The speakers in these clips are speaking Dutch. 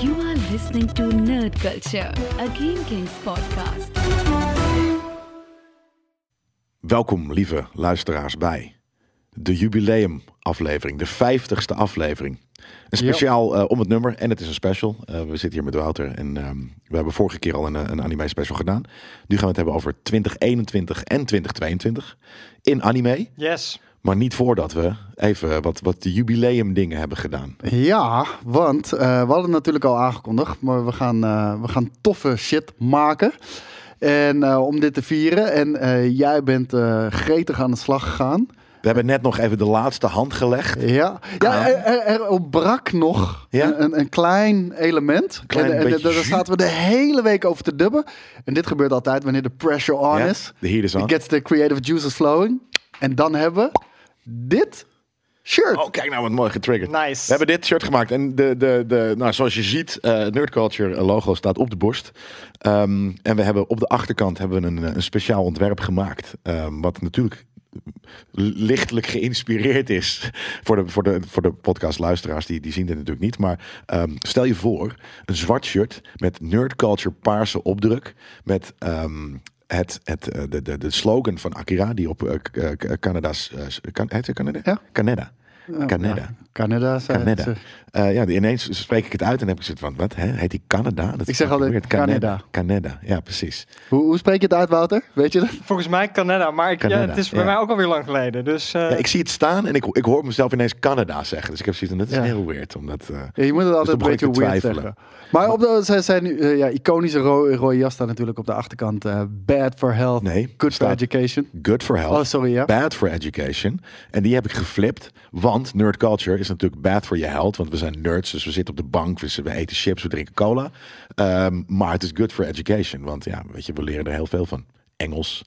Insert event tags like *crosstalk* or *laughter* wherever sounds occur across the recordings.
You are listening to Nerd Culture, a Game Kings podcast. Welkom, lieve luisteraars, bij de jubileumaflevering, de 50ste aflevering. Een speciaal eh, om het nummer en het is een special. Eh, we zitten hier met Wouter en ehm, we hebben vorige keer al een, eh, een anime special gedaan. Nu gaan we het hebben over 2021 en 2022 in anime. Yes. Maar niet voordat we even wat, wat de jubileum dingen hebben gedaan. Ja, want eh, we hadden het natuurlijk al aangekondigd, maar we gaan, eh, we gaan toffe shit maken. En eh, om dit te vieren. En eh, jij bent eh, gretig aan de slag gegaan. We hebben net nog even de laatste hand gelegd. Ja, ja er, er, er ontbrak nog Ja? een, een klein element. Klein en daar zaten we de hele week over te dubben. En dit gebeurt altijd wanneer de pressure on Ja, is. de heat is on. It gets the creative juices flowing. En dan hebben we dit shirt. Oh, kijk nou wat mooi getriggerd. Nice. We hebben dit shirt gemaakt. En de, de, de, nou, zoals je ziet, eh Nerd Culture logo staat op de borst. Ehm, en we hebben op de achterkant hebben we een, een speciaal ontwerp gemaakt. Ehm, wat natuurlijk lichtelijk geïnspireerd is voor de, voor de, voor de podcastluisteraars. Die, die zien dit natuurlijk niet. Maar ehm, stel je voor, een zwart shirt met Nerd Culture paarse opdruk. Met... ehm, het, het, eh, de, de, de slogan van Akira, die op eh, eh, Canada's. kan, heet Canada? Ja. Canada. Canada. Canada. zei- Canada. Eh, ja, ineens spreek ik het uit en heb ik gezegd van, wat, hè? heet die Canada? Dat Ik is zeg altijd weird. Canada. Canada, ja precies. Hoe, hoe spreek je het uit, Wouter? Weet je dat? Volgens mij Canada, maar ik, Canada, ja, het is bij ja. mij ook alweer lang geleden. Dus eh, Ja, ik zie het staan en ik, ik hoor mezelf ineens Canada zeggen. Dus ik heb zoiets van, dat is Ja. heel weird. Omdat, eh, Ja, je moet het altijd toen een beetje te weird zeggen. Maar op de, zij zijn nu, ja, iconische ro- rode jas staat natuurlijk op de achterkant. eh, bad for health, Nee, good for education. good for health, Oh, sorry, ja. bad for education. En die heb ik geflipt, want nerd culture is natuurlijk bad voor je health. Want we zijn nerds, dus we zitten op de bank, we, we eten chips, we drinken cola. Ehm, maar het is good for education, want ja, weet je, we leren er heel veel van. Engels,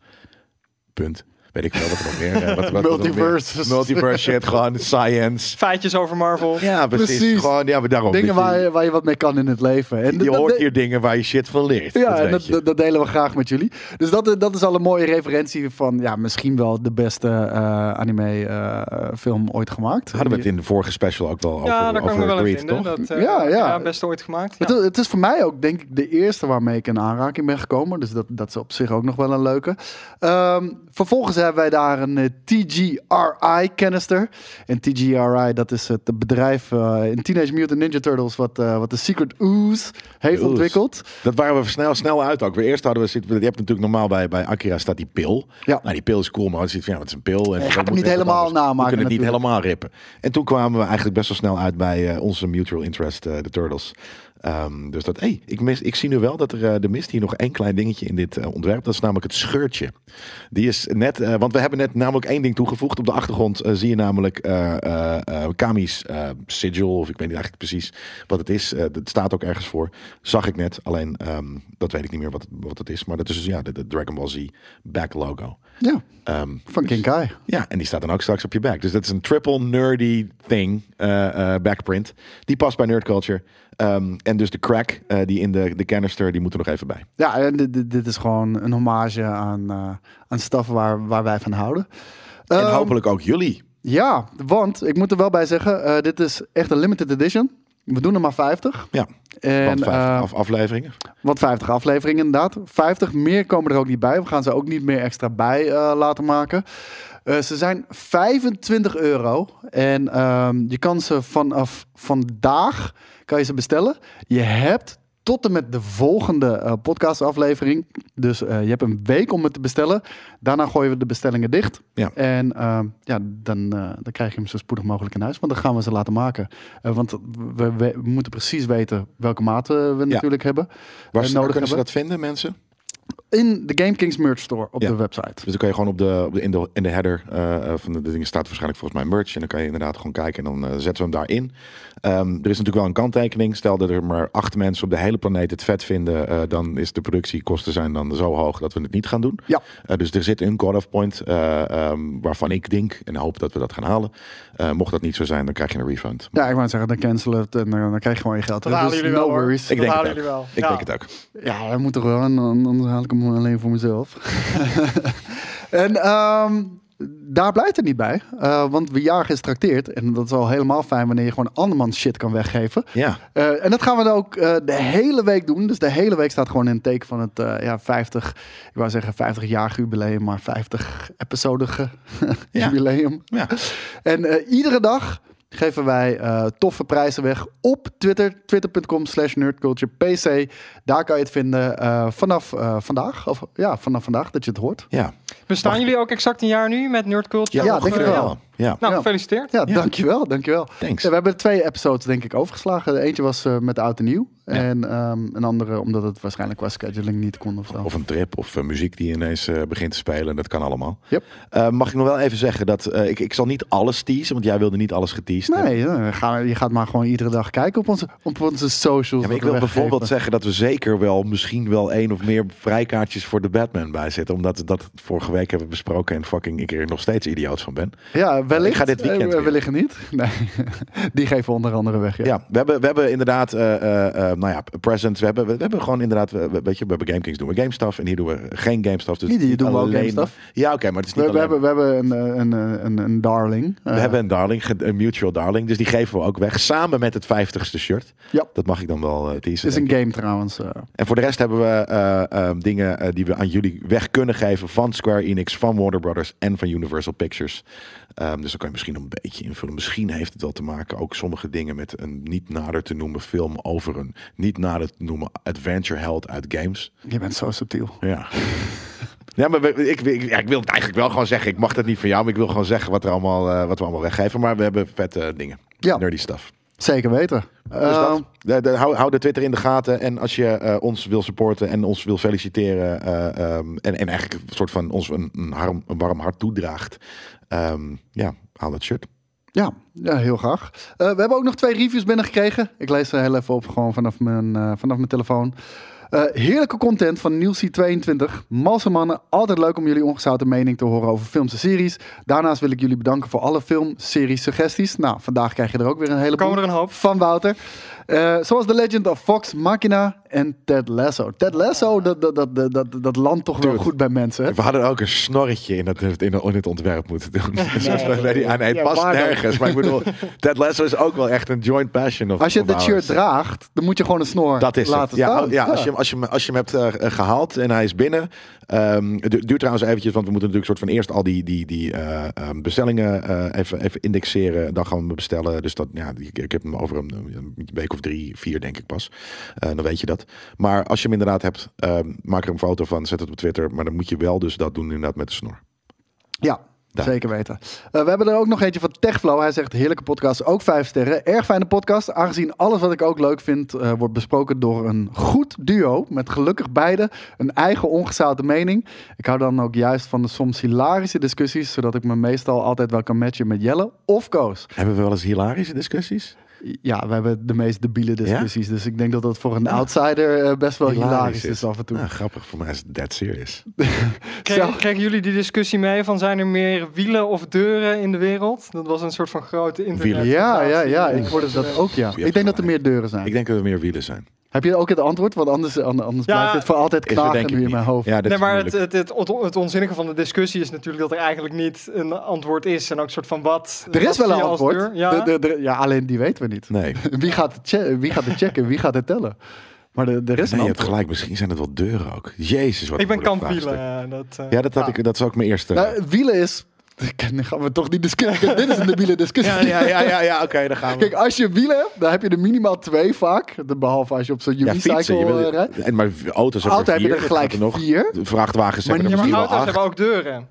punt. Weet ik veel wat er nog meer. eh, wat, er meer- Multiverses. Multiverse shit, gewoon science. feitjes over Marvel. Ja, precies. Precies. Gewoon, ja, maar daarom. Dingen waar je, waar je wat mee kan in het leven. En je, hoort hier dingen waar je shit van leert. Ja, dat en dat, dat, dat delen we graag met jullie. Dus dat, dat is al een mooie referentie van ja, misschien wel de beste eh, anime eh, film ooit gemaakt. Hadden we het in de vorige special ook wel over, Ja, daar kan ik me over wel in Agreed, vinden. toch? Dat, eh, Ja, ja. ja, best ooit gemaakt. Ja. Het, het is voor mij ook, denk ik, de eerste waarmee ik in aanraking ben gekomen. Dus dat, dat is op zich ook nog wel een leuke. Ehm, vervolgens hebben wij daar een eh, TGRI-canister. En TGRI, dat is het bedrijf eh, in Teenage Mutant Ninja Turtles... wat, eh, wat de Secret Ooze heeft Ooze. ontwikkeld. Dat waren we snel, snel uit ook. We eerst hadden we, je hebt natuurlijk normaal bij, bij Akira staat die pil. Ja. Nou, die pil is cool, maar het van, ja, het is een pil. En Je we gaat hem niet helemaal namaken We kunnen het niet helemaal rippen. En toen kwamen we eigenlijk best wel snel uit bij onze mutual interest, de Turtles. Ehm, dus dat, hey, ik, mis, ik zie nu wel dat er, eh, er mist hier nog één klein dingetje in dit eh, ontwerp. Dat is namelijk het scheurtje. Die is net, eh, want we hebben net namelijk één ding toegevoegd. Op de achtergrond zie je namelijk Kami's sigil, of ik weet niet eigenlijk precies wat het is. Het staat ook ergens voor. Zag ik net, alleen ehm, dat weet ik niet meer wat, wat het is. Maar dat is dus ja, de, de Dragon Ball Z back logo. Ja, van King Kai. ja, en die staat dan ook straks op je back. Dus dat is een triple nerdy thing, backprint. Die past bij nerd culture. Ehm, en dus de crack eh, die in de, de canister, die moet er nog even bij. Ja, en dit, dit- is gewoon een hommage aan, eh aan stuff waar, waar wij van houden. En Ehm, hopelijk ook jullie. Ja, want ik moet er wel bij zeggen, eh, dit is echt een limited edition. We doen er maar 50. Ja, En, want eh, af, afleveringen. Want 50 afleveringen inderdaad. 50 meer komen er ook niet bij. We gaan ze ook niet meer extra bij eh, laten maken. Eh, ze zijn 25 euro. En ehm, je kan ze vanaf vandaag kan je ze bestellen. Je hebt tot en met de volgende eh, podcastaflevering. Dus eh, je hebt een week om het te bestellen. Daarna gooien we de bestellingen dicht. Ja. En ehm, ja, dan, dan krijg je hem zo spoedig mogelijk in huis. Want dan gaan we ze laten maken. Want we, moeten precies weten welke maten we natuurlijk hebben. Waar, nodig kunnen ze hebben. dat vinden, mensen? In de Game Kings merch store op Ja. de website. Dus dan kan je gewoon op de, op de, in, de, in de header eh, eh, van de, de dingen staat waarschijnlijk volgens mij merch. En dan kan je inderdaad gewoon kijken en dan eh, zetten we hem daarin. Ehm, er is natuurlijk wel een kanttekening. Stel dat er maar acht mensen op de hele planeet het vet vinden. eh, dan is de productiekosten zijn dan zo hoog dat we het niet gaan doen. Ja. Eh, dus er zit een cut-off point eh, ehm, waarvan ik denk en hoop dat we dat gaan halen. Eh, mocht dat niet zo zijn, dan krijg je een refund. Ja, ik wou zeggen, dan cancelen we het en dan krijg je gewoon je geld. Dat terug. halen Dus jullie no wel hoor. worries. Ik dat denk halen het jullie ook. wel. Ik ja. denk het ook. Ja, dat moet er wel. en Anders haal ik hem alleen voor mezelf. *laughs* en ehm, daar blijft het niet bij. Eh, want we jagen is trakteerd. En dat is al helemaal fijn wanneer je gewoon andermans shit kan weggeven. Ja. Eh, en dat gaan we dan ook eh, de hele week doen. Dus de hele week staat gewoon in het teken van het ja, 50, ik wou zeggen 50 jaar jubileum, maar 50 episodige *laughs* Ja. jubileum. Ja. En iedere dag geven wij toffe prijzen weg op Twitter. Twitter.com slash nerdculturepc. Daar kan je het vinden eh, vanaf eh, vandaag. Of ja, vanaf vandaag dat je het hoort. Ja. Bestaan jullie ook exact een jaar nu met Nerd Culture? Ja, Of, denk ik wel. Ja. Nou, Ja. gefeliciteerd. Ja, Ja. dankjewel, dankjewel. Thanks. Ja, we hebben twee episodes denk ik overgeslagen. Eentje was eh, met oud en nieuw. Ja. En ehm, een andere omdat het waarschijnlijk qua scheduling niet kon of zo. Of een trip of muziek die ineens eh, begint te spelen. Dat kan allemaal. Yep. Eh, mag ik nog wel even zeggen dat eh, ik, ik zal niet alles teasen, want jij wilde niet alles geteased. Nee, ga, je gaat maar gewoon iedere dag kijken op onze, op onze socials. Ja, maar ik wil bijvoorbeeld zeggen dat we zeker wel misschien wel één of meer vrijkaartjes voor de Batman bijzetten. Omdat we dat vorige week hebben besproken en fucking ik er nog steeds idioot van ben. Ja, wellicht. Ik ga dit weekend eh, weer. wellicht niet. *laughs* Nee, die geven we onder andere weg. Ja. Ja, we, hebben, we hebben inderdaad, eh, nou ja, presents. We hebben, we, hebben gewoon inderdaad, we, we- weet je, we hebben GameKings doen we game stuff en hier doen we geen game stuff. Dus Hier doen we ook game stuff. Ja, oké, maar het is niet We, we hebben, we hebben een, een, een, darling. We hebben een darling, een mutual darling, dus die geven we ook weg samen met het 50ste shirt. Ja. Dat mag ik dan wel teasen. Het is een game trouwens. Eh. En voor de rest hebben we eh, eh, dingen eh, die we aan jullie weg kunnen geven van Square Enix, van Warner Brothers en van Universal Pictures. Ehm, dus dan kan je misschien een beetje invullen. Misschien heeft het wel te maken ook sommige dingen met een niet nader te noemen film over een niet nader te noemen adventure held uit games. je bent zo subtiel. Ja. *laughs* Ja, maar ik, ik, ja, ik wil het eigenlijk wel gewoon zeggen. Ik mag dat niet van jou, maar ik wil gewoon zeggen wat, er allemaal, wat we allemaal weggeven. Maar we hebben vette dingen. Ja. Nerdy stuff. Zeker weten. Dus dat. De, de- hou, hou de Twitter in de gaten. En als je eh, ons wil supporten en ons wil feliciteren. eh, ehm, en, en eigenlijk een soort van ons een, een, harm- een warm hart toedraagt. ehm, ja, haal dat shirt. Ja, ja, heel graag. Eh, we hebben ook nog twee reviews binnengekregen. Ik lees ze heel even op, gewoon vanaf mijn, vanaf mijn telefoon. Eh, heerlijke content van Nielsie22. Malse mannen, altijd leuk om jullie ongezouten mening te horen over films en series. Daarnaast wil ik jullie bedanken voor alle filmseries suggesties. Nou, vandaag krijg je er ook weer een heleboel Komen er een hoop. van Wouter. Eh, zoals The Legend of Fox Machina en Ted Lasso. Ted Lasso, dat, dat, dat, dat, dat, dat landt toch wel Dude. goed bij mensen. hè? We hadden ook een snorretje in het, in, in het ontwerp moeten doen. *laughs* Zoals bij- bij die- ah, nee, het Ja, past nergens. Maar ik bedoel, *laughs* Ted Lasso is ook wel echt een joint passion. Of, Als je dat shirt draagt, dan moet je gewoon een snor Dat is laten het. Ja, staan. oh, ja, Als, je, als, je, hem- als je hem hebt eh, eh, gehaald en hij is binnen. ehm, het du- duurt trouwens eventjes, want we moeten natuurlijk soort van eerst al die, die, die eh, ehm, bestellingen eh, even, even indexeren. Dan gaan we hem bestellen. Dus dat, ja, ik heb hem over een, een week of drie, vier denk ik pas. Eh, dan weet je dat. Maar als je hem inderdaad hebt, ehm, maak er een foto van, zet het op Twitter. Maar dan moet je wel dus dat doen inderdaad met de snor. Ja, Daar. zeker weten. Eh, we hebben er ook nog eentje van Techflow. Hij zegt, heerlijke podcast, ook vijf sterren. Erg fijne podcast, aangezien alles wat ik ook leuk vind... eh, wordt besproken door een goed duo... met gelukkig beide een eigen ongezouten mening. Ik hou dan ook juist van de soms hilarische discussies... zodat ik me meestal altijd wel kan matchen met Jelle of Koos. Hebben we wel eens hilarische discussies? Ja, we hebben de meest debiele discussies. Dus ik denk dat dat voor een outsider eh, best wel hilarisch, is af en toe. Nou, grappig, voor mij is het dead serious. *laughs* Kregen jullie die discussie mee van zijn er meer wielen of deuren in de wereld? Dat was een soort van grote internet. Ja, ja, ja. Ik hoorde dat ook, ja. Ik denk dat er meer deuren zijn. Ik denk dat er meer wielen zijn. Heb je ook het antwoord? Want anders, anders Ja, blijft het voor altijd knagen nu in niet. mijn hoofd. Ja, Nee, maar het, het, het, het onzinnige van de discussie is natuurlijk dat er eigenlijk niet een antwoord is. En ook een soort van wat. Er is wat wel een antwoord. Ja. De- de- de- ja, alleen die weten we niet. Nee. *laughs* Wie gaat het, che- wie gaat het checken? Wie gaat het tellen? Maar is Nee, een je hebt gelijk. Misschien zijn het wel deuren ook. Jezus, wat ik ben kampwielen. vraagstuk. eh, Dat, eh, Ja, dat, had ik, dat is ook mijn eerste. Nou, wielen is... *laughs* Dan gaan we toch die discussie... Dit is een debiele discussie. ja, ja, ja, ja, ja oké, dan gaan we. Kijk, als je wielen hebt, dan heb je er minimaal twee vaak. Behalve als je op zo'n unicycle eh, rijdt. en maar auto's hebben Altijd er heb je er gelijk er nog. vier. De vrachtwagens hebben er maar misschien wel auto's acht. hebben ook deuren.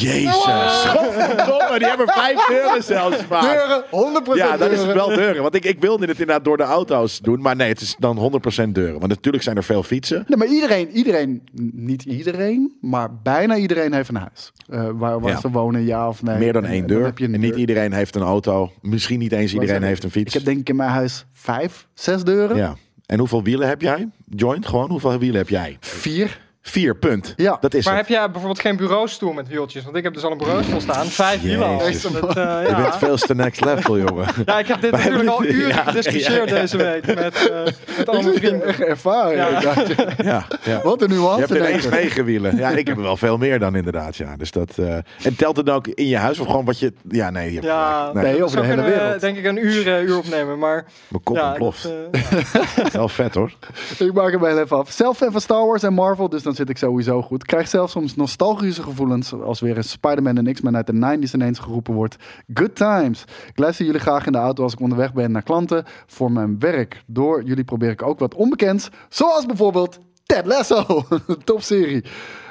Jezus. Godverdomme, die hebben vijf deuren zelfs vaak. Deuren, 100% Ja, dan is het wel deuren. Want ik, ik wilde het inderdaad door de auto's doen. Maar nee, het is dan 100% deuren. Want natuurlijk zijn er veel fietsen. Nee, maar iedereen, iedereen, niet iedereen, maar bijna iedereen heeft een huis. Eh, waar waar Ja. ze wonen, ja of nee. Meer dan één dan deur. heb je een En niet iedereen heeft een auto. Misschien niet eens iedereen heeft een fiets. Ik heb denk ik in mijn huis vijf, zes deuren. Ja. En hoeveel wielen heb jij? Joint gewoon? Hoeveel wielen heb jij? Vier. Vier, punt. Ja. Dat is Maar het. heb jij bijvoorbeeld geen bureaustoel met wieltjes? Want ik heb dus al een bureaustoel staan. Vijf wielen al. Dat, eh, Je bent ja. veel te next level, jongen. *laughs* ja, ik heb dit Wij natuurlijk al uren ja, gediscussieerd ja, ja. deze week met, eh, met al mijn vrienden. Echt ervaring. Ja. Ja, ja. Wat een Je nuance. hebt ineens negen wielen. Ja, ik heb er wel veel meer dan inderdaad. Ja. Dus dat, eh, en telt het dan ook in je huis of gewoon wat je... Ja, nee, je hebt Ja. Nee, Nee, over Zo de hele kunnen we, wereld. denk ik een uur, uur opnemen. Maar mijn kop ja, ontploft. *laughs* Wel vet hoor. Ik maak hem heel even af. Zelf fan van Star Wars en Marvel, dus dan zit ik sowieso goed. Krijg zelfs soms nostalgische gevoelens als weer een Spider-Man en X-Men uit de 90s ineens geroepen wordt. Good times. Ik luister jullie graag in de auto als ik onderweg ben naar klanten voor mijn werk. Door jullie probeer ik ook wat onbekends, zoals bijvoorbeeld Ted Lasso. *laughs* Topserie.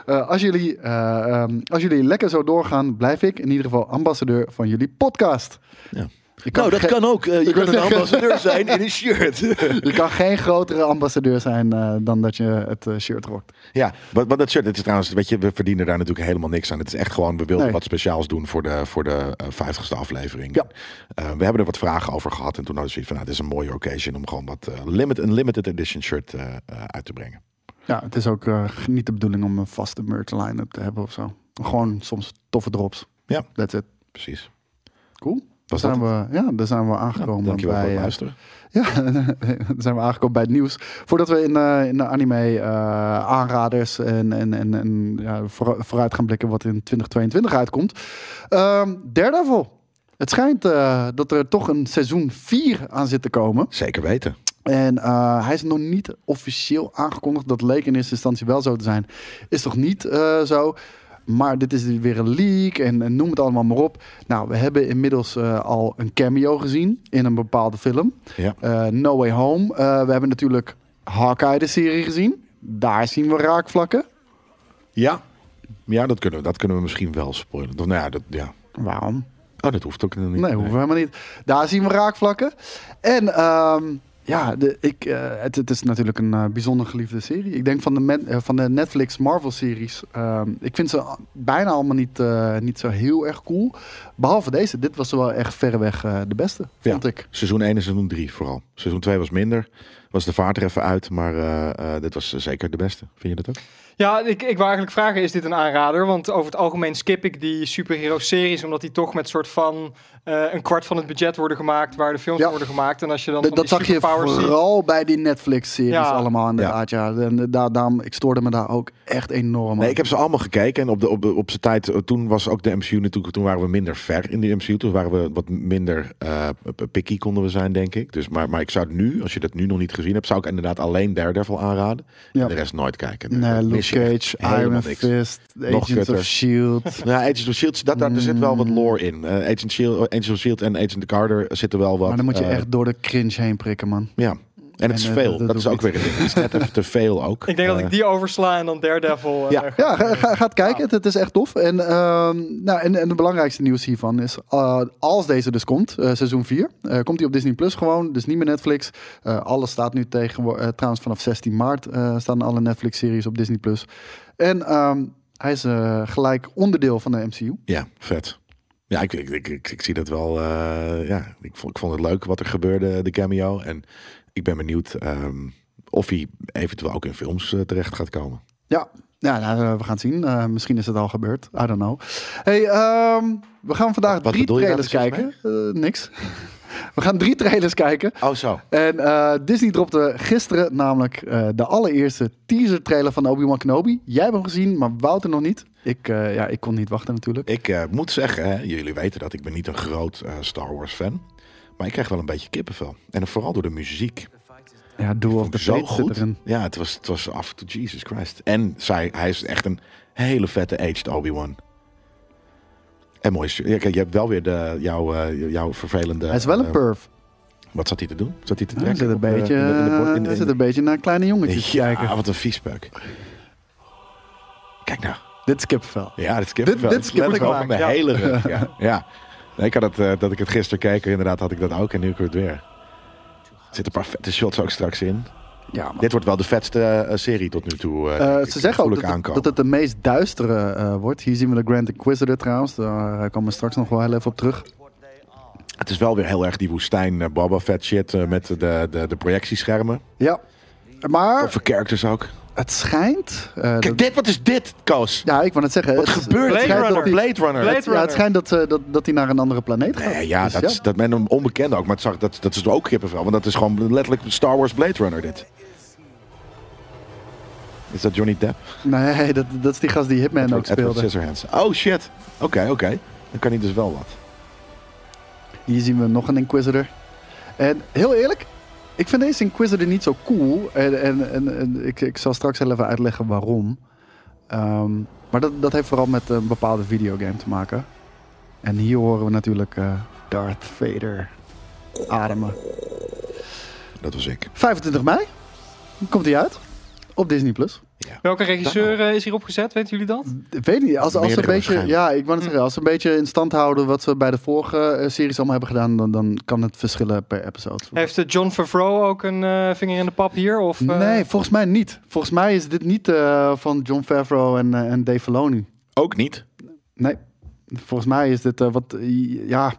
Eh, als, jullie, eh, ehm, als jullie lekker zo doorgaan, blijf ik in ieder geval ambassadeur van jullie podcast. Ja. Nou, dat kan ook. Eh, je wou een ambassadeur zijn in een shirt. *laughs* Je kan geen grotere ambassadeur zijn eh, dan dat je het eh, shirt rokt. Ja, wat, wat dat shirt, het is trouwens, weet je, we verdienen daar natuurlijk helemaal niks aan. Het is echt gewoon, we wilden Nee. wat speciaals doen voor de, voor de eh, 50ste aflevering. Ja. Eh, we hebben er wat vragen over gehad en toen hadden we zoiets van, nou, het is een mooie occasion om gewoon wat limit, een limited edition shirt uit te brengen. Ja, het is ook niet de bedoeling om een vaste merch line-up te hebben of zo. Gewoon soms toffe drops. Ja. That's it. Precies. Cool. Was zijn we, ja, daar zijn we aangekomen Dankjewel voor bij. het eh, luisteren. *laughs* ja, daar zijn we aangekomen bij het nieuws. Voordat we in, eh, in de anime eh, aanraders en, en, en, en ja, voor- vooruit gaan blikken wat in 2022 uitkomt. Ehm Daredevil. Het schijnt eh, dat er toch een seizoen 4 aan zit te komen. Zeker weten. En eh, hij is nog niet officieel aangekondigd. Dat leek in eerste instantie wel zo te zijn. Is toch niet eh, zo. Maar dit is weer een leak en, en noem het allemaal maar op. Nou, we hebben inmiddels eh, al een cameo gezien in een bepaalde film. Ja. Eh, no Way Home. Eh, we hebben natuurlijk Hawkeye, de serie, gezien. Daar zien we raakvlakken. Ja. Ja, dat kunnen, we, dat kunnen we misschien wel spoilen. Nou ja, dat, ja. Waarom? Oh, dat hoeft ook niet. Nee, hoeven we helemaal niet. Daar zien we raakvlakken. En ehm, ja, de, ik, eh, het, het is natuurlijk een eh, bijzonder geliefde serie. Ik denk van de, men- eh, van de Netflix Marvel-series. ehm, ik vind ze bijna allemaal niet, eh, niet zo heel erg cool. Behalve deze. Dit was wel echt verreweg eh, de beste, vond Ja. ik. Seizoen 1 en seizoen 3 vooral. Seizoen 2 was minder. Was de vaart er even uit. Maar eh, eh, dit was zeker de beste. Vind je dat ook? Ja, ik, ik wou eigenlijk vragen, is dit een aanrader? Want over het algemeen skip ik die superhero-series, omdat die toch met soort van eh, een kwart van het budget worden gemaakt, waar de films Ja. worden gemaakt. En als je dan Dat, zag je ziet- vooral bij die Netflix-series Ja. allemaal inderdaad. Ja. En eh, daar, daarom, ik stoorde me daar ook echt enorm aan. Nee, ik heb ze allemaal gekeken. En op, de, op, op zijn tijd, eh, toen was ook de MCU natuurlijk, toen waren we minder ver in de MCU. Toen waren we wat minder eh picky konden we zijn, denk ik. Dus, maar, maar ik zou het nu, als je dat nu nog niet gezien hebt, zou ik inderdaad alleen Daredevil aanraden. Ja. En de rest nooit kijken. Nee, Luke Cage, Iron niks. Fist, Agents of S.H.I.E.L.D. Nou, Agents of Shield, dat, daar, er zit wel wat lore in. Eh Agent, Shield, Agents of Shield en Agent Carter zitten wel wat. maar dan moet je eh, echt door de cringe heen prikken, man. Ja. En het is En, eh, veel. dat- Dat, dat is ook weer een ding. Het is net even te veel ook. Ik denk dat Eh, ik die oversla en dan Daredevil. eh, Ja. ga- Ja, ga, ga, ga het kijken. Het, het is echt tof. En, ehm, nou, en, en de belangrijkste nieuws hiervan is, eh, als deze dus komt, eh, seizoen 4, eh, komt hij op Disney Plus gewoon, dus niet meer Netflix. Eh, alles staat nu tegen, eh, trouwens vanaf 16 maart eh, staan alle Netflix-series op Disney Plus. En ehm, hij is eh, gelijk onderdeel van de MCU. Ja, vet. Ja, ik, ik, ik, ik, ik zie dat wel. eh, ja, ik vond, ik vond het leuk wat er gebeurde, de cameo. En ik ben benieuwd ehm, of hij eventueel ook in films eh, terecht gaat komen. Ja, ja nou, eh, we gaan het zien. Misschien is het al gebeurd. I don't know. Hey, ehm, we gaan vandaag Wat drie trailers kijken. Niks. *laughs* we gaan drie trailers kijken. Oh, zo. En Disney dropte gisteren namelijk de allereerste teaser trailer van Obi-Wan Kenobi. Jij hebt hem gezien, maar Wouter nog niet. Ik, eh, ja, ik kon niet wachten natuurlijk. Ik eh, moet zeggen, hè, jullie weten dat ik ben niet een groot eh, Star Wars fan. Maar ik krijg wel een beetje kippenvel. En vooral door de muziek. Ja, Duel of the zo goed. erin. Ja, het was, het was af to Jesus Christ. En zij, hij is echt een hele vette aged Obi-Wan. En mooi. Ja, kijk, je hebt wel weer de, jouw, eh, jouw vervelende... Hij is wel een perf. Wat zat hij te doen? Zat hij te Hij trekken? zit een op, beetje, in de- in de de- hij een beetje naar kleine jongetjes te Ja, kijken. wat een viespeuk. Kijk nou. Dit is kippenvel. Ja, dit is Dit- kippenvel. dit Het is kippenvel. Ja. hele rug. *laughs* Ja. ja. Nee, ik had het, eh, dat ik het gisteren keek, inderdaad had ik dat ook. En nu ik het weer. Er zitten een paar vette shots ook straks in. Ja. Dit wordt wel de vetste eh, serie tot nu toe. eh, ze zeggen ook dat, dat het de meest duistere wordt. Hier zien we de Grand Inquisitor trouwens. Daar komen we straks nog wel heel even op terug. Het is wel weer heel erg die woestijn Boba Fett shit met de, de, de projectieschermen. Ja, maar Of characters ook. Het schijnt... eh, dat- Kijk, dit, wat is dit, Koos? ja, ik wou net zeggen. Wat het, gebeurt het? Blade dat Runner. Blade Runner. Blade Het- Ja, het schijnt dat, eh, dat, dat hij naar een andere planeet gaat. Nee, ja, Dus dat, is, dat met een onbekende ook. Maar het zag, dat, dat is ook kippenvel. Want dat is gewoon letterlijk Star Wars Blade Runner, dit. Is dat Johnny Depp? Nee, dat, dat is die gast die Hitman ook Edward, Edward speelde. Scissorhands. Oh, shit. Oké, oké. Dan kan hij dus wel wat. Hier zien we nog een Inquisitor. En heel eerlijk, ik vind deze Inquisitor niet zo cool. En, en, en, en ik, ik zal straks even uitleggen waarom. Ehm, maar dat, dat heeft vooral met een bepaalde videogame te maken. En hier horen we natuurlijk eh, Darth Vader ademen. Dat was ik. 25 mei komt hij uit op Disney+. Plus. Welke regisseur eh, is hierop gezet? Weten jullie dat? Ik weet niet, als, als een beetje, ja, ik wou net zeggen, als ze een beetje in stand houden wat ze bij de vorige eh, series allemaal hebben gedaan, dan, dan kan het verschillen per episode. Heeft eh, John Favreau ook een eh, vinger in de pap hier? Of, eh, Nee, volgens mij niet. Volgens mij is dit niet eh, van John Favreau en, en Dave Filoni. Ook niet. Nee, volgens mij is dit wat, ja,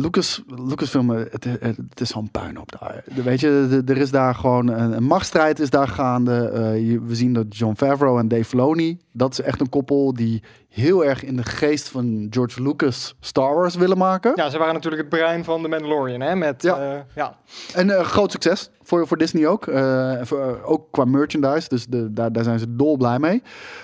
Lucas, Lucasfilm, eh, het, het, is zo'n puinhoop daar. De- Weet je, er is daar gewoon een, een machtsstrijd is daar gaande. Eh, je- we zien dat John Favreau en Dave Filoni, dat is echt een koppel die heel erg in de geest van George Lucas Star Wars willen maken. Ja, ze waren natuurlijk het brein van The Mandalorian, hè? Met, Ja. ja. ja. En eh, groot succes voor, voor Disney ook. Eh, voor, ook qua merchandise. Dus de, daar, daar zijn ze dol blij mee.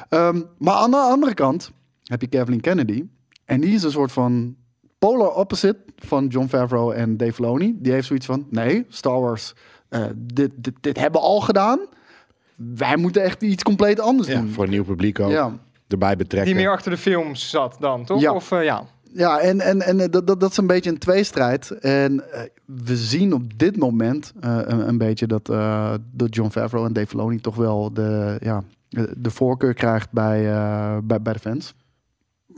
Ehm, maar aan de andere kant heb je Kathleen Kennedy. En die is een soort van polar opposite van John Favreau en Dave Filoni. Die heeft zoiets van, nee, Star Wars, eh, dit, dit, dit hebben we al gedaan. Wij moeten echt iets compleet anders Ja, doen. voor een nieuw publiek ook. Ja. Erbij betrekken. Die meer achter de films zat dan, toch? Ja. Of, eh, ja. Ja, en, en, en eh, dat, dat, dat is een beetje een tweestrijd. En eh, we zien op dit moment eh, een, een beetje dat, eh, dat John Favreau en Dave Filoni toch wel de, ja, de voorkeur krijgt bij, eh, bij, bij de fans.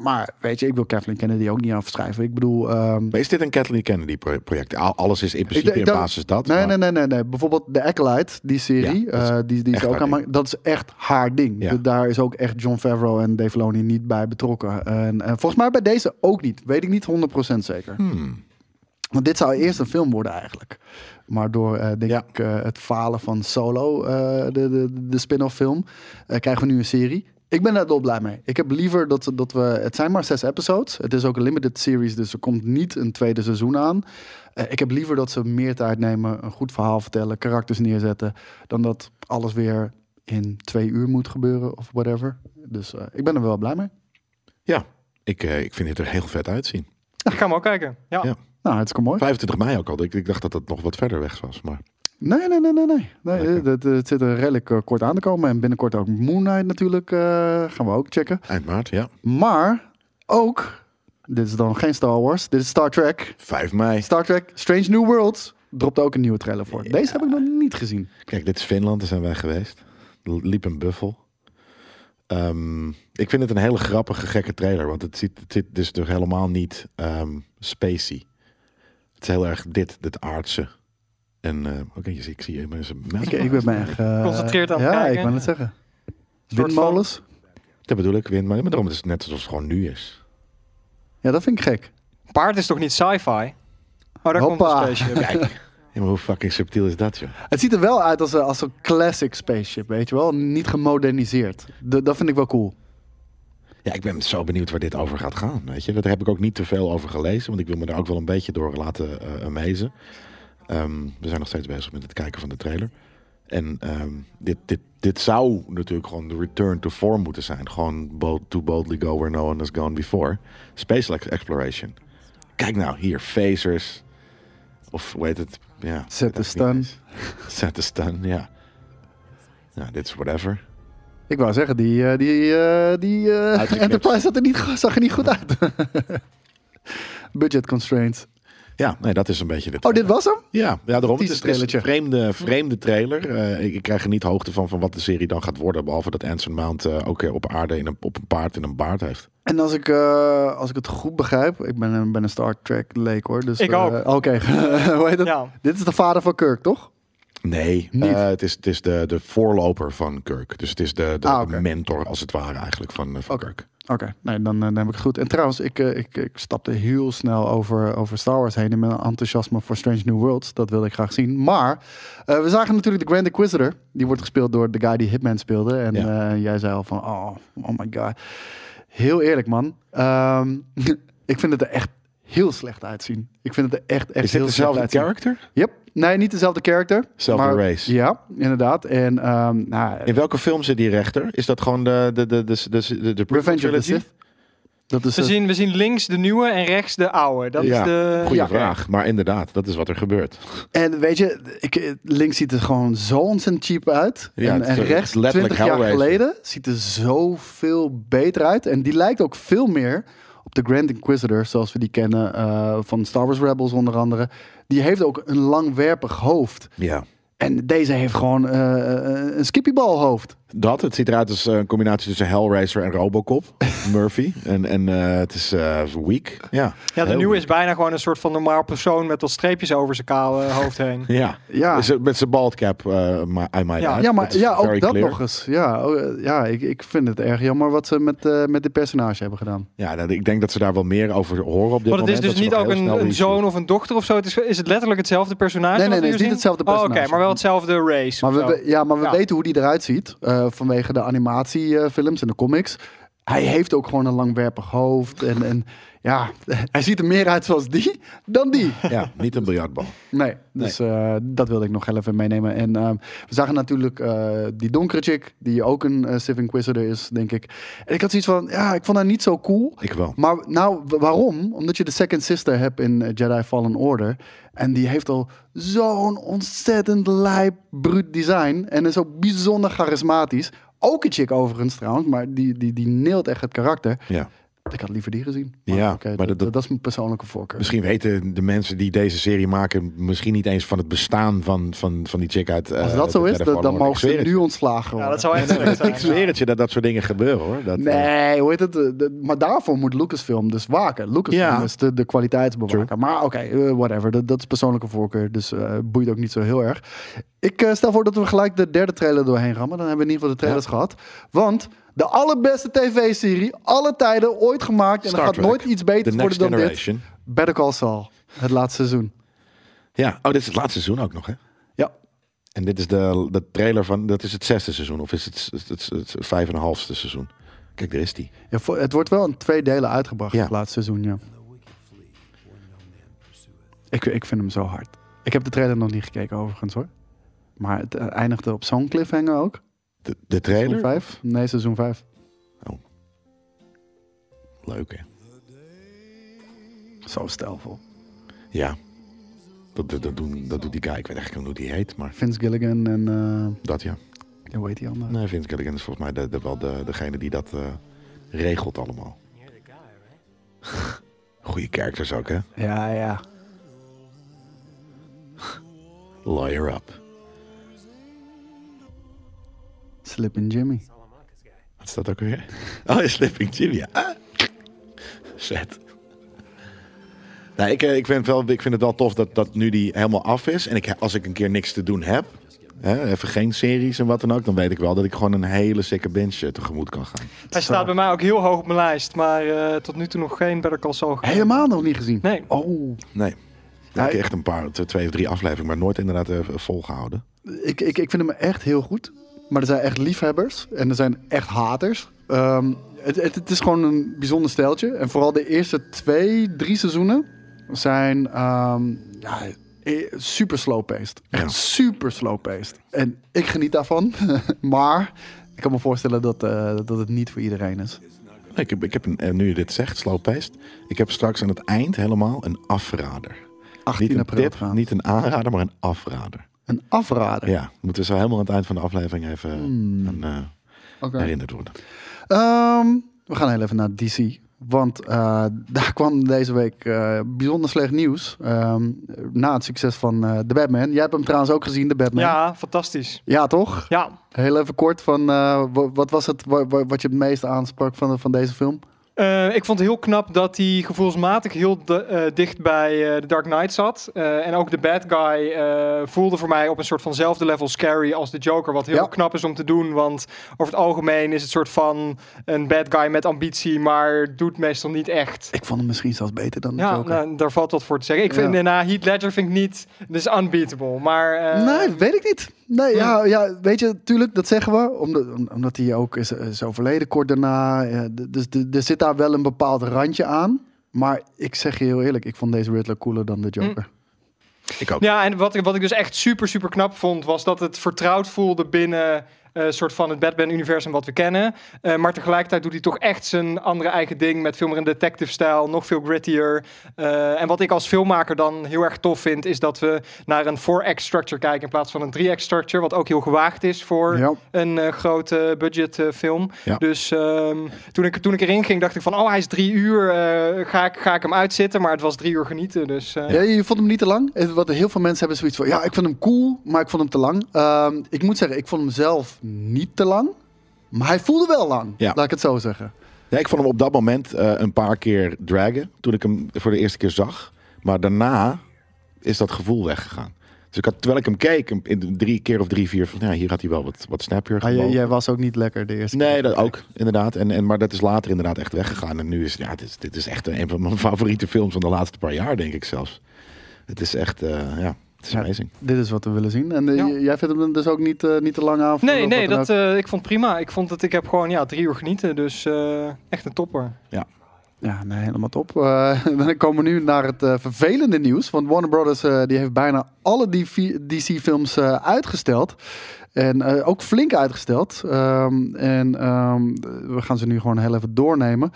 Maar weet je, ik wil Kathleen Kennedy ook niet afschrijven. Ik bedoel... ehm, Maar is dit een Kathleen Kennedy pro- project? Al- Alles is in principe Ik- ik in basis dat. Nee, maar- nee, nee, nee, nee. Bijvoorbeeld de Acolyte, die serie, Ja, is eh, die, die ze ook aan dat is echt haar ding. Ja. Daar is ook echt John Favreau en Dave Filoni niet bij betrokken. En, en volgens mij bij deze ook niet. Weet ik niet 100% zeker. Hmm. Want dit zou eerst een film worden eigenlijk. Maar door, eh, denk Ja. ik, eh, het falen van Solo, de, de, de spin-off film, krijgen we nu een serie. Ik ben daar wel blij mee. Ik heb liever dat, dat we... Het zijn maar zes episodes. Het is ook een limited series, dus er komt niet een tweede seizoen aan. Eh, ik heb liever dat ze meer tijd nemen, een goed verhaal vertellen, karakters neerzetten, dan dat alles weer in twee uur moet gebeuren of whatever. Dus eh, ik ben er wel blij mee. Ja, ik, eh, ik vind het er heel vet uitzien. Ik ga hem ook kijken. Ja. Ja. Nou, het is mooi. 25 mei ook al. Ik, ik dacht dat het nog wat verder weg was. Maar Nee, nee, nee, nee. nee. nee Lekker. het, het zit er redelijk eh, kort aan te komen. En binnenkort ook Moon Knight natuurlijk. eh, gaan we ook checken. eind maart, ja. Maar ook, dit is dan geen Star Wars. Dit is Star Trek. 5 mei. Star Trek Strange New Worlds dropt ook een nieuwe trailer voor. Deze heb ik nog niet gezien. Kijk, dit is Finland, daar zijn wij geweest. Er liep een buffel. Ehm, ik vind het een hele grappige, gekke trailer. Want het ziet, het zit dus toch helemaal niet ehm spacey. Het is heel erg dit, dit aardse. En eh, oké, je ziet- ik zie je mensen. Ik, ik ben me echt... eh, Geconcentreerd aan het ja, kijken. ik wou het zeggen. Windmolens? Dat bedoel ik, wind, maar daarom is het net zoals het gewoon nu is. Ja, dat vind ik gek. Paard is toch niet sci-fi? Oh, daar Hoppa. komt een spaceship. *laughs* Kijk, ja, maar hoe fucking subtiel is dat, joh? Het ziet er wel uit als, een- als een classic spaceship, weet je wel? Niet gemoderniseerd. D- dat vind ik wel cool. Ja, ik ben zo benieuwd waar dit over gaat gaan. Weet je, daar heb ik ook niet te veel over gelezen, want ik wil me daar ook wel een beetje door laten eh amezen. Ehm, we zijn nog steeds bezig met het kijken van de trailer. En ehm, dit, dit, dit zou natuurlijk gewoon de return to form moeten zijn. Gewoon bold, to boldly go where no one has gone before. Space ex- exploration. Kijk nou, hier, phasers. Of hoe heet het? Ja, Set the stun. Set the stun, ja. Ja, dit is whatever. Ik wou zeggen, die, eh, die, eh, die eh. Enterprise zat er niet, zag er niet goed uit. *laughs* Budget constraints. Ja, nee, dat is een beetje dit. Oh, dit was hem? Ja, ja daarom. Het is, het een vreemde, vreemde trailer. Eh, ik, ik krijg er niet hoogte van, van wat de serie dan gaat worden. Behalve dat Anson Mount eh, ook op aarde in een, op een paard in een baard heeft. En als ik, eh, als ik het goed begrijp, ik ben, een- ben een Star Trek leek hoor. Dus, Ik eh, ook. Oké, *laughs* hoe heet het? Ja. Dit is de vader van Kirk, toch? Nee, Niet? eh, het is, het is de, de voorloper van Kirk. Dus het is de, de, Ah, de mentor, als het ware, eigenlijk van, van. Kirk. Oké, nee, dan, eh, dan heb ik het goed. En trouwens, ik, eh, ik, ik stapte heel snel over, over Star Wars heen in mijn enthousiasme voor Strange New Worlds. Dat wilde ik graag zien. Maar eh, we zagen natuurlijk de Grand Inquisitor. Die wordt gespeeld door de guy die Hitman speelde. En Ja. eh, jij zei al van, oh, oh my god. Heel eerlijk, man. Ehm, *laughs* ik vind het er echt heel slecht uitzien. Ik vind het er echt, echt Is dit heel slecht dezelfde uitzien. character? Yep. Nee, niet dezelfde character. Zelfde maar- race. Ja, inderdaad. En ehm, nou, In welke film zit die rechter? Is dat gewoon de, de, de, de, de, de, de prequel Revenge of the? Sith. Dat is We zien, we zien links de nieuwe en rechts de oude. Dat Ja, is de... Goeie Ja. vraag. Maar inderdaad, dat is wat er gebeurt. En weet je, ik, links ziet er gewoon zo ontzettend cheap uit. Ja, en, rechts, letterlijk 20 jaar geleden, ziet er zoveel beter uit. En die lijkt ook veel meer op de Grand Inquisitor, zoals we die kennen eh, van Star Wars Rebels onder andere. Die heeft ook een langwerpig hoofd. Ja. En deze heeft gewoon eh, een skippybalhoofd. Dat, het ziet eruit als eh, een combinatie tussen Hellraiser en Robocop. *laughs* Murphy. En, en eh, het is eh, weak. Ja, Ja, de nieuwe is bijna gewoon een soort van normaal persoon met wat streepjes over zijn kale hoofd heen. Ja. Ja. Met zijn bald cap, eh maar I might Ja. add. Ja, maar ja, ook dat clear. nog eens. Ja, oh, ja ik, ik vind het erg jammer wat ze met, eh met dit personage hebben gedaan. Ja, dat- ik denk dat ze daar wel meer over horen op dit Want het is moment. dus dat niet ook een, zoon of een dochter of zo. Het is, is het letterlijk hetzelfde personage? Nee, nee, nee, het is niet hetzelfde Oh, Oké, personage. maar wel hetzelfde race. Maar we, ja, maar we Ja. weten hoe die eruit ziet eh, vanwege de animatiefilms en de comics. Hij heeft ook gewoon een langwerpig hoofd. En, en ja, hij ziet er meer uit zoals die dan die. Ja, niet een biljartbal. Nee, dus eh, dat wilde ik nog heel even meenemen. En ehm, we zagen natuurlijk eh, die donkere chick, die ook een eh, Civ Inquisitor is, denk ik. En ik had zoiets van, ja, ik vond haar niet zo cool. Ik wel. Maar nou, waarom? Omdat je de Second Sister hebt in eh, Jedi Fallen Order. En die heeft al zo'n ontzettend lijp, bruut design. En is ook bijzonder charismatisch. Ook een chick overigens trouwens, maar die, die, die neelt echt het karakter. Ja. Ik had liever die gezien. Ja, maar dat, dat- dat, dat is mijn persoonlijke voorkeur. Misschien weten de mensen die deze serie maken misschien niet eens van het bestaan van, van, van die chick uit. Als eh, dat zo is, dan, mogen ze nu ontslagen worden. Ja, dat zou *laughs* zijn. Ik zweer het je dat dat soort dingen gebeuren hoor. Dat, eh, Nee, hoe heet het? De- de- maar daarvoor moet Lucasfilm dus waken. Lucasfilm Ja. is de, de kwaliteitsbewaker. Maar oké, eh, whatever. Dat, dat is persoonlijke voorkeur. Dus eh, boeit ook niet zo heel erg. Ik eh, stel voor dat we gelijk de derde trailer doorheen rammen. Dan hebben we in ieder geval de trailers gehad. Want de allerbeste tv-serie, alle tijden, ooit gemaakt. En Star er gaat Trek, nooit iets beter worden dan dit. Generation. Better Call Saul. Het laatste seizoen. Ja, oh, dit is het laatste seizoen ook nog hè? Ja. En dit is de, de trailer van, dat is het zesde seizoen of is het het, het, het, het vijf en een halfste seizoen? Kijk, daar is die. ja voor- het wordt wel in twee delen uitgebracht, Ja. het laatste seizoen, ja. Ik, ik vind hem zo hard. Ik heb de trailer nog niet gekeken overigens hoor. Maar het eh, eindigde op zo'n cliffhanger ook. De, de Seizoen trailer? 5? Nee, seizoen 5. Leuk hè? Zo stijlvol. Ja. Dat, dat, dat, doen, dat doet die guy. Ik weet eigenlijk niet hoe die heet, maar Vince Gilligan en... eh dat ja. ja, hoe heet die andere? Nee, Vince Gilligan is volgens mij de, de, wel de, degene die dat eh, regelt allemaal. *laughs* Goeie characters ook, hè? Ja, ja. Lawyer up. Slippin' Jimmy. Wat is dat ook weer? *laughs* Oh, is Slipping Jimmy. ja. Ah. Nou, ik, eh, ik, vind wel, ik vind het wel tof dat, dat nu die helemaal af is. En ik, als ik een keer niks te doen heb, hè, even geen series en wat dan ook, dan weet ik wel dat ik gewoon een hele sikke binge eh, tegemoet kan gaan. Hij staat bij mij ook heel hoog op mijn lijst. Maar eh, tot nu toe nog geen Better Call Saul. Helemaal nog niet gezien. Nee. Oh. Nee. Ja, ik heb echt een paar, twee of drie afleveringen, maar nooit inderdaad eh, volgehouden. Ik, ik, ik vind hem echt heel goed. Maar er zijn echt liefhebbers en er zijn echt haters. Ehm, het, het, het is gewoon een bijzonder steltje. En vooral de eerste twee, drie seizoenen zijn ehm, ja, eh, super slow-paced. Echt Ja. super slow-paced. En ik geniet daarvan. *laughs* maar ik kan me voorstellen dat, eh, dat het niet voor iedereen is. Nee, Ik heb, ik heb een, eh, nu je dit zegt, slow paced. Ik heb straks aan het eind helemaal een afrader. 18 Niet een april tip, niet een aanrader, maar een afrader. Een afrader. Ja, moeten we zo helemaal aan het eind van de aflevering even Hmm. aan, eh, Oké. herinnerd worden. Ehm, we gaan heel even naar DC. Want eh, *laughs* daar kwam deze week eh, bijzonder slecht nieuws. Ehm, na het succes van eh The Batman. Jij hebt hem trouwens ook gezien, The Batman. Ja, fantastisch. Ja, toch? Ja, Heel even kort van eh, wa- wat was het wa- wa- wat je het meest aansprak van, van deze film? Eh, ik vond het heel knap dat hij gevoelsmatig heel de- eh, dicht bij eh The Dark Knight zat. En ook de bad guy voelde voor mij op een soort vanzelfde level scary als de Joker. Wat heel Ja. knap is om te doen. Want over het algemeen is het soort van een bad guy met ambitie, maar doet meestal niet echt. Ik vond hem misschien zelfs beter dan de Ja, Joker. nou, daar valt wat voor te zeggen. Ik vind, Ja. na Heath Ledger vind ik niet, dus unbeatable. Maar Nee, weet ik niet. Nee, ja, ja, weet je, tuurlijk, dat zeggen we. Omdat, om- omdat hij ook is, is overleden kort daarna. Ja, dus er zit daar wel een bepaald randje aan. Maar ik zeg je heel eerlijk, ik vond deze Riddler cooler dan de Joker. Ik ook. Ja, en wat ik, wat ik dus echt super, super knap vond, was dat het vertrouwd voelde binnen soort van het Batman-universum wat we kennen. Eh, maar tegelijkertijd doet hij toch echt zijn andere eigen ding met veel meer een detective-stijl, nog veel grittier. Eh, en wat ik als filmmaker dan heel erg tof vind, is dat we naar een 4x structure kijken in plaats van een 3x structure, wat ook heel gewaagd is voor Ja. een eh, grote budget eh, film. Ja. Dus ehm, toen, ik, toen ik erin ging, dacht ik van, oh, hij is drie uur, eh, ga, ik, ga ik hem uitzitten? Maar het was drie uur genieten, dus... eh, Ja, je vond hem niet te lang. Eh, Wat heel veel mensen hebben zoiets van, ja, ik vond hem cool, maar ik vond hem te lang. Ehm, ik moet zeggen, ik vond hem zelf niet te lang. Maar hij voelde wel lang, Ja. laat ik het zo zeggen. Ja, ik vond hem op dat moment eh, een paar keer dragen. Toen ik hem voor de eerste keer zag. Maar daarna is dat gevoel weggegaan. Dus ik had, terwijl ik hem keek, in drie keer of drie, vier van ja, hier had hij wel wat, wat snappier jij, gewogen. jij was ook niet lekker de eerste Nee, keer. dat ook, inderdaad. En, en, maar dat is later inderdaad echt weggegaan. En nu is, ja, dit is, dit is echt een van mijn *laughs* favoriete films van de laatste paar jaar, denk ik zelfs. Het is echt, eh, ja, het is Ja. amazing. Dit is wat we willen zien. En eh, Ja. jij vindt hem dus ook niet, eh, niet te lang aan? Nee, nee, dat, eh, ik vond het prima. Ik vond dat ik heb gewoon ja, drie uur genieten. Dus eh, echt een topper. Ja, nee, helemaal top. Eh, *laughs* dan komen we nu naar het eh, vervelende nieuws. Want Warner Brothers eh, die heeft bijna alle DC-films eh, uitgesteld. En eh, ook flink uitgesteld. Ehm, en ehm, we gaan ze nu gewoon heel even doornemen.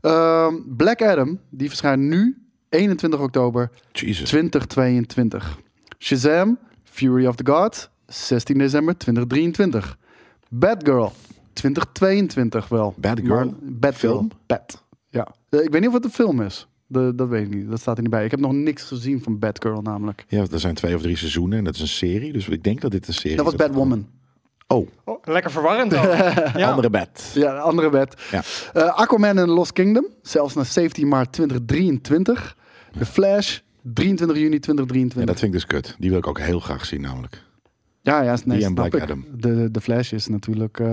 Ehm, Black Adam, die verschijnt nu 21 oktober Jesus. 2022. Shazam, Fury of the Gods, 16 december 2023. Batgirl, 2022 wel. Batgirl? Batgirl. Film? Bat. Ja. Eh, Ik weet niet of het een film is. De, dat weet ik niet. Dat staat er niet bij. Ik heb nog niks gezien van Batgirl namelijk. Ja, er zijn twee of drie seizoenen en dat is een serie. Dus ik denk dat dit een serie Dat was is. Batwoman. Oh, Oh, lekker verwarrend dan. *laughs* ja. andere Bat. Ja, de andere Bat. Ja. Eh, Aquaman en Lost Kingdom. Zelfs naar 17 maart 2023. The Flash, 23 juni Ja, 2023. dat vind ik dus kut. Die wil ik ook heel graag zien namelijk. Ja, ja, nee, Die en snap Black ik. Adam. De, de Flash is natuurlijk... eh,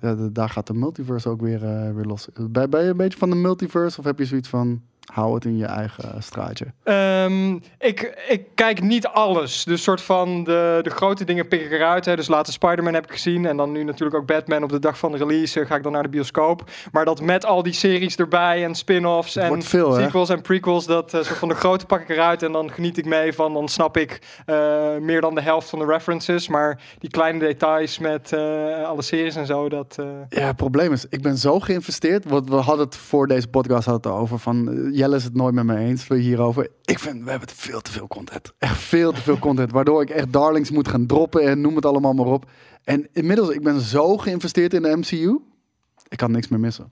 ja, de- daar gaat de multiverse ook weer, eh, weer los. Ben, ben je een beetje van de multiverse? Of heb je zoiets van... Hou het in je eigen straatje. Ehm, ik, ik kijk niet alles. Dus soort van de, de grote dingen pik ik eruit. Hè. Dus laatste Spider-Man heb ik gezien. En dan nu natuurlijk ook Batman op de dag van de release. eh, ga ik dan naar de bioscoop. Maar dat met al die series erbij en spin-offs en hè? sequels en prequels. Dat eh, soort van de grote pak ik eruit. En dan geniet ik mee van. Dan snap ik eh, meer dan de helft van de references. Maar die kleine details met eh, alle series en zo. Dat, eh, Ja, het probleem is, ik ben zo geïnvesteerd. Want we hadden het voor deze podcast hadden het over van... Jelle is het nooit met me eens hierover. Ik vind, we hebben veel te veel content. Echt veel te veel content. Waardoor ik echt darlings moet gaan droppen en noem het allemaal maar op. En inmiddels, ik ben zo geïnvesteerd in de MCU. Ik kan niks meer missen.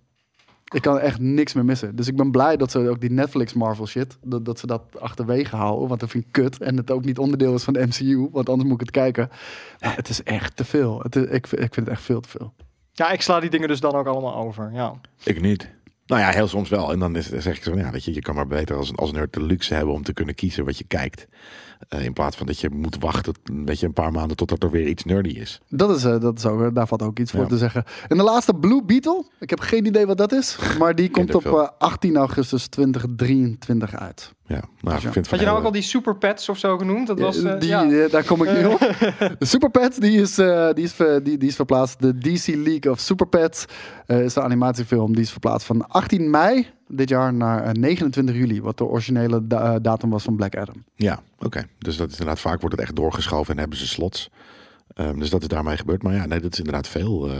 Ik kan echt niks meer missen. Dus ik ben blij dat ze ook die Netflix Marvel shit, dat, dat ze dat achterwege houden. Want dat vind ik kut. En het ook niet onderdeel is van de MCU. Want anders moet ik het kijken. Maar het is echt te veel. Het is, ik, vind- ik vind het echt veel te veel. ja, ik sla die dingen dus dan ook allemaal over. Ja. Ik niet. Nou ja, heel soms wel. En dan is, zeg ik zo, ja, weet je, je kan maar beter als, als nerd de luxe hebben om te kunnen kiezen wat je kijkt. Eh, in plaats van dat je moet wachten, weet je, een paar maanden totdat er weer iets nerdy is. Dat is, eh, dat is ook, daar valt ook iets voor te zeggen. En de laatste Blue Beetle. Ik heb geen idee wat dat is. *laughs* Maar die komt op wel. eh, 18 augustus 2023 uit. Ja, nou, ik Ja. vind het Had je nou ook al die super pets of zo genoemd? Dat was, Eh, die, ja. eh, daar kom ik nu op. *laughs* De Super Pets, die is, eh, die, is, ver- die, die is verplaatst. De DC League of Super Pets eh, is de animatiefilm. Die is verplaatst van 18 mei dit jaar naar eh, 29 juli. Wat de originele da- datum was van Black Adam. Ja, oké. Dus dat is inderdaad vaak wordt het echt doorgeschoven en hebben ze slots. Ehm, dus dat is daarmee gebeurd. Maar ja, nee, dat is inderdaad veel eh,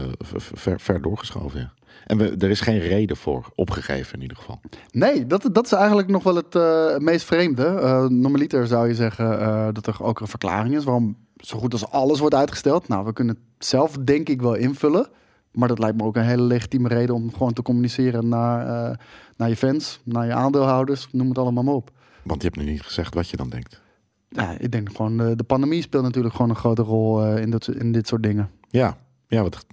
ver, ver doorgeschoven. Ja. En we, er is geen reden voor opgegeven in ieder geval. Nee, dat, dat is eigenlijk nog wel het eh, meest vreemde. Eh normaliter zou je zeggen eh, dat er ook een verklaring is waarom zo goed als alles wordt uitgesteld. Nou, we kunnen het zelf denk ik wel invullen. Maar dat lijkt me ook een hele legitieme reden om gewoon te communiceren naar, naar je fans, naar je aandeelhouders, noem het allemaal maar op. Want je hebt nu niet gezegd wat je dan denkt. Ja, ik denk gewoon, de, de pandemie speelt natuurlijk gewoon een grote rol in, dit, in dit soort dingen. Ja, ja wat,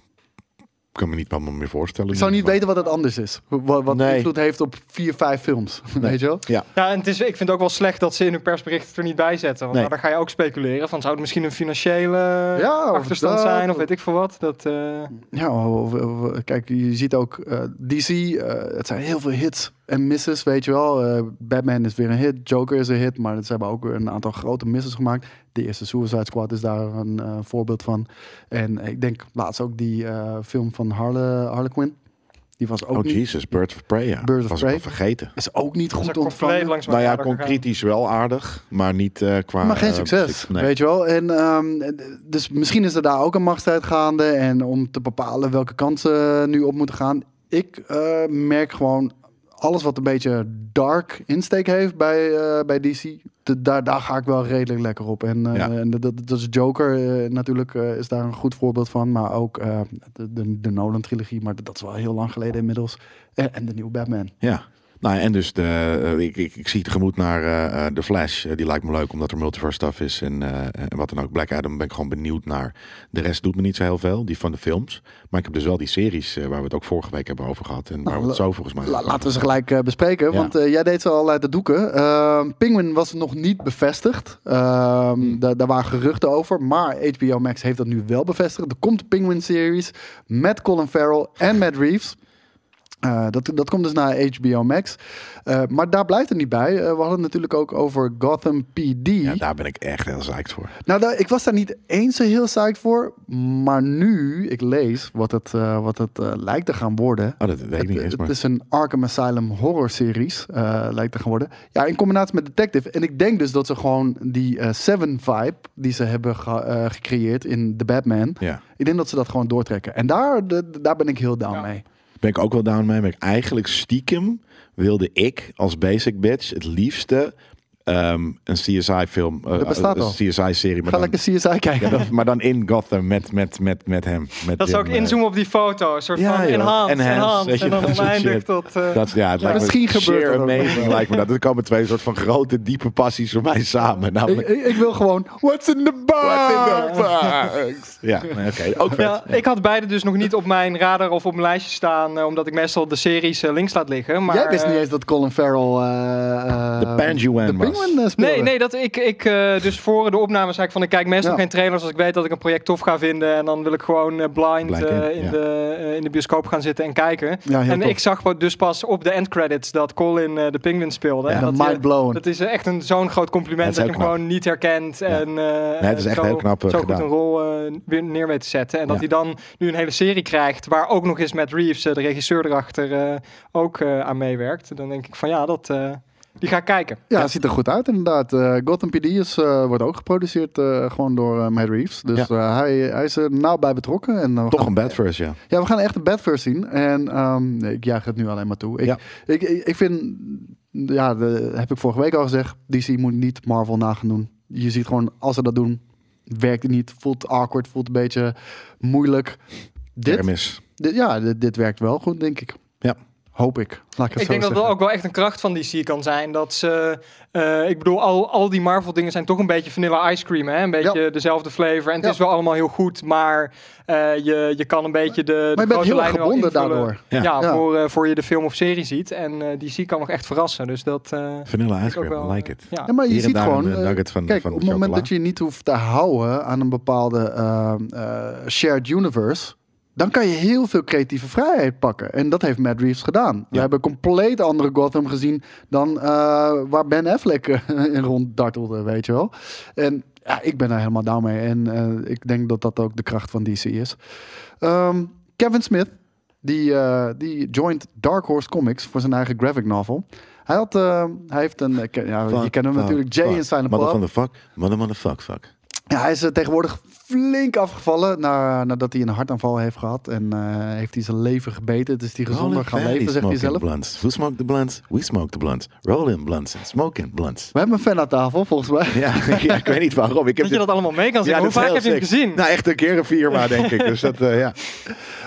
kan me niet allemaal meer voorstellen. Ik zou niet Maar- weten wat het anders is. Wat, wat Nee. invloed heeft op vier, vijf films. *laughs* Weet je wel? Ja, Ja, en het is, ik vind het ook wel slecht dat ze in hun persbericht er niet bij zetten. Want Nee. nou, dan ga je ook speculeren. Van, zou het misschien een financiële Ja, achterstand dat, zijn? Of weet ik veel wat. Dat, eh, Ja, of- of- of- kijk, je ziet ook eh, DC. eh, het zijn heel veel hits en misses, weet je wel. Eh, Batman is weer een hit, Joker is een hit, maar ze hebben ook een aantal grote misses gemaakt. De eerste Suicide Squad is daar een eh, voorbeeld van. En ik denk laatst ook die eh, film van Harle, Harlequin. Die was ook oh niet, Jesus, Birds of Prey. Ja. Birds of was Prey. ik al vergeten. is ook niet goed ontvangen. langs Nou ja, kon kritisch wel aardig, maar niet eh, qua... Maar geen succes. Nee. weet je wel. En, ehm, dus misschien is er daar ook een machtsstrijd gaande. En om te bepalen welke kant ze nu op moeten gaan. Ik eh, merk gewoon alles wat een beetje dark insteek heeft bij, eh, bij DC. de- daar, daar ga ik wel redelijk lekker op. En, Ja. en dat, is Joker eh, natuurlijk is daar een goed voorbeeld van. Maar ook de, de, de Nolan-trilogie. Maar dat is wel heel lang geleden inmiddels. En, en de nieuwe Batman. Ja. Nou, en dus de, eh, ik, ik, ik zie tegemoet naar eh, eh, de Flash. Die lijkt me leuk omdat er multiverse stuff is en, en wat dan ook. Black Adam ben ik gewoon benieuwd naar. De rest doet me niet zo heel veel, die van de films. Maar ik heb dus wel die series waar we het ook vorige week hebben over gehad. En waar we het zo volgens mij... La- laten we ze gelijk bespreken. Ja. Want jij deed ze al uit de doeken. Ehm Penguin was nog niet bevestigd. Ehm, Hmm. da- Daar waren geruchten over. Maar HBO Max heeft dat nu wel bevestigd. Er komt een Penguin-series met Colin Farrell en Matt Reeves. Eh, dat, dat komt dus naar HBO Max. Eh, maar daar blijft het niet bij. Eh, we hadden het natuurlijk ook over Gotham PD. Ja, daar ben ik echt heel psyched voor. Nou, daar- ik was daar niet eens zo heel psyched voor. Maar nu ik lees wat het, eh, wat het eh, lijkt te gaan worden. Oh, dat weet ik Het, niet eens, het maar... is een Arkham Asylum horror series, eh, lijkt te gaan worden. Ja, in combinatie met Detective. En ik denk dus dat ze gewoon die eh, Seven vibe die ze hebben ge- eh, gecreëerd in The Batman. Ja. Ik denk dat ze dat gewoon doortrekken. En daar, de- daar ben ik heel down Ja. mee. Ben ik ook wel down mee. Maar eigenlijk stiekem wilde ik als basic bitch het liefste ehm, een CSI-film. Dat bestaat al. Een CSI-serie. Maar, Ga dan- lekker CSI kijken. ja, dat- maar dan in Gotham met, met, met, met hem. Met Dat zou ook eh, inzoomen op die foto. Een soort Ja, van joh. enhance, Enhance, enhance. weet je, en dan oneindig shit. tot... eh, Dat, ja, het lijkt misschien me gebeurt dat ook. amazing lijkt me dat. Er komen twee soort van grote, diepe passies voor mij samen. ik, Namelijk, ik, ik wil gewoon, what's in the box? What in the *laughs* box? Ja, oké. Ook vet. Ja, ik had beide dus nog niet op mijn radar of op mijn lijstje staan, eh, omdat ik meestal de series eh, links laat liggen. Maar, Jij wist niet eh, eens dat Colin Farrell eh, eh, De de was. Penguin eh, speelde. Nee, nee, dat ik, ik eh, dus voor de opname zei ik van ik kijk meestal Ja. geen trailers als ik weet dat ik een project tof ga vinden en dan wil ik gewoon eh, blind Blind eh, in, in, ja. de, eh, in de bioscoop gaan zitten en kijken. Ja, en tof. ik zag wat dus pas op de endcredits dat Colin eh, de Penguin speelde. Ja, En dat, mind blown. dat is echt een zo'n groot compliment dat je hem gewoon niet herkent en eh, het is echt zo, heel knap, eh, zo gedaan. goed een rol eh, weer neer weet te zetten. En dat hij dan nu een hele serie krijgt waar ook nog eens Matt Reeves, eh, de regisseur erachter, eh, ook eh, aan meewerkt. Dan denk ik van ja, dat, eh, die ga ik kijken. Ja, het ziet er goed uit inderdaad. Eh Gotham PD is, eh, wordt ook geproduceerd eh, gewoon door eh, Matt Reeves. Dus eh, hij, hij is er nauw bij betrokken. En, Toch gaan- een bad first, ja. Ja, we gaan echt een Badverse zien. En ehm, ik jaag het nu alleen maar toe. Ik, Ja. ik, ik, ik vind, ja, de, heb ik vorige week al gezegd, DC moet niet Marvel na gaan doen. Je ziet gewoon, als ze dat doen, werkt het niet. Voelt awkward, voelt een beetje moeilijk. Dit, ja, dit, dit werkt wel goed, denk ik. Ja. Hoop ik. Laat ik het Ik zo denk dat zeggen. dat ook wel echt een kracht van DC kan zijn. Dat ze, eh, ik bedoel, al, al die Marvel dingen zijn toch een beetje vanilla ice cream. Hè? Een beetje dezelfde flavor. En het Ja. is wel allemaal heel goed, maar eh, je, je kan een beetje de, de Maar je bent heel erg gebonden daardoor. Ja. Ja, Ja. Voor, eh, voor je de film of serie ziet. En eh DC kan nog echt verrassen. Dus dat eh, Vanilla ice cream, wel, I like it. Ja. Ja, maar je Hier ziet daar gewoon, een, nugget van- kijk, van op het moment dat je niet hoeft te houden aan een bepaalde shared universe, dan kan je heel veel creatieve vrijheid pakken. En dat heeft Matt Reeves gedaan. We hebben een compleet andere Gotham gezien dan eh, waar Ben Affleck eh, *laughs* in ronddartelde, weet je wel. En ja, ik ben daar helemaal down mee. En eh, ik denk dat dat ook de kracht van DC is. Ehm, Kevin Smith, die, eh, die joined Dark Horse Comics voor zijn eigen graphic novel. Hij, had, hij heeft een, ja, je kent hem fuck, natuurlijk, Jay in Silent Mother Bob. van de fuck. Mother van de fuck, fuck. Ja, hij is tegenwoordig flink afgevallen na, nadat hij een hartaanval heeft gehad. En eh, heeft hij zijn leven gebeten. Het is hij gezonder gaan leven, zegt hij zelf. Blunts. Who smoked the blunts? We smoked the blunts. Rolling blunts. Smoking blunts. We hebben een fan aan tafel, volgens mij. Ja, *laughs* ja, ik weet niet waarom. Ik heb Dat je dat allemaal mee kan zien. Ja, Hoe vaak heb je hem gezien? Nou, echt een keer een vier maar, denk ik. Dus dat, eh, ja. *laughs*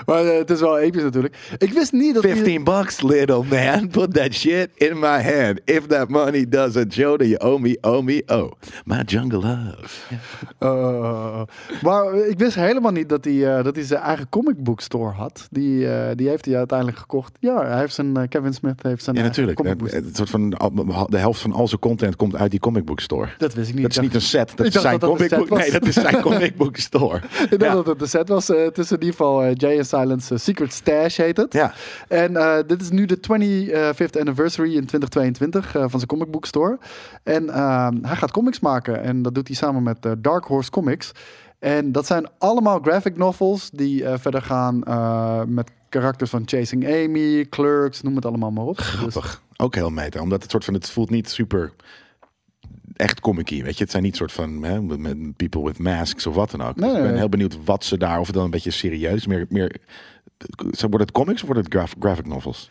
Maar eh, het is wel episch natuurlijk. Ik wist niet dat hij... 15 bucks, little man. Put that shit in my hand. If that money doesn't show, then you owe me, owe me, oh. My jungle love. Eh, Maar ik wist helemaal niet dat hij, eh, dat hij zijn eigen comic book store had. Die, eh, die heeft hij uiteindelijk gekocht. Ja, hij heeft zijn, eh, Kevin Smith heeft zijn Ja, natuurlijk. comic book Het, het soort van, de helft van al zijn content komt uit die comic book store. Dat wist ik niet. Dat is niet een set, dat is zijn dat comic book. Nee, dat is zijn *laughs* comic book store. Ik dacht Ja. dat het de set was. het is in ieder geval Jay and Silence Secret Stash heet het. Ja, En dit is nu de 25th anniversary in 2022 eh, van zijn comic book store. En ehm, hij gaat comics maken. En dat doet hij samen met Dark Horse Comics. En dat zijn allemaal graphic novels die eh, verder gaan eh, met karakters van Chasing Amy, Clerks, noem het allemaal maar op. Dus, grappig. Ook heel meta, omdat het soort van, het voelt niet super echt comic weet je. Het zijn niet soort van hè, people with masks of wat dan ook. Dus Nee, ik ben heel benieuwd wat ze daar, of het dan een beetje serieus, meer, meer wordt het comics of wordt het graf- graphic novels?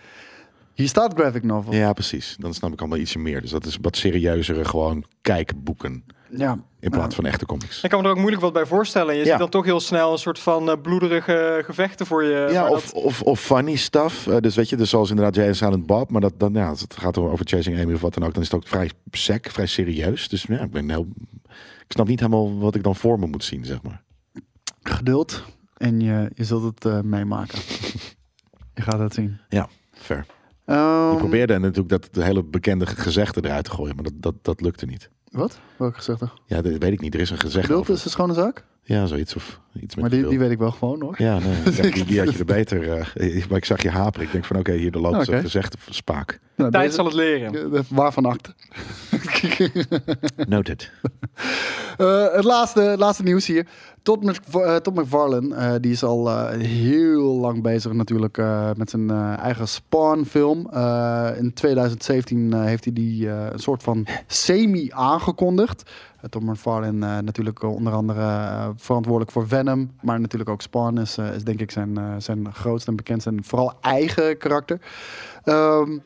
hier staat graphic novel. Ja, precies. Dan snap ik allemaal ietsje meer. Dus dat is wat serieuzere gewoon kijkboeken Ja. in plaats van echte comics. Ik kan me er ook moeilijk wat bij voorstellen. Je Ja. ziet dan toch heel snel een soort van eh, bloederige gevechten voor je. Ja, of, dat- of, of funny stuff. Eh, dus weet je, dus zoals inderdaad Jay en Silent Bob. Maar dat, dan, ja, als het gaat over Chasing Amy of wat dan ook, dan is het ook vrij sec, vrij serieus. Dus ja, ik ben heel... Ik snap niet helemaal wat ik dan voor me moet zien, zeg maar. Geduld. En je, je zult het eh, meemaken. *laughs* je gaat het zien. Ja, fair. Ehm, Ik probeerde natuurlijk dat de hele bekende gezegde eruit te gooien, maar dat, dat, dat lukte niet. Wat? Welke gezegde? Ja, dat weet ik niet. Er is een gezegde Geduld over. is een schone zaak? Ja, zoiets of iets met Maar die, die weet ik wel gewoon hoor. Ja, nee, die, die had je er *laughs* beter. eh, maar ik zag je haperen. Ik denk van, oké, hier de loopt okay. gezegde spaak. Nou, Tijd deze- zal het leren. Waarvan akte? Noted. *laughs* Eh, het laatste, laatste nieuws hier. Mc, eh, McFarlane, eh, die is al eh, heel lang bezig natuurlijk met zijn eigen Spawn-film. In 2017 eh, heeft hij die een soort van semi aangekondigd. Todd McFarlane natuurlijk onder andere verantwoordelijk voor Venom. Maar natuurlijk ook Spawn is, is denk ik zijn, zijn grootste en bekendste en vooral eigen karakter. Ehm,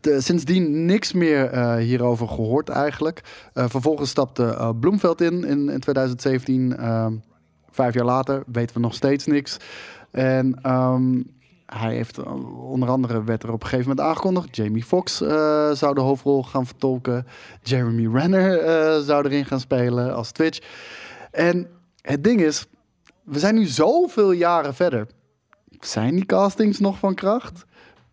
de- sindsdien niks meer eh, hierover gehoord eigenlijk. Eh, vervolgens stapte eh, Bloemveld in, in in 2017. Ehm, vijf jaar later weten we nog steeds niks. En ehm, hij heeft eh, onder andere werd er op een gegeven moment aangekondigd. Jamie Foxx eh, zou de hoofdrol gaan vertolken. Jeremy Renner eh, zou erin gaan spelen als Twitch. En het ding is, we zijn nu zoveel jaren verder. Zijn die castings nog van kracht?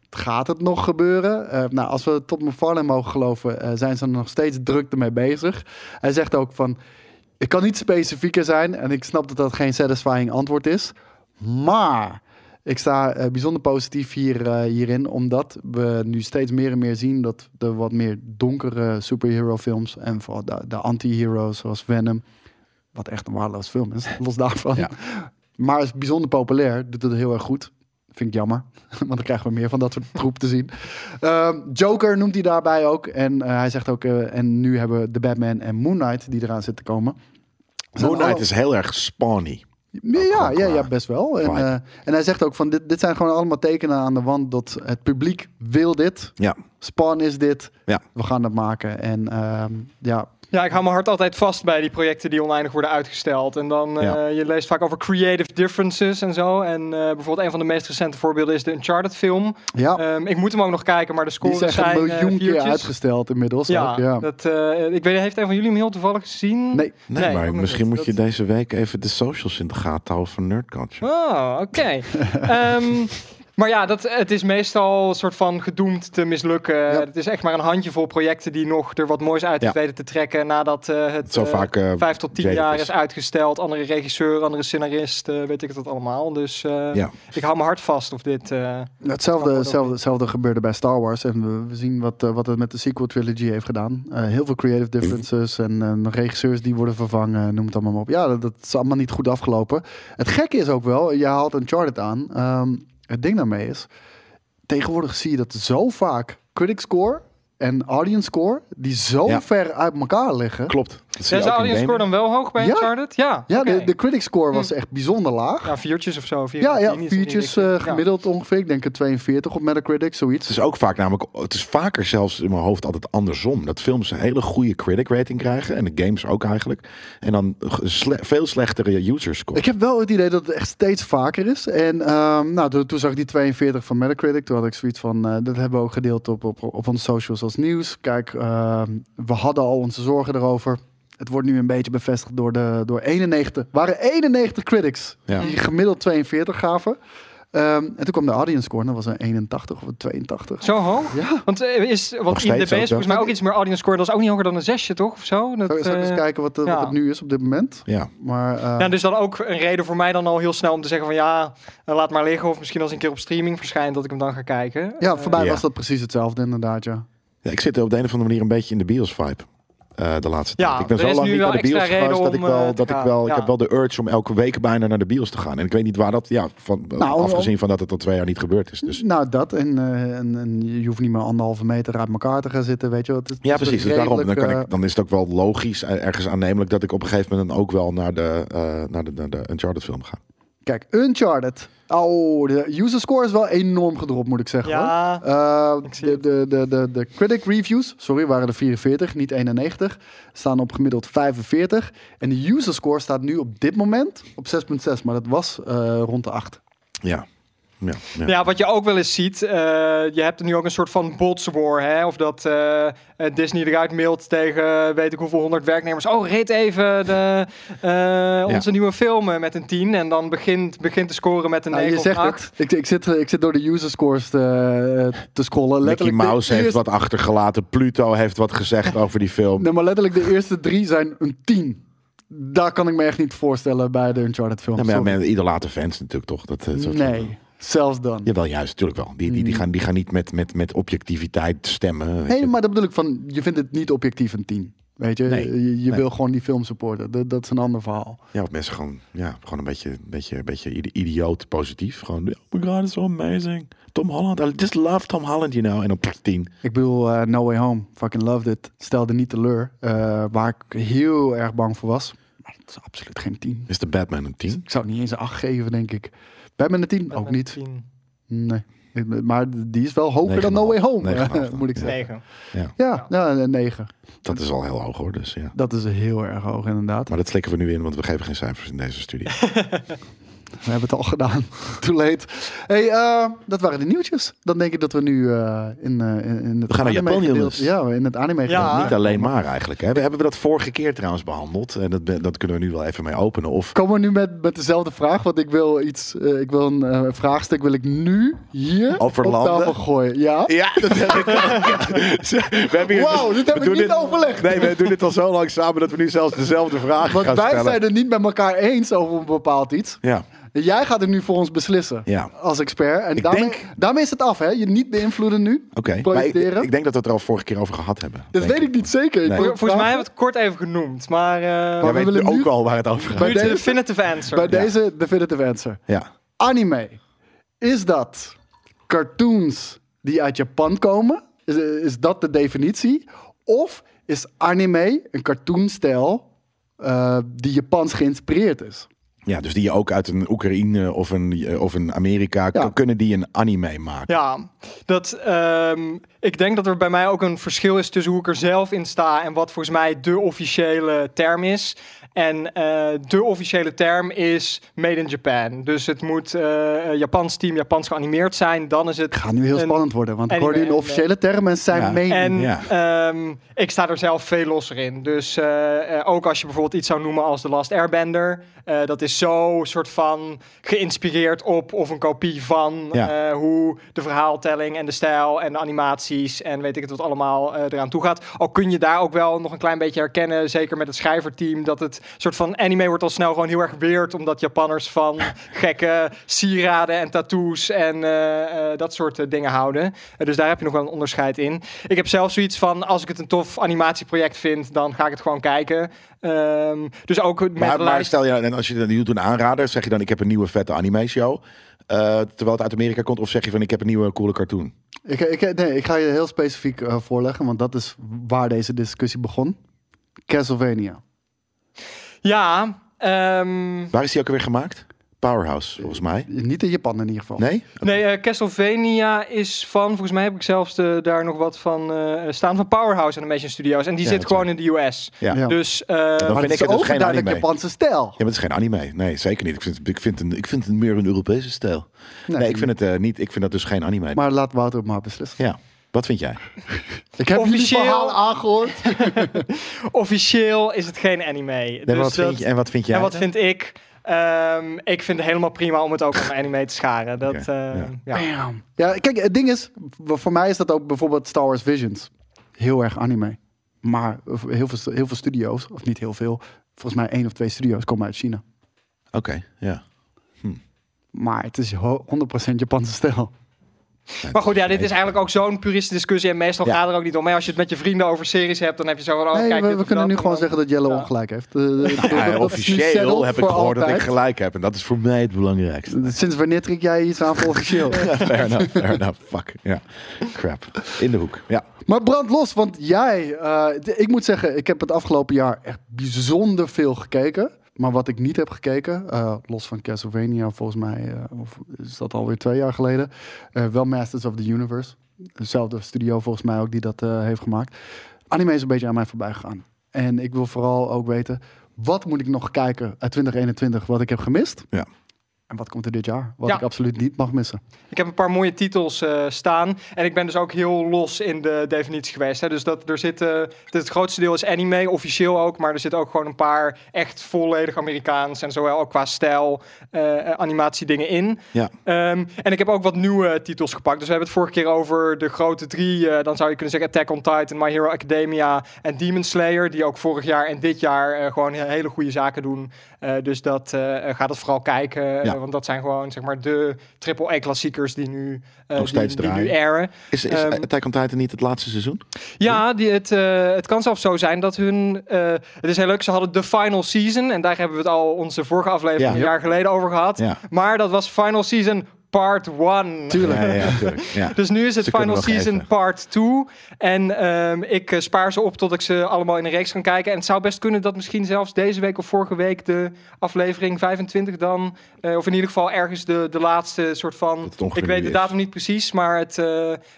Gaat het nog gebeuren? Eh, nou, als we Todd McFarlane mogen geloven, eh, zijn ze er nog steeds druk ermee bezig. Hij zegt ook van, ik kan niet specifieker zijn en ik snap dat dat geen satisfying antwoord is. Maar ik sta eh, bijzonder positief hier, hierin, omdat we nu steeds meer en meer zien dat de wat meer donkere superhero films en vooral de, de anti-heroes zoals Venom, wat echt een waardeloos film is, *laughs* los daarvan. Ja. Maar is bijzonder populair, doet het heel erg goed. Vind ik jammer, *laughs* want dan krijgen we meer van dat soort troep te zien. Ehm, Joker noemt hij daarbij ook. En eh, hij zegt ook, eh, en nu hebben we de Batman en Moon Knight die eraan zitten komen. Moon Knight is heel erg spawny. ja, ja, ja, best wel. En, eh, en hij zegt ook van, dit, dit zijn gewoon allemaal tekenen aan de wand dat het publiek wil dit. Ja, Spawn is dit. Ja. We gaan dat maken. En ehm, ja, Ja, ik hou mijn hart altijd vast bij die projecten die oneindig worden uitgesteld. En dan, eh, Ja. je leest vaak over creative differences en zo. En eh, bijvoorbeeld een van de meest recente voorbeelden is de Uncharted film. ja Ehm, ik moet hem ook nog kijken, maar de die scores echt zijn een eh, miljoen keer viertjes. uitgesteld inmiddels. Ja, ook, ja. Dat, eh, ik weet, heeft een van jullie hem heel toevallig gezien? Nee, nee, Nee, maar misschien niet. moet je Dat- deze week even de socials in de gaten houden van Nerd Culture. Oh, oké. *laughs* Ehm, maar ja, dat, het is meestal een soort van gedoemd te mislukken. Het is echt maar een handjevol projecten die nog er wat moois uit Ja. weten te trekken nadat eh, het Zo eh, vaak eh, vijf tot tien jaar is. is uitgesteld. Andere regisseur, andere scenarist, weet ik het allemaal. Dus eh, Ja. ik hou mijn hart vast of dit... eh, Hetzelfde, hetzelfde, hetzelfde gebeurde bij Star Wars. En we, we zien wat, wat het met de sequel trilogy heeft gedaan. Eh, heel veel creative differences en eh, regisseurs die worden vervangen. Noem het allemaal maar op. Ja, dat, dat is allemaal niet goed afgelopen. Het gekke is ook wel, je haalt Uncharted aan. Ehm, het ding daarmee is, tegenwoordig zie je dat zo vaak critic score en audience score, die zo Ja. ver uit elkaar liggen. Klopt. Is de audience score dan wel hoog bij Ja. Uncharted? Ja, Ja, de, de critic score was echt bijzonder laag. Ja, viertjes of zo. vier Ja, ja, viertjes eh, Ja. gemiddeld ongeveer. Ik denk een 42 op Metacritic, zoiets. Het is ook vaak namelijk, het is vaker zelfs in mijn hoofd altijd andersom. Dat films een hele goede critic rating krijgen. En de games ook eigenlijk. En dan sle- veel slechtere user score. Ik heb wel het idee dat het echt steeds vaker is. En ehm, nou, toen, toen zag ik die 42 van Metacritic. Toen had ik zoiets van, eh, dat hebben we ook gedeeld op, op, op onze socials nieuws. Kijk, ehm, we hadden al onze zorgen erover. het wordt nu een beetje bevestigd door, de, door 91. waren 91 critics Ja. die gemiddeld 42 gaven. Ehm, en toen kwam de audience score, en dat was een 81 of een 82. Zo hoog? Ja. Want, eh, is, steeds IMDb ook, is volgens mij ook iets meer audience score. Dat is ook niet hoger dan een zesje, toch? Of zo? Dat, Zal, zal ik eens eh, kijken wat, de- ja. wat het nu is op dit moment? Ja. Maar eh, Ja, dus dan ook een reden voor mij dan al heel snel om te zeggen van ja, laat maar liggen. Of misschien als een keer op streaming verschijnt dat ik hem dan ga kijken. ja, voor mij Ja. was dat precies hetzelfde inderdaad, ja. Ja, ik zit op de een of andere manier een beetje in de bios-vibe. eh, de laatste Ja, tijd. Ik ben zo lang niet naar de bios geweest dat ik wel, eh, dat ik wel, ik heb wel de urge om elke week bijna naar de bios te gaan. En ik weet niet waar dat, ja, van, Nou, afgezien van dat het al twee jaar niet gebeurd is. Dus. Nou, dat. En, eh, en, en je hoeft niet meer anderhalve meter uit elkaar te gaan zitten, weet je wat. Het Ja, is precies. Dus daarom dan, kan ik, dan is het ook wel logisch, ergens aannemelijk, dat ik op een gegeven moment dan ook wel naar de, eh, naar de, naar de Uncharted film ga. Kijk, Uncharted. Oh, de user score is wel enorm gedropt, moet ik zeggen. Ja, hoor. Eh, ik zie de, de, de, de, de critic reviews, sorry, waren er 44, niet 91. Staan op gemiddeld 45. En de user score staat nu op dit moment op 6,6. Maar dat was eh, rond de 8. Ja. Ja, ja. Ja, wat je ook wel eens ziet, eh, je hebt er nu ook een soort van botswar, hè? Of dat eh, eh, Disney eruit mailt tegen weet ik hoeveel honderd werknemers. Oh, reed even de, eh, onze nieuwe film met een 10 en dan begint, begint te scoren met een Nou, 9 je zegt of 8. het. Ik, ik, zit, ik zit door de user scores te, te scrollen. Mickey Letterlijk Mouse heeft eerste- wat achtergelaten. Pluto heeft wat gezegd *laughs* over die film. Nee, maar letterlijk de eerste drie zijn een 10. Daar kan ik me echt niet voorstellen bij de Uncharted film. Ja, maar ja, met idolate fans natuurlijk toch. Dat, soort nee, zelfs dan. Jawel, juist, natuurlijk wel. Die, die, die, gaan, die gaan niet met, met, met objectiviteit stemmen. Nee, je. maar dat bedoel ik van, je vindt het niet objectief een 10. Weet je, Nee, je, je nee. wil gewoon die film supporten. Dat, dat is een ander verhaal. Ja, of mensen gewoon, ja, gewoon een beetje, beetje, beetje idioot positief. Gewoon, oh my god, it's so amazing. Tom Holland, I just love Tom Holland, you know. En pff, tien. Ik bedoel, eh, No Way Home, fucking loved it. Stelde niet teleur. eh, waar ik heel erg bang voor was. Maar het is absoluut geen 10. Is de Batman een tien? Ik zou het niet eens een 8 geven, denk ik. Batman een 10? Ook niet. Nee. Maar die is wel hoger dan No Way Home, 9,5 dan. moet ik zeggen. 9. Ja, ja, een 9. Dat is al heel hoog hoor, dus ja. Dat is heel erg hoog, inderdaad. Maar dat slikken we nu in, want we geven geen cijfers in deze studie. *laughs* We hebben het al gedaan. *laughs* Too late. Hey, eh, dat waren de nieuwtjes. Dan denk ik dat we nu eh, in, eh, in, het We gaan naar Japan. Ja, in het anime Ja. Niet alleen maar eigenlijk. Hè. We hebben we dat vorige keer trouwens behandeld. En dat, dat kunnen we nu wel even mee openen. Of Komen we nu met, met dezelfde vraag? Want ik wil iets, ik wil een vraagstuk wil ik nu hier Over op landen? tafel gooien. Ja. Ja, dat heb ik. *laughs* We hebben hier- Wauw, dit hebben we doen niet overlegd. Nee, we doen dit al zo lang samen dat we nu zelfs dezelfde vraag Want gaan wij stellen. zijn het niet met elkaar eens over een bepaald iets. Ja, Jij gaat het nu voor ons beslissen. Ja. Als expert. En Ik daarmee, denk- daarmee is het af, hè? Je niet beïnvloeden nu. oké. Maar ik, Projecteren. ik denk dat we het er al vorige keer over gehad hebben. dat weet ik niet zeker. Nee. Volgens mij hebben we het kort even genoemd, maar... eh Jij we weet willen ook nu- al waar het over gaat. bij nu de deze- definitive answer. Bij deze definitive answer. Ja. Anime. Is dat cartoons die uit Japan komen? Is, is dat de definitie? Of is anime een cartoonstijl eh, die Japans geïnspireerd is? Ja, dus die je ook uit een Oekraïne of een, of een Amerika... Ja. kunnen die een anime maken. Ja, dat, ehm, ik denk dat er bij mij ook een verschil is tussen hoe ik er zelf in sta en wat volgens mij de officiële term is. En eh, de officiële term is Made in Japan. Dus het moet eh Japans team, Japans geanimeerd zijn. Dan is het. Het gaat nu heel spannend worden, want ik hoorde een en, officiële term en zijn Ja. mening. En Ja. ehm, ik sta er zelf veel losser in. Dus ook als je bijvoorbeeld iets zou noemen als The Last Airbender. eh, dat is zo soort van geïnspireerd op of een kopie van Ja. eh, hoe de verhaaltelling en de stijl en de animaties en weet ik het wat allemaal eh, eraan toe gaat. Al kun je daar ook wel nog een klein beetje herkennen, zeker met het schrijverteam, dat het soort van anime wordt al snel gewoon heel erg weird, omdat Japanners van *laughs* gekke sieraden en tattoos en eh, eh, dat soort eh, dingen houden. Dus daar heb je nog wel een onderscheid in. Ik heb zelf zoiets van, als ik het een tof animatieproject vind, dan ga ik het gewoon kijken. Ehm, dus ook met Maar, stel je, en als je dan doet een aanrader, zeg je dan ik heb een nieuwe vette anime show. eh, terwijl het uit Amerika komt, of zeg je van ik heb een nieuwe coole cartoon? Ik, ik, nee, ik ga je heel specifiek voorleggen, want dat is waar deze discussie begon. Castlevania. Ja, ehm, Waar is die ook weer gemaakt? Powerhouse, volgens mij. Niet in Japan in ieder geval. Nee? Nee, eh, Castlevania is van, volgens mij heb ik zelfs de, daar nog wat van eh, staan, van Powerhouse Animation Studios. En die Ja, zit gewoon in de US. Ja. Ja. Dus, eh, Dan Maar vind het ik is het dus geen overduidelijk anime. Japanse stijl. Ja, maar het is geen anime. Nee, zeker niet. Ik vind, ik vind, een, ik vind het meer een Europese stijl. Nee, Nee, ik vind het eh, niet. Ik vind dat dus geen anime. Maar laat Wouter het maar beslissen. Ja. Wat vind jij? *laughs* Ik heb jullie Officieel- verhaal aangehoord. *laughs* Officieel is het geen anime. En, Dus wat, dat- vind je, en wat vind jij? en wat vind ik? Ehm, ik vind het helemaal prima om het ook aan anime te scharen. Dat, eh, ja. ja. Ja, kijk, het ding is, voor mij is dat ook bijvoorbeeld Star Wars Visions. Heel erg anime. Maar heel veel, heel veel studio's, of niet heel veel, volgens mij één of twee studio's komen uit China. Oké, ja. Maar het is ho- 100% Japanse stijl. Maar goed, ja, dit is eigenlijk ook zo'n puriste discussie. En meestal Ja. gaat er ook niet om. Maar als je het met je vrienden over series hebt, dan heb je zo van... Oh, nee, kijk, we, kunnen nu gewoon dan- zeggen dat Jelle Ja. ongelijk heeft. Eh, *laughs* Ja, officieel heb ik gehoord dat ik gelijk heb. En dat is voor mij het belangrijkste. Sinds wanneer trek jij iets aan voor officieel? *laughs* fair enough, fair enough. Fuck, ja. Crap. In de hoek, ja. Maar brand los, want jij, eh, ik moet zeggen, ik heb het afgelopen jaar echt bijzonder veel gekeken. Maar wat ik niet heb gekeken, eh, los van Castlevania, volgens mij eh, of is dat alweer twee jaar geleden, eh, wel Masters of the Universe. Dezelfde studio volgens mij ook die dat heeft gemaakt. Anime is een beetje aan mij voorbij gegaan. En ik wil vooral ook weten, wat moet ik nog kijken uit 2021 wat ik heb gemist? Ja. En wat komt er dit jaar? Wat Ja. ik absoluut niet mag missen. Ik heb een paar mooie titels eh, staan. En ik ben dus ook heel los in de definitie geweest. Hè. Dus dat er zitten. Het, het grootste deel is anime, officieel ook. Maar er zitten ook gewoon een paar echt volledig Amerikaans. En zowel ook qua stijl, eh animatiedingen in. Ja. Ehm, en ik heb ook wat nieuwe titels gepakt. Dus we hebben het vorige keer over de grote drie. dan zou je kunnen zeggen Attack on Titan, My Hero Academia en Demon Slayer. Die ook vorig jaar en dit jaar gewoon he- hele goede zaken doen. Eh, dus dat eh gaat het vooral kijken. eh, want dat zijn gewoon zeg maar de triple-A-klassiekers die nu, eh, Nog steeds die, die nu airen. Is, is Ehm, Attack Titan niet het laatste seizoen? Ja, die, het, eh, het kan zelfs zo zijn dat hun... eh, het is heel leuk, ze hadden de final season. En daar hebben we het al onze vorige aflevering Ja. een jaar geleden over gehad. Ja. Maar dat was final season part 1. Tuurlijk. Ja, ja, tuurlijk. Ja. *laughs* Dus nu is het Ze Final Season even. Part 2. En ehm, ik eh, spaar ze op tot ik ze allemaal in een reeks kan kijken. En het zou best kunnen dat misschien zelfs deze week of vorige week de aflevering 25 dan... eh, of in ieder geval ergens de, de laatste soort van... Ik weet de is. datum niet precies, maar het, eh,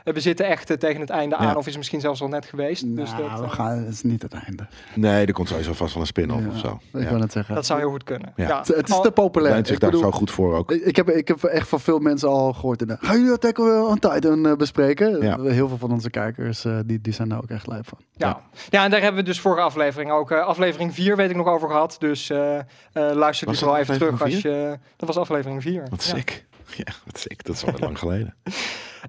we zitten echt tegen het einde aan. Of is het misschien zelfs al net geweest. dus nou, dat, we gaan, het is niet het einde. Nee, er komt sowieso vast wel een spin-off Ja, of zo. Ik Ja. wil het zeggen. dat zou heel goed kunnen. Ja. Ja. Het, het is te populair. Zich daar bedoel, zo goed voor ook. Ik heb, ik heb echt van veel mensen al gehoord. En, gaan jullie Attack on Titan eh, bespreken? Ja. Heel veel van onze kijkers eh, die, die zijn daar ook echt lijp van. Ja. ja, en daar hebben we dus vorige aflevering ook. eh, aflevering 4 weet ik nog over gehad. Dus eh eh, luister die Was vooral dat even terug als je... Dat was aflevering 4. Wat ja. sick. *laughs* Ja, wat sick. Dat is al lang geleden. *laughs*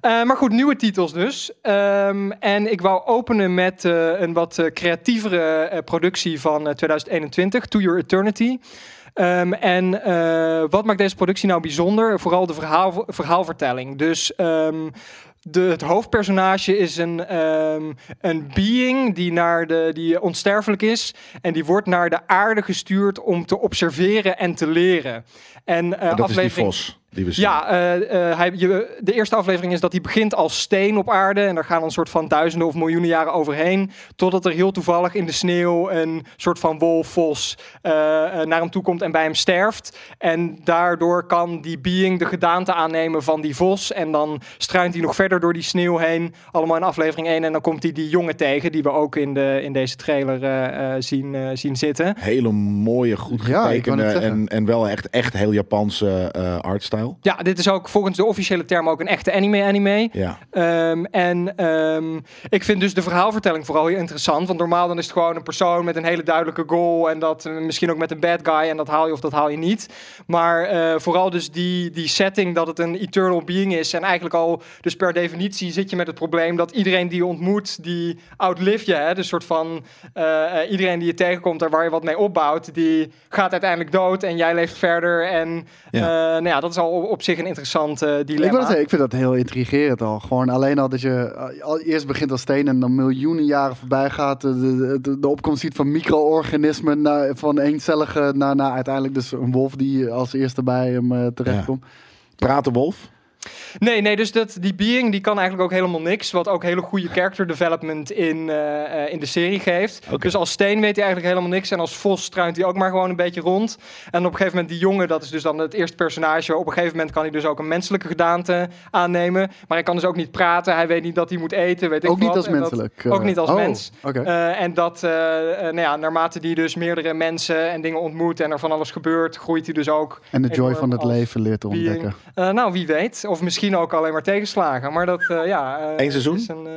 Eh, maar goed, nieuwe titels dus. Ehm, en ik wou openen met eh, een wat eh, creatievere productie van eh, 2021, To Your Eternity. Ehm, en eh, wat maakt deze productie nou bijzonder? Vooral de verhaal, verhaalvertelling. Dus ehm, de, het hoofdpersonage is een, ehm, een being die, naar de, die onsterfelijk is. En die wordt naar de aarde gestuurd om te observeren en te leren. En, eh, En dat aflevering... is die vos die we zien. Ja, eh, eh, hij, je, de eerste aflevering is dat hij begint als steen op aarde. En daar gaan een soort van duizenden of miljoenen jaren overheen. Totdat er heel toevallig in de sneeuw een soort van wolf, vos eh, naar hem toe komt en bij hem sterft. En daardoor kan die being de gedaante aannemen van die vos. En dan struint hij nog verder door die sneeuw heen. Allemaal in aflevering 1. En dan komt hij die jongen tegen, die we ook in, de, in deze trailer eh, eh, zien, eh, zien zitten. Hele mooie, goed getekende en, en wel echt, echt heel Japanse eh Ja, dit is ook volgens de officiële term ook een echte anime-anime. Ja. Ehm, en ehm, ik vind dus de verhaalvertelling vooral heel interessant. Want normaal dan is het gewoon een persoon met een hele duidelijke goal. En dat eh, misschien ook met een bad guy. En dat haal je of dat haal je niet. Maar eh, vooral dus die, die setting dat het een eternal being is. En eigenlijk al, dus per definitie zit je met het probleem dat iedereen die je ontmoet, die outlive je. Hè? Dus soort van eh, iedereen die je tegenkomt en waar je wat mee opbouwt, die gaat uiteindelijk dood. En jij leeft verder. En ja. nou ja, dat is al op, op zich een interessant eh, Ik, wil het zeggen, ik vind dat heel intrigerend al. Gewoon alleen al dat je eh, al eerst begint als steen en dan miljoenen jaren voorbij gaat. De, de, de, de opkomst ziet van micro-organismen naar, van eencellige naar, naar uiteindelijk dus een wolf die als eerste bij hem eh, terechtkomt. Praat de wolf? Nee, nee, dus dat, die being die kan eigenlijk ook helemaal niks. Wat ook hele goede character development in, eh, eh, in de serie geeft. Dus als steen weet hij eigenlijk helemaal niks. En als vos struint hij ook maar gewoon een beetje rond. En op een gegeven moment die jongen, dat is dus dan het eerste personage. Op een gegeven moment kan hij dus ook een menselijke gedaante aannemen. Maar hij kan dus ook niet praten. Hij weet niet dat hij moet eten. Weet ik Ook niet wat. als dat- menselijk. ook eh. niet als oh, mens. Eh, en dat, eh, eh, nou ja, naarmate die dus meerdere mensen en dingen ontmoet en er van alles gebeurt, groeit hij dus ook en de joy van het leven leert te ontdekken. Eh, nou, wie weet. Of misschien ook alleen maar tegenslagen. Maar dat, eh, ja... eh, Eén seizoen? is een, eh,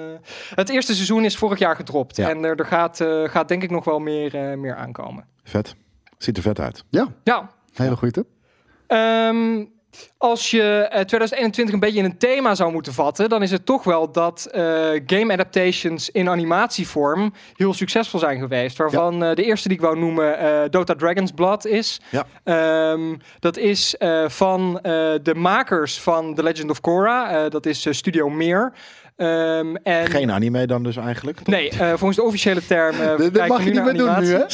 het eerste seizoen is vorig jaar gedropt. Ja. En er, er gaat, eh, gaat denk ik nog wel meer, eh, meer aankomen. Vet. Ziet er vet uit. Ja, Ja, hele goede tip. Ehm, als je eh, 2021 een beetje in een thema zou moeten vatten, dan is het toch wel dat eh, game adaptations in animatievorm heel succesvol zijn geweest. Waarvan eh, de eerste die ik wou noemen eh, Dota Dragon's Blood is. Ja. Ehm, dat is eh, van eh, de makers van The Legend of Korra. Eh, dat is eh, Studio Meer. Ehm, en Geen anime dan dus eigenlijk? Nee, eh, volgens de officiële term. eh, *laughs* Dit kijken mag je niet meer doen nu, hè? *laughs*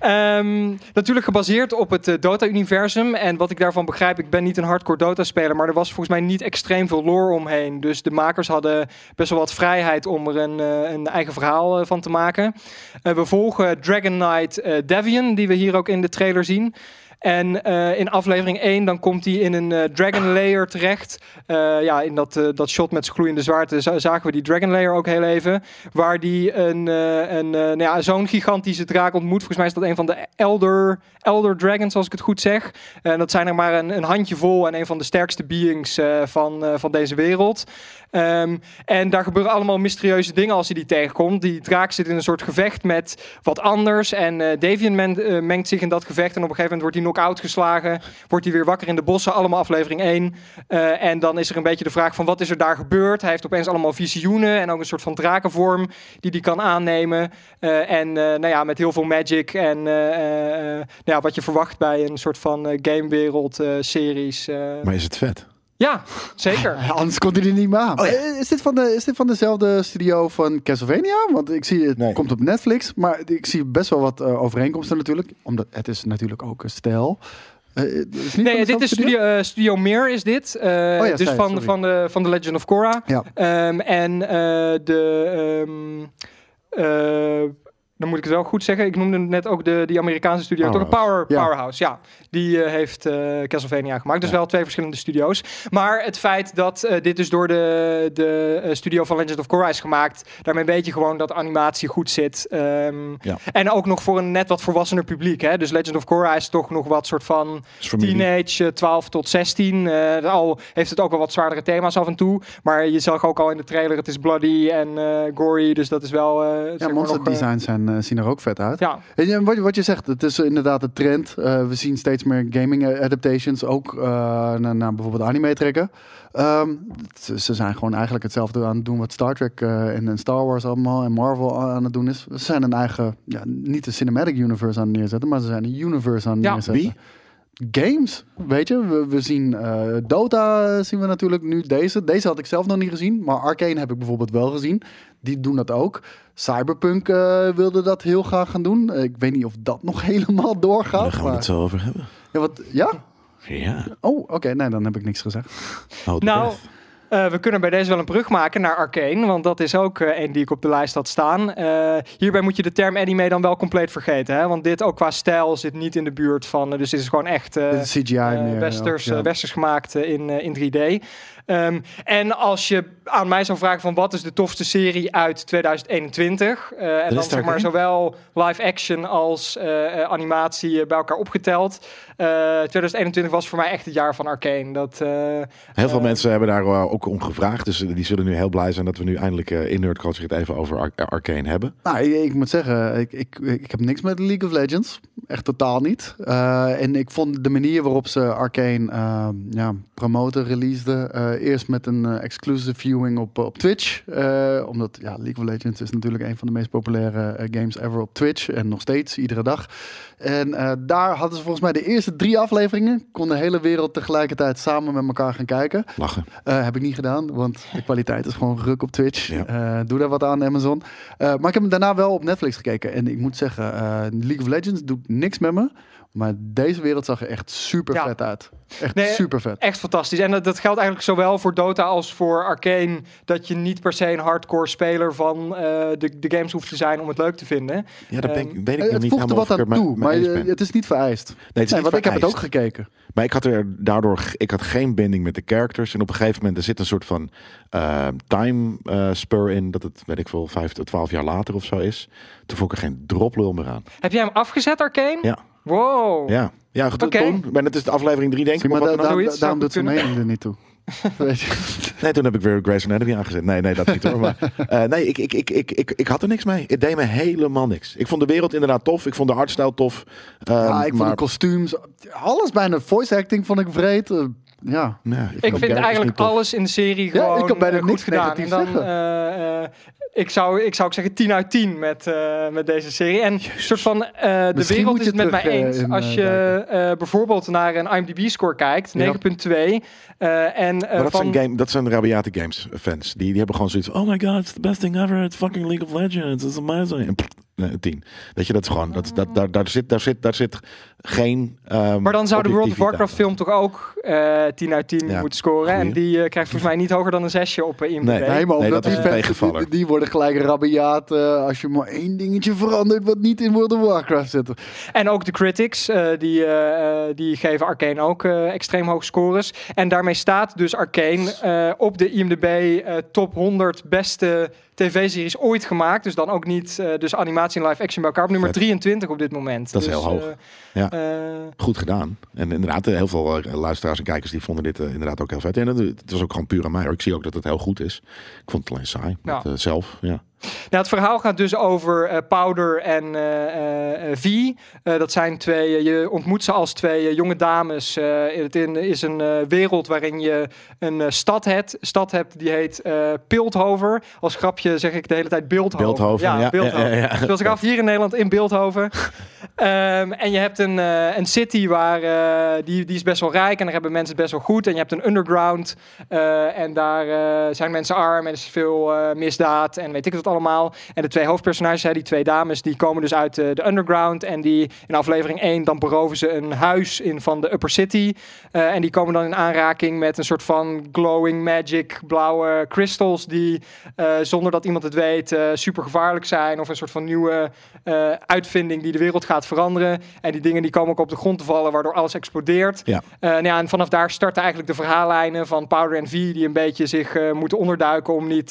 Ehm, natuurlijk gebaseerd op het eh, Dota-universum. En wat ik daarvan begrijp, ik ben niet een hardcore Dota-speler, maar er was volgens mij niet extreem veel lore omheen. Dus de makers hadden best wel wat vrijheid om er een, eh, een eigen verhaal eh, van te maken. Eh, we volgen Dragon Knight Devian, die we hier ook in de trailer zien. En eh, in aflevering 1 dan komt hij in een eh, Dragon Layer terecht. Eh, ja, in dat, dat shot met zijn gloeiende zwaard za- zagen we die Dragon Layer ook heel even. Waar die een, een nou ja, zo'n gigantische draak ontmoet. Volgens mij is dat een van de Elder, Elder Dragons, als ik het goed zeg. En dat zijn er maar een, een handjevol en een van de sterkste beings van, van deze wereld. Ehm, en daar gebeuren allemaal mysterieuze dingen als hij die tegenkomt. Die draak zit in een soort gevecht met wat anders. En Davian men- mengt zich in dat gevecht. En op een gegeven moment wordt hij knock-out. Wordt hij weer wakker in de bossen. Allemaal aflevering 1. Eh, en dan is er een beetje de vraag van wat is er daar gebeurd? Hij heeft opeens allemaal visioenen. En ook een soort van drakenvorm die hij kan aannemen. Eh, en eh, nou ja, met heel veel magic. En nou ja, wat je verwacht bij een soort van gamewereld series. Maar is het vet? Ja, zeker. Ja, *laughs* Anders komt hij er niet meer aan. Oh ja. Eh, is, dit van de, is dit van dezelfde studio van Castlevania? Want ik zie het Nee. komt op Netflix, maar ik zie best wel wat eh, overeenkomsten natuurlijk. Omdat het is natuurlijk ook een stijl. Eh, Nee, dit is Studio, Studio Meer is dit. Eh, ja, dus zei- van, sorry. van, de, van The Legend of Korra. Ja. Ehm, en eh, de... ehm, eh, dan moet ik het wel goed zeggen. Ik noemde net ook de, die Amerikaanse studio. Toch een Power, Ja. Powerhouse, ja. Die eh, heeft eh, Castlevania gemaakt. Dus Ja. wel twee verschillende studio's. Maar het feit dat eh, dit dus door de, de studio van Legend of Korra is gemaakt... daarmee weet je gewoon dat animatie goed zit. Ehm, Ja. En ook nog voor een net wat volwassener publiek. Hè? Dus Legend of Korra is toch nog wat soort van teenage, eh, 12 tot 16. eh, al heeft het ook wel wat zwaardere thema's af en toe. Maar je zag ook al in de trailer, het is bloody en gory. Dus dat is wel... Ja, maar monster nog, eh, designs zijn, eh, zien er ook vet uit. ja, En ja, wat, je- wat je zegt, het is inderdaad de trend. Eh, we zien steeds meer gaming eh, adaptations ook eh, naar, naar bijvoorbeeld anime trekken. Ehm, ze, ze zijn gewoon eigenlijk hetzelfde aan het doen wat Star Trek eh, en, en Star Wars allemaal en Marvel aan het doen is. Ze zijn een eigen, ja, niet een cinematic universe aan het neerzetten, maar ze zijn een universe aan het Ja, neerzetten. wie? Games, weet je. We, we zien eh, Dota, eh, zien we natuurlijk nu deze. Deze had ik zelf nog niet gezien, maar Arcane heb ik bijvoorbeeld wel gezien. Die doen dat ook. Cyberpunk eh, wilde dat heel graag gaan doen. Eh, ik weet niet of dat nog *laughs* helemaal Daar doorgaat. gaan we maar- het zo over hebben. Ja, wat, ja? Ja. Oh, oké. Nee, dan heb ik niks gezegd. Houd Nou, breath. Eh, we kunnen bij deze wel een brug maken naar Arcane. Want dat is ook eh een die ik op de lijst had staan. Eh, hierbij moet je de term anime dan wel compleet vergeten. Hè? Want dit ook qua stijl zit niet in de buurt van... dus dit is gewoon echt... is CGI meer. westers, ook, ja. westers gemaakt in, in 3D. Ehm, en als je aan mij zou vragen van wat is de tofste serie uit 2021? eh, en dan zeg maar zowel live action als animatie bij elkaar opgeteld. Eh 2021 was voor mij echt het jaar van Arcane. Dat, Heel veel mensen hebben daar eh, ook. Dus die zullen nu heel blij zijn dat we nu eindelijk eh, in Culture het even over Ar- Arcane hebben. Nou, ik, moet zeggen, ik, ik, ik heb niks met League of Legends. Echt totaal niet. Eh, en ik vond de manier waarop ze Arcane eh, ja, promoten, releaseden. eh, eerst met een eh, exclusive viewing op, op Twitch. Eh, omdat ja, League of Legends is natuurlijk een van de meest populaire eh, games ever op Twitch. En nog steeds, iedere dag. En eh, daar hadden ze volgens mij de eerste drie afleveringen. Kon de hele wereld tegelijkertijd samen met elkaar gaan kijken. Lachen. Eh, heb ik niet gedaan, want de kwaliteit is gewoon ruk op Twitch. Ja. Eh, doe daar wat aan, Amazon. Maar ik heb hem daarna wel op Netflix gekeken. En ik moet zeggen, League of Legends doet niks met me. Maar deze wereld zag er echt super Ja. vet uit. Echt Nee, super vet. Echt fantastisch. En dat, dat geldt eigenlijk zowel voor Dota als voor Arcane. Dat je niet per se een hardcore speler van eh, de, de games hoeft te zijn om het leuk te vinden. Ja, dat ben ik, Ehm, weet ik Eh, nog het niet voegt er helemaal wat aan het toe, maar het is niet vereist. Nee, het is Nee, niet want ik heb het ook gekeken. Maar ik had er daardoor, ik had geen binding met de characters. En op een gegeven moment, er zit een soort van eh, time eh, spur in. Dat het, weet ik veel, vijf tot twaalf jaar later of zo is. Toen vond ik er geen droplul meer aan. Heb jij hem afgezet, Arcane? Ja. Wow. Ja, Ja, goed, Oké. Ton. Maar het is de aflevering 3, denk ik. Zie, maar da- daarom, doet kunnen. mening er niet toe. *laughs* Weet je? Nee, toen heb ik weer Grey's Anatomy aangezet. Nee, nee, dat niet hoor. Maar, eh, nee, ik, ik, ik, ik, ik, ik had er niks mee. Het deed me helemaal niks. Ik vond de wereld inderdaad tof. Ik vond de artstyle tof. Ehm, Ja, ik vond maar, de kostuums, alles bijna. Voice acting vond ik vreed. Ja. nee, Ik vind eigenlijk alles in de serie Ja, gewoon ik kan bijna eh, goed niks gedaan. En dan, zeggen. eh, eh, ik, zou, ik zou ook zeggen 10 uit 10 met, eh, met deze serie. En een soort van, eh, de Misschien wereld is het met mij eens. in, Als je eh, bijvoorbeeld naar een IMDb-score kijkt, Ja. 9.2. eh, en eh, Maar dat, van, zijn game, dat zijn rabiate games fans. Die, die hebben gewoon zoiets van, oh my god, it's the best thing ever. It's fucking League of Legends. It's amazing. En tien. Weet je, dat is gewoon, dat, dat, daar, daar, zit, daar, zit, daar zit geen ehm, maar dan zou de World of Warcraft film toch ook eh 10 uit 10 Ja, moeten scoren. En die eh, krijgt volgens mij niet hoger dan een zesje op eh, IMDb. Nee. Nee, maar Nee, dat is die een fans, tegenvaller. die, die worden gelijk rabiaat als je maar één dingetje verandert wat niet in World of Warcraft zit. En ook de critics, eh, die, die geven Arcane ook eh, extreem hoge scores. En daarmee staat dus Arcane eh, op de IMDb eh, top 100 beste tv-series ooit gemaakt. Dus dan ook niet eh, dus animatie en live action bij elkaar. Op nummer Vet. 23 op dit moment. Dat is Dus, heel hoog. eh, Ja. eh, goed gedaan. En inderdaad, heel veel luisteraars en kijkers die vonden dit inderdaad ook heel vet. En het, het was ook gewoon puur aan mij. hoor. Ik zie ook dat het heel goed is. Ik vond het alleen saai. Ja. Met, zelf, ja. Nou, het verhaal gaat dus over eh, Powder en eh, V. Dat zijn twee, je ontmoet ze als twee jonge dames. Het in, is een wereld waarin je een stad, hebt, stad hebt die heet Pilthover. Als grapje zeg ik de hele tijd Beeldhoven. Beeldhoven, ja. Ja, Beeldhoven. ja, ja. Speelt zich af hier in Nederland in Beeldhoven. *laughs* Ehm, en je hebt een, een city waar die, die is best wel rijk en daar hebben mensen het best wel goed. En je hebt een underground en daar zijn mensen arm en er is veel misdaad en weet ik wat allemaal. En de twee hoofdpersonages, hè, die twee dames, die komen dus uit eh, de underground en die in aflevering 1 dan beroven ze een huis in van de upper city. Eh, en die komen dan in aanraking met een soort van glowing magic blauwe crystals die eh, zonder dat iemand het weet eh, super gevaarlijk zijn of een soort van nieuwe uitvinding die de wereld gaat veranderen. En die dingen die komen ook op de grond te vallen waardoor alles explodeert. Ja. Nou ja, en vanaf daar starten eigenlijk de verhaallijnen van Powder en V die een beetje zich moeten onderduiken om niet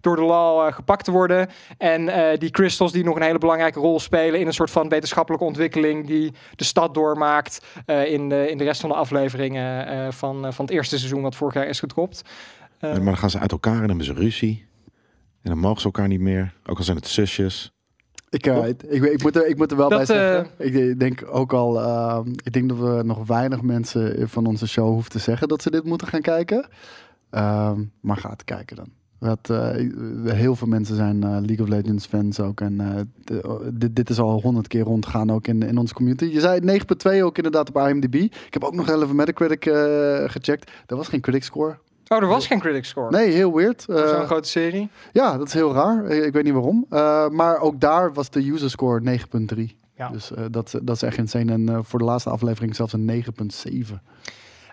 door de law gepakt te worden. En eh, die crystals die nog een hele belangrijke rol spelen in een soort van wetenschappelijke ontwikkeling die de stad doormaakt eh, in, de, in de rest van de afleveringen eh, van, van het eerste seizoen wat vorig jaar is gedropt. Eh, Maar dan gaan ze uit elkaar en dan hebben ze ruzie. En dan mogen ze elkaar niet meer. Ook al zijn het zusjes. Ik, eh, ik, ik, ik moet er, ik moet er wel Dat, bij zeggen. Ik, ik denk ook al, eh, ik denk dat we nog weinig mensen van onze show hoeven te zeggen dat ze dit moeten gaan kijken. Ehm, maar ga het kijken dan. Dat, eh, heel veel mensen zijn eh, League of Legends fans ook. En eh, dit, dit is al honderd keer rondgegaan ook in, in onze community. Je zei 9.2 ook inderdaad op IMDb. Ik heb ook nog even Metacritic gecheckt. Er was geen critic score. Oh, er was geen critic score. Nee, heel weird. Zo'n grote serie. ja, dat is heel raar. Ik, weet niet waarom. Maar ook daar was de user score 9.3. Ja. Dus dat, dat is echt insane. En voor de laatste aflevering zelfs een 9.7.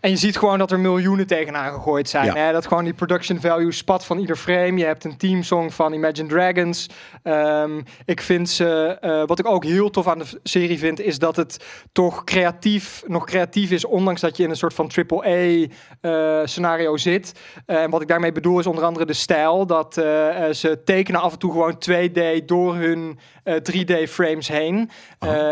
En je ziet gewoon dat er miljoenen tegenaan gegooid zijn. Ja. Hè? Dat gewoon die production value spat van ieder frame. Je hebt een teamsong van Imagine Dragons. Ehm, ik vind ze, eh, wat ik ook heel tof aan de serie vind, is dat het toch creatief, nog creatief is, ondanks dat je in een soort van AAA eh scenario zit. En wat ik daarmee bedoel is onder andere de stijl. Dat eh, ze tekenen af en toe gewoon 2D door hun eh, 3D frames heen.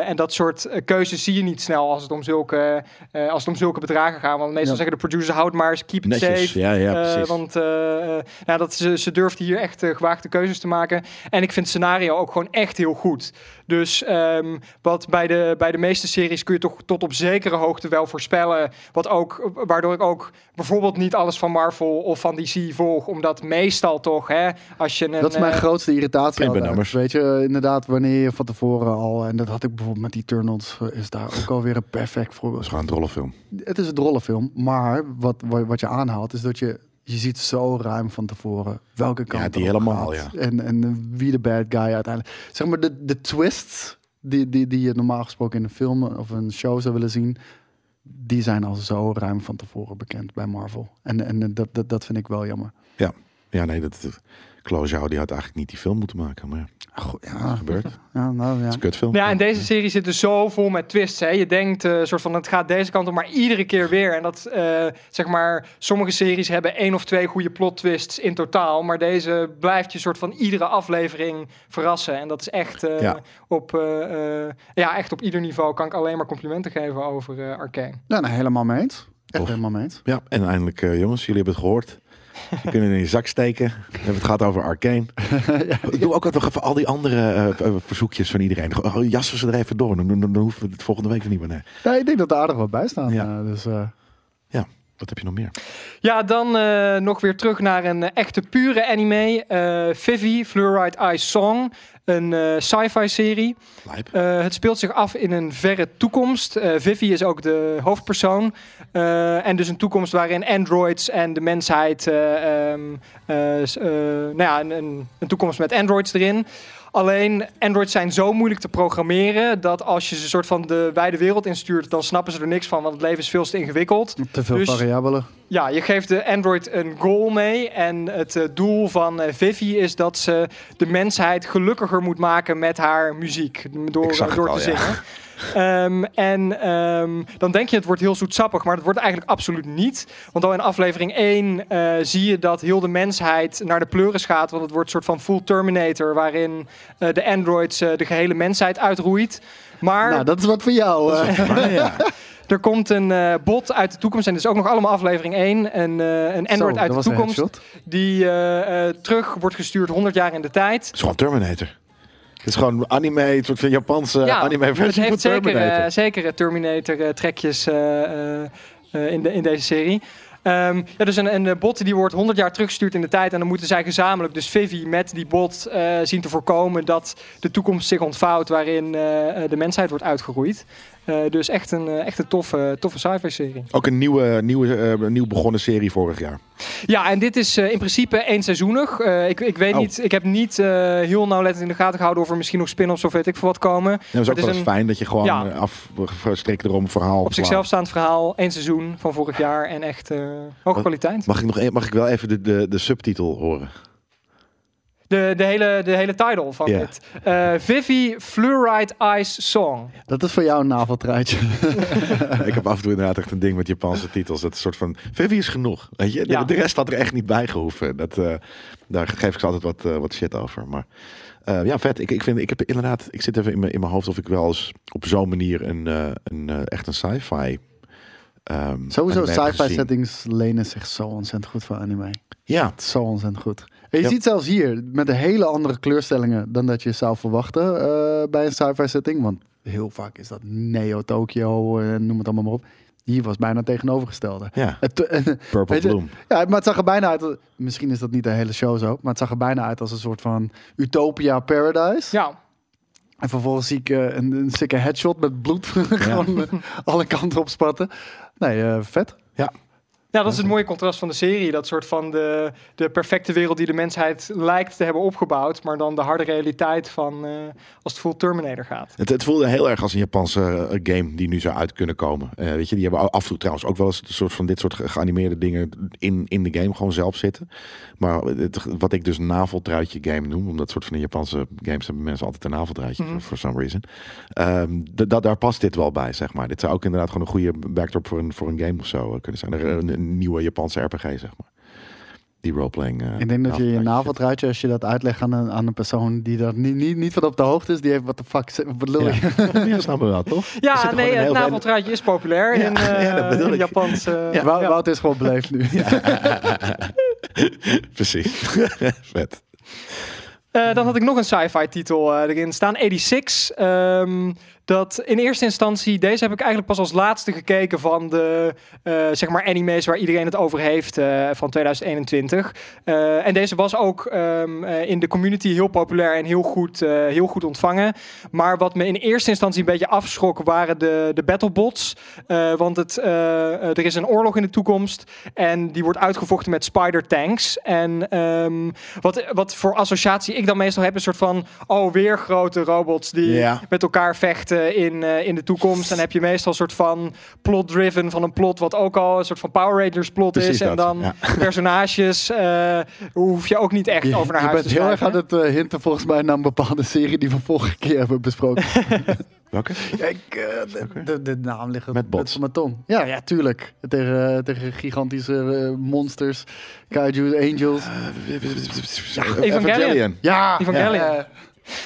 En dat soort keuzes zie je niet snel als het om zulke, als het om zulke bedragen gaan. Want meestal Ja. zeggen de producers, houd maar eens, keep it Netjes. safe. Ja, ja, Eh, precies. want eh, eh, nou, dat ze, ze durft hier echt gewaagde keuzes te maken. En ik vind het scenario ook gewoon echt heel goed. Dus ehm, wat bij de, bij de meeste series kun je toch tot op zekere hoogte wel voorspellen. Wat ook, waardoor ik ook bijvoorbeeld niet alles van Marvel of van DC volg. Omdat meestal toch, hè, als je een... dat is mijn grootste irritatie. Nummers. Weet je, inderdaad, wanneer je van tevoren al... En dat had ik bijvoorbeeld met Eternals. Is daar ook alweer een perfect Dat voorbeeld. is gewoon een drollenfilm. Het is een Maar wat, wat, wat je aanhaalt is dat je... Je ziet zo ruim van tevoren welke kant Ja, die helemaal, gaat. ja. En, en wie de bad guy uiteindelijk... Zeg maar, de, de twists die, die, die je normaal gesproken in een film of een show zou willen zien... Die zijn al zo ruim van tevoren bekend bij Marvel. En, en dat, dat, dat vind ik wel jammer. Ja, nee, dat, Zhao, die had eigenlijk niet die film moeten maken. Maar ja, Goed, dat ja, gebeurt. Het *laughs* ja, nou ja. is een kutfilm. Ja, en deze serie zit er zo vol met twists. Hè. Je denkt, eh, soort van, het gaat deze kant op, maar iedere keer weer. En dat, eh, zeg maar, sommige series hebben één of twee goede plot twists in totaal. Maar deze blijft je soort van iedere aflevering verrassen. En dat is echt, eh, Ja. op, ja, echt op ieder niveau kan ik alleen maar complimenten geven over eh Arcane. Ja, nou, helemaal mee eens. Echt helemaal mee eens. Ja, en eindelijk, eh, jongens, jullie hebben het gehoord. Je kunt het in je zak steken. Het gehad over Arcane. *laughs* Doe ook nog even al die andere eh, eh, verzoekjes van iedereen. Oh, jassen ze er even door. Dan, dan, dan hoeven we het volgende week er niet meer. Nee. Ja, ik denk dat er aardig wat bij staat. Ja. eh, dus, eh, Wat heb je nog meer? Ja, dan eh, nog weer terug naar een eh, echte pure anime. eh Vivi, Fluoride Ice Song. Een sci-fi serie. Het speelt zich af in een verre toekomst. Vivi is ook de hoofdpersoon. En dus een toekomst waarin androids en de mensheid. eh, ehm, eh, eh, nou ja, een, een toekomst met androids erin. Alleen androids zijn zo moeilijk te programmeren dat als je ze soort van de wijde wereld instuurt, dan snappen ze er niks van, want het leven is veel te ingewikkeld. te veel Dus- variabelen. Ja, je geeft de Android een goal mee. En het eh, doel van eh, Vivi is dat ze de mensheid gelukkiger moet maken met haar muziek. Door, Ik zag het door al, te ja. zingen. *laughs* Ehm, en ehm, dan denk je het wordt heel zoetsappig, maar dat wordt eigenlijk absoluut niet. Want al in aflevering 1 eh, zie je dat heel de mensheid naar de pleuris gaat. Want het wordt een soort van full Terminator, waarin eh, de androids eh, de gehele mensheid uitroeit. Maar Nou, dat is wat voor jou. eh. Maar ja, *laughs* er komt een eh, bot uit de toekomst. En dit is ook nog allemaal aflevering 1. Een, eh, een android Zo, uit de toekomst. Die eh, eh, terug wordt gestuurd 100 jaar in de tijd. het is gewoon Terminator. Het is gewoon anime, een soort van Japanse anime het versie van heeft zeker, Terminator. eh, zeker Terminator-trekjes in, de, in deze serie. Ehm, ja, dus een, een eh, bot die wordt 100 jaar teruggestuurd in de tijd. En dan moeten zij gezamenlijk, dus Vivi met die bot, eh, zien te voorkomen dat de toekomst zich ontvouwt waarin eh, eh, de mensheid wordt uitgeroeid. Eh, dus echt een, eh, echt een toffe, toffe sci-fi serie. Ook een nieuwe, nieuwe, eh, nieuw begonnen serie vorig jaar. Ja, en dit is in principe eenseizoenig. Eh ik, ik weet Oh. niet, ik heb niet heel nauwlettend in de gaten gehouden of er misschien nog spin-offs of weet ik veel wat komen. Ja, dat is ook wel eens een- fijn dat je gewoon Ja. afgestrikt erom verhaal. Op zichzelf staand verhaal, één seizoen van vorig jaar en echt hoge kwaliteit. Mag ik, nog, een- mag ik wel even de, de, de subtitel horen? De, de, hele, de hele title van Ja. dit. Eh, Vivi Fluoride Ice Song. Dat is voor jou een naveltruitje. *laughs* ik heb af en toe inderdaad echt een ding met Japanse titels. Dat is een soort van, Vivi is genoeg. Weet je? De, Ja. de rest had er echt niet bij gehoeven. Dat, eh, daar geef ik ze altijd wat, eh, wat shit over. Maar eh, ja, vet. Ik, ik, vind, ik heb inderdaad, ik zit even in mijn, in mijn hoofd of ik wel eens op zo'n manier een, eh, een, echt een sci-fi. ehm, Sowieso sci-fi settings lenen zich zo ontzettend goed voor anime. Ja, Zo ontzettend goed. En je Ja. ziet zelfs hier met een hele andere kleurstellingen dan dat je zou verwachten eh, bij een sci-fi setting. Want heel vaak is dat Neo Tokyo en noem het allemaal maar op. Hier was bijna het tegenovergestelde. ja. Het, *laughs* Purple je- Bloom. ja, maar het zag er bijna uit. Misschien is dat niet de hele show zo, maar het zag er bijna uit als een soort van Utopia Paradise. Ja, En vervolgens zie ik eh, een, een sikke headshot met bloed *laughs* gewoon eh, alle kanten op spatten. Nee, eh, vet. Ja, dat is het mooie contrast van de serie. Dat soort van de, de perfecte wereld die de mensheid lijkt te hebben opgebouwd. Maar dan de harde realiteit van eh, als het full Terminator gaat. Het, het voelde heel erg als een Japanse eh, game die nu zou uit kunnen komen. Eh, weet je, die hebben af en toe trouwens ook wel eens een soort van dit soort ge- geanimeerde dingen in, in de game gewoon zelf zitten. Maar het, wat ik dus naveltruitje game noem, omdat soort van de Japanse games hebben mensen altijd een naveltruitje Mhm. voor for some reason. Ehm, dat daar past dit wel bij, zeg maar. Dit zou ook inderdaad gewoon een goede backdrop voor een, voor een game of zo kunnen zijn. Een, een nieuwe Japanse RPG, zeg maar. Die roleplaying. eh, Ik denk dat je je naveltruitje. als je dat uitlegt aan een, aan een persoon die daar niet, niet, niet van op de hoogte is, die heeft wat de fuck, ze- wat lul je? *laughs* Ja, ja snappen we wel, toch? Ja, nee, het naveltruitje is populair Ja, in, eh *laughs* ja, dat in. Japans. eh, ja. Wout is gewoon beleefd nu. *laughs* Precies. Vet. Eh, dan had ik nog een sci-fi titel eh, erin staan, 86. Ehm, dat in eerste instantie, deze heb ik eigenlijk pas als laatste gekeken van de eh, zeg maar anime's waar iedereen het over heeft eh, van 2021. Eh, en deze was ook ehm, eh, in de community heel populair en heel goed, heel goed ontvangen. Maar wat me in eerste instantie een beetje afschrok waren de, de battlebots. Want het, er is een oorlog in de toekomst en die wordt uitgevochten met spider tanks. En ehm, wat, wat voor associatie ik dan meestal heb, een soort van, oh, weer grote robots die met elkaar vechten. Vechten in, eh, in de toekomst. Dan heb je meestal een soort van plot-driven van een plot, wat ook al een soort van Power Rangers plot Precies is. En dat, dan ja. *laughs* personages eh, hoef je ook niet echt Je, over naar je huis bent te heel erg aan het eh, hinten volgens mij naar een bepaalde serie die we vorige keer hebben besproken. *laughs* Welke? Ja, ik, eh, de, de, de naam ligt Met bots. mijn tong. Ja, ja, tuurlijk. Tegen, eh, tegen gigantische eh, monsters, kaiju, angels. Evangelion. ja, Evangelion. ja.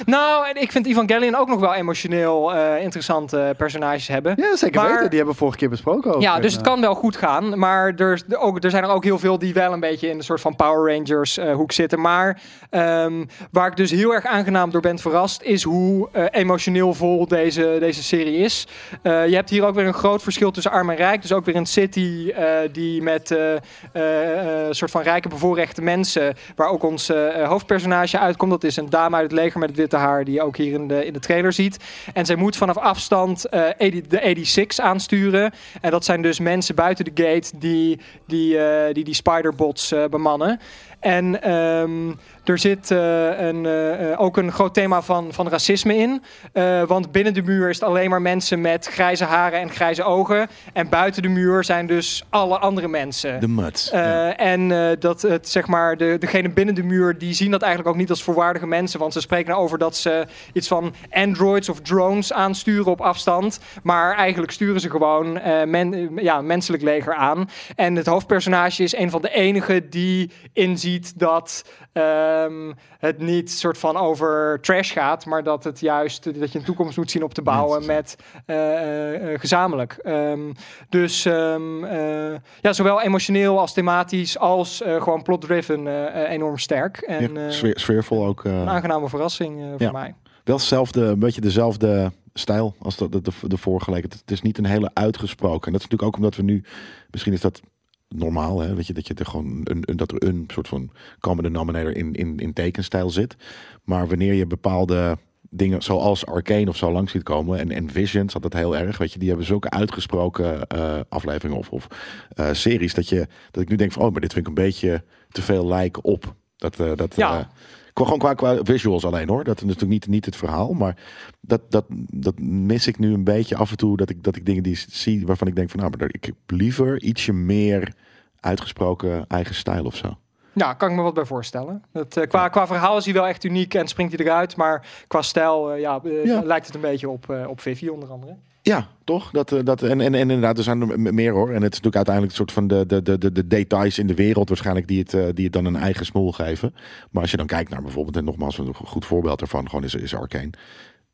Nou, en ik vind Evangelion ook nog wel emotioneel eh, interessante personages hebben. Ja, zeker Maar- weten. Die hebben we vorige keer besproken ook. Ja, dus het eh, kan wel goed gaan. Maar er, ook, er zijn er ook heel veel die wel een beetje in de soort van Power Rangers eh, hoek zitten. Maar ehm, waar ik dus heel erg aangenaam door ben verrast, is hoe eh, emotioneel vol deze, deze serie is. Eh, je hebt hier ook weer een groot verschil tussen arm en rijk. Dus ook weer een city eh, die met eh, eh, eh, soort van rijke bevoorrechte mensen, waar ook ons eh, eh, hoofdpersonage uitkomt. Dat is een dame uit het leger met witte haar, die je ook hier in de, in de trailer ziet. En zij moet vanaf afstand eh, 80 de 86 aansturen. En dat zijn dus mensen buiten de gate die die, eh, die, die spiderbots eh, bemannen. En ehm, er zit eh, een, eh, ook een groot thema van, van racisme in. Eh, want binnen de muur is het alleen maar mensen met grijze haren en grijze ogen. En buiten de muur zijn dus alle andere mensen. De Muts. Ja. En dat het, zeg maar, de, degene binnen de muur, die zien dat eigenlijk ook niet als volwaardige mensen. Want ze spreken nou over dat ze iets van androids of drones aansturen op afstand. Maar eigenlijk sturen ze gewoon men, ja, menselijk leger aan. En het hoofdpersonage is een van de enigen die inziet dat ehm, het niet soort van over trash gaat. Maar dat het juist, dat je een toekomst moet zien op te bouwen met eh, eh, eh, gezamenlijk. Ehm, dus ehm, eh, ja, zowel emotioneel als thematisch als gewoon plot-driven enorm sterk. En Ja, sfeer- sfeervol ook. een aangename verrassing voor Ja. mij. wel hetzelfde, een beetje dezelfde stijl als de, de, de, de vorige leek. Het, het is niet een hele uitgesproken. En dat is natuurlijk ook omdat we nu, misschien is dat normaal, hè, weet je, dat je er gewoon een, een, dat er een soort van common denominator in, in, in tekenstijl zit. Maar wanneer je bepaalde dingen zoals Arcane of zo langs ziet komen en, en Visions had dat heel erg, weet je, die hebben zulke uitgesproken eh, afleveringen of, of eh, series dat je dat ik nu denk van, oh, maar dit vind ik een beetje te veel lijken op. Dat, eh, dat, Ja. Qua, gewoon qua, qua visuals alleen hoor. Dat is natuurlijk niet, niet het verhaal. Maar dat, dat, dat mis ik nu een beetje af en toe. Dat ik, dat ik dingen die zie waarvan ik denk van nou, maar ik heb liever ietsje meer uitgesproken eigen stijl of zo. Ja, kan ik me wat bij voorstellen. Het, eh, qua, qua verhaal is hij wel echt uniek en springt hij eruit. Maar qua stijl eh, ja, eh, Ja. lijkt het een beetje op, op Vivi onder andere. Ja, toch? Dat, eh, dat, en, en, en inderdaad, er zijn er meer hoor. En het is natuurlijk uiteindelijk een soort van de, de, de, de, de details in de wereld waarschijnlijk die het, eh, die het dan een eigen smoel geven. Maar als je dan kijkt naar bijvoorbeeld, en nogmaals een goed voorbeeld daarvan, gewoon is, is Arcane.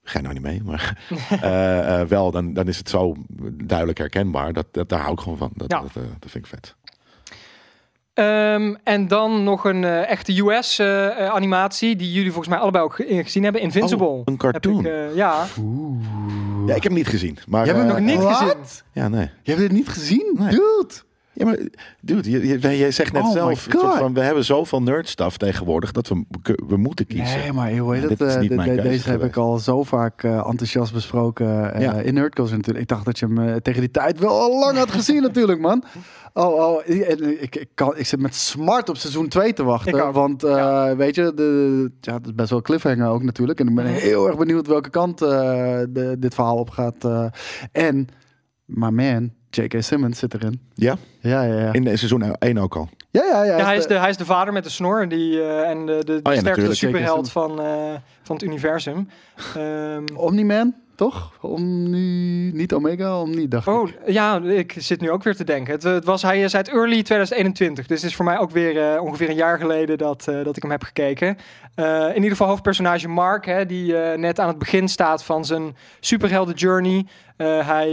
Ga nou niet mee, maar *laughs* eh, wel, dan, dan is het zo duidelijk herkenbaar. Dat, dat, daar hou ik gewoon van. Dat, Ja. dat, dat vind ik vet. Ehm, en dan nog een eh, echte US-animatie die jullie volgens mij allebei ook ge- gezien hebben. Invincible. Oh, een Heb cartoon. ik, eh, ja, Ja, ik heb hem niet gezien. Maar, Je hebt hem eh, nog niet Wat? gezien. Ja, nee. Je hebt dit niet gezien? Nee. Dude! Ja, maar dude, je, je, je zegt net Oh zelf, van, we hebben zoveel nerdstuff tegenwoordig dat we, we moeten kiezen. Nee, maar Ja, het? dit is eh, niet de- mijn de- deze heb ik al zo vaak eh, enthousiast besproken eh, Ja. in Nerdculture natuurlijk. Ik dacht dat je hem tegen die tijd wel al lang had gezien *laughs* natuurlijk, man. Oh, oh ik, ik, ik, kan, ik zit met smart op seizoen 2 te wachten. Want Ja. weet je, de, ja, het is best wel cliffhanger ook natuurlijk. En ik ben heel erg benieuwd welke kant de, dit verhaal op gaat. en, my man, J.K. Simmons zit erin. Ja, Ja, ja, ja. in eh, seizoen 1 ook al. Ja, ja, ja. Ja, hij, is de- de, hij is de vader met de snor die, eh, en de, de, de Oh ja, sterkste natuurlijk. superheld van, eh, van het universum. Ehm, Omni-Man, toch? Omni... Niet Omega, Omni, dacht ik. Oh, ja, ik zit nu ook weer te denken. Het, het was, hij is uit early 2021. Dus het is voor mij ook weer eh, ongeveer een jaar geleden dat, eh, dat ik hem heb gekeken. Eh, in ieder geval hoofdpersonage Mark, hè, die eh, net aan het begin staat van zijn superhelden journey. Eh, hij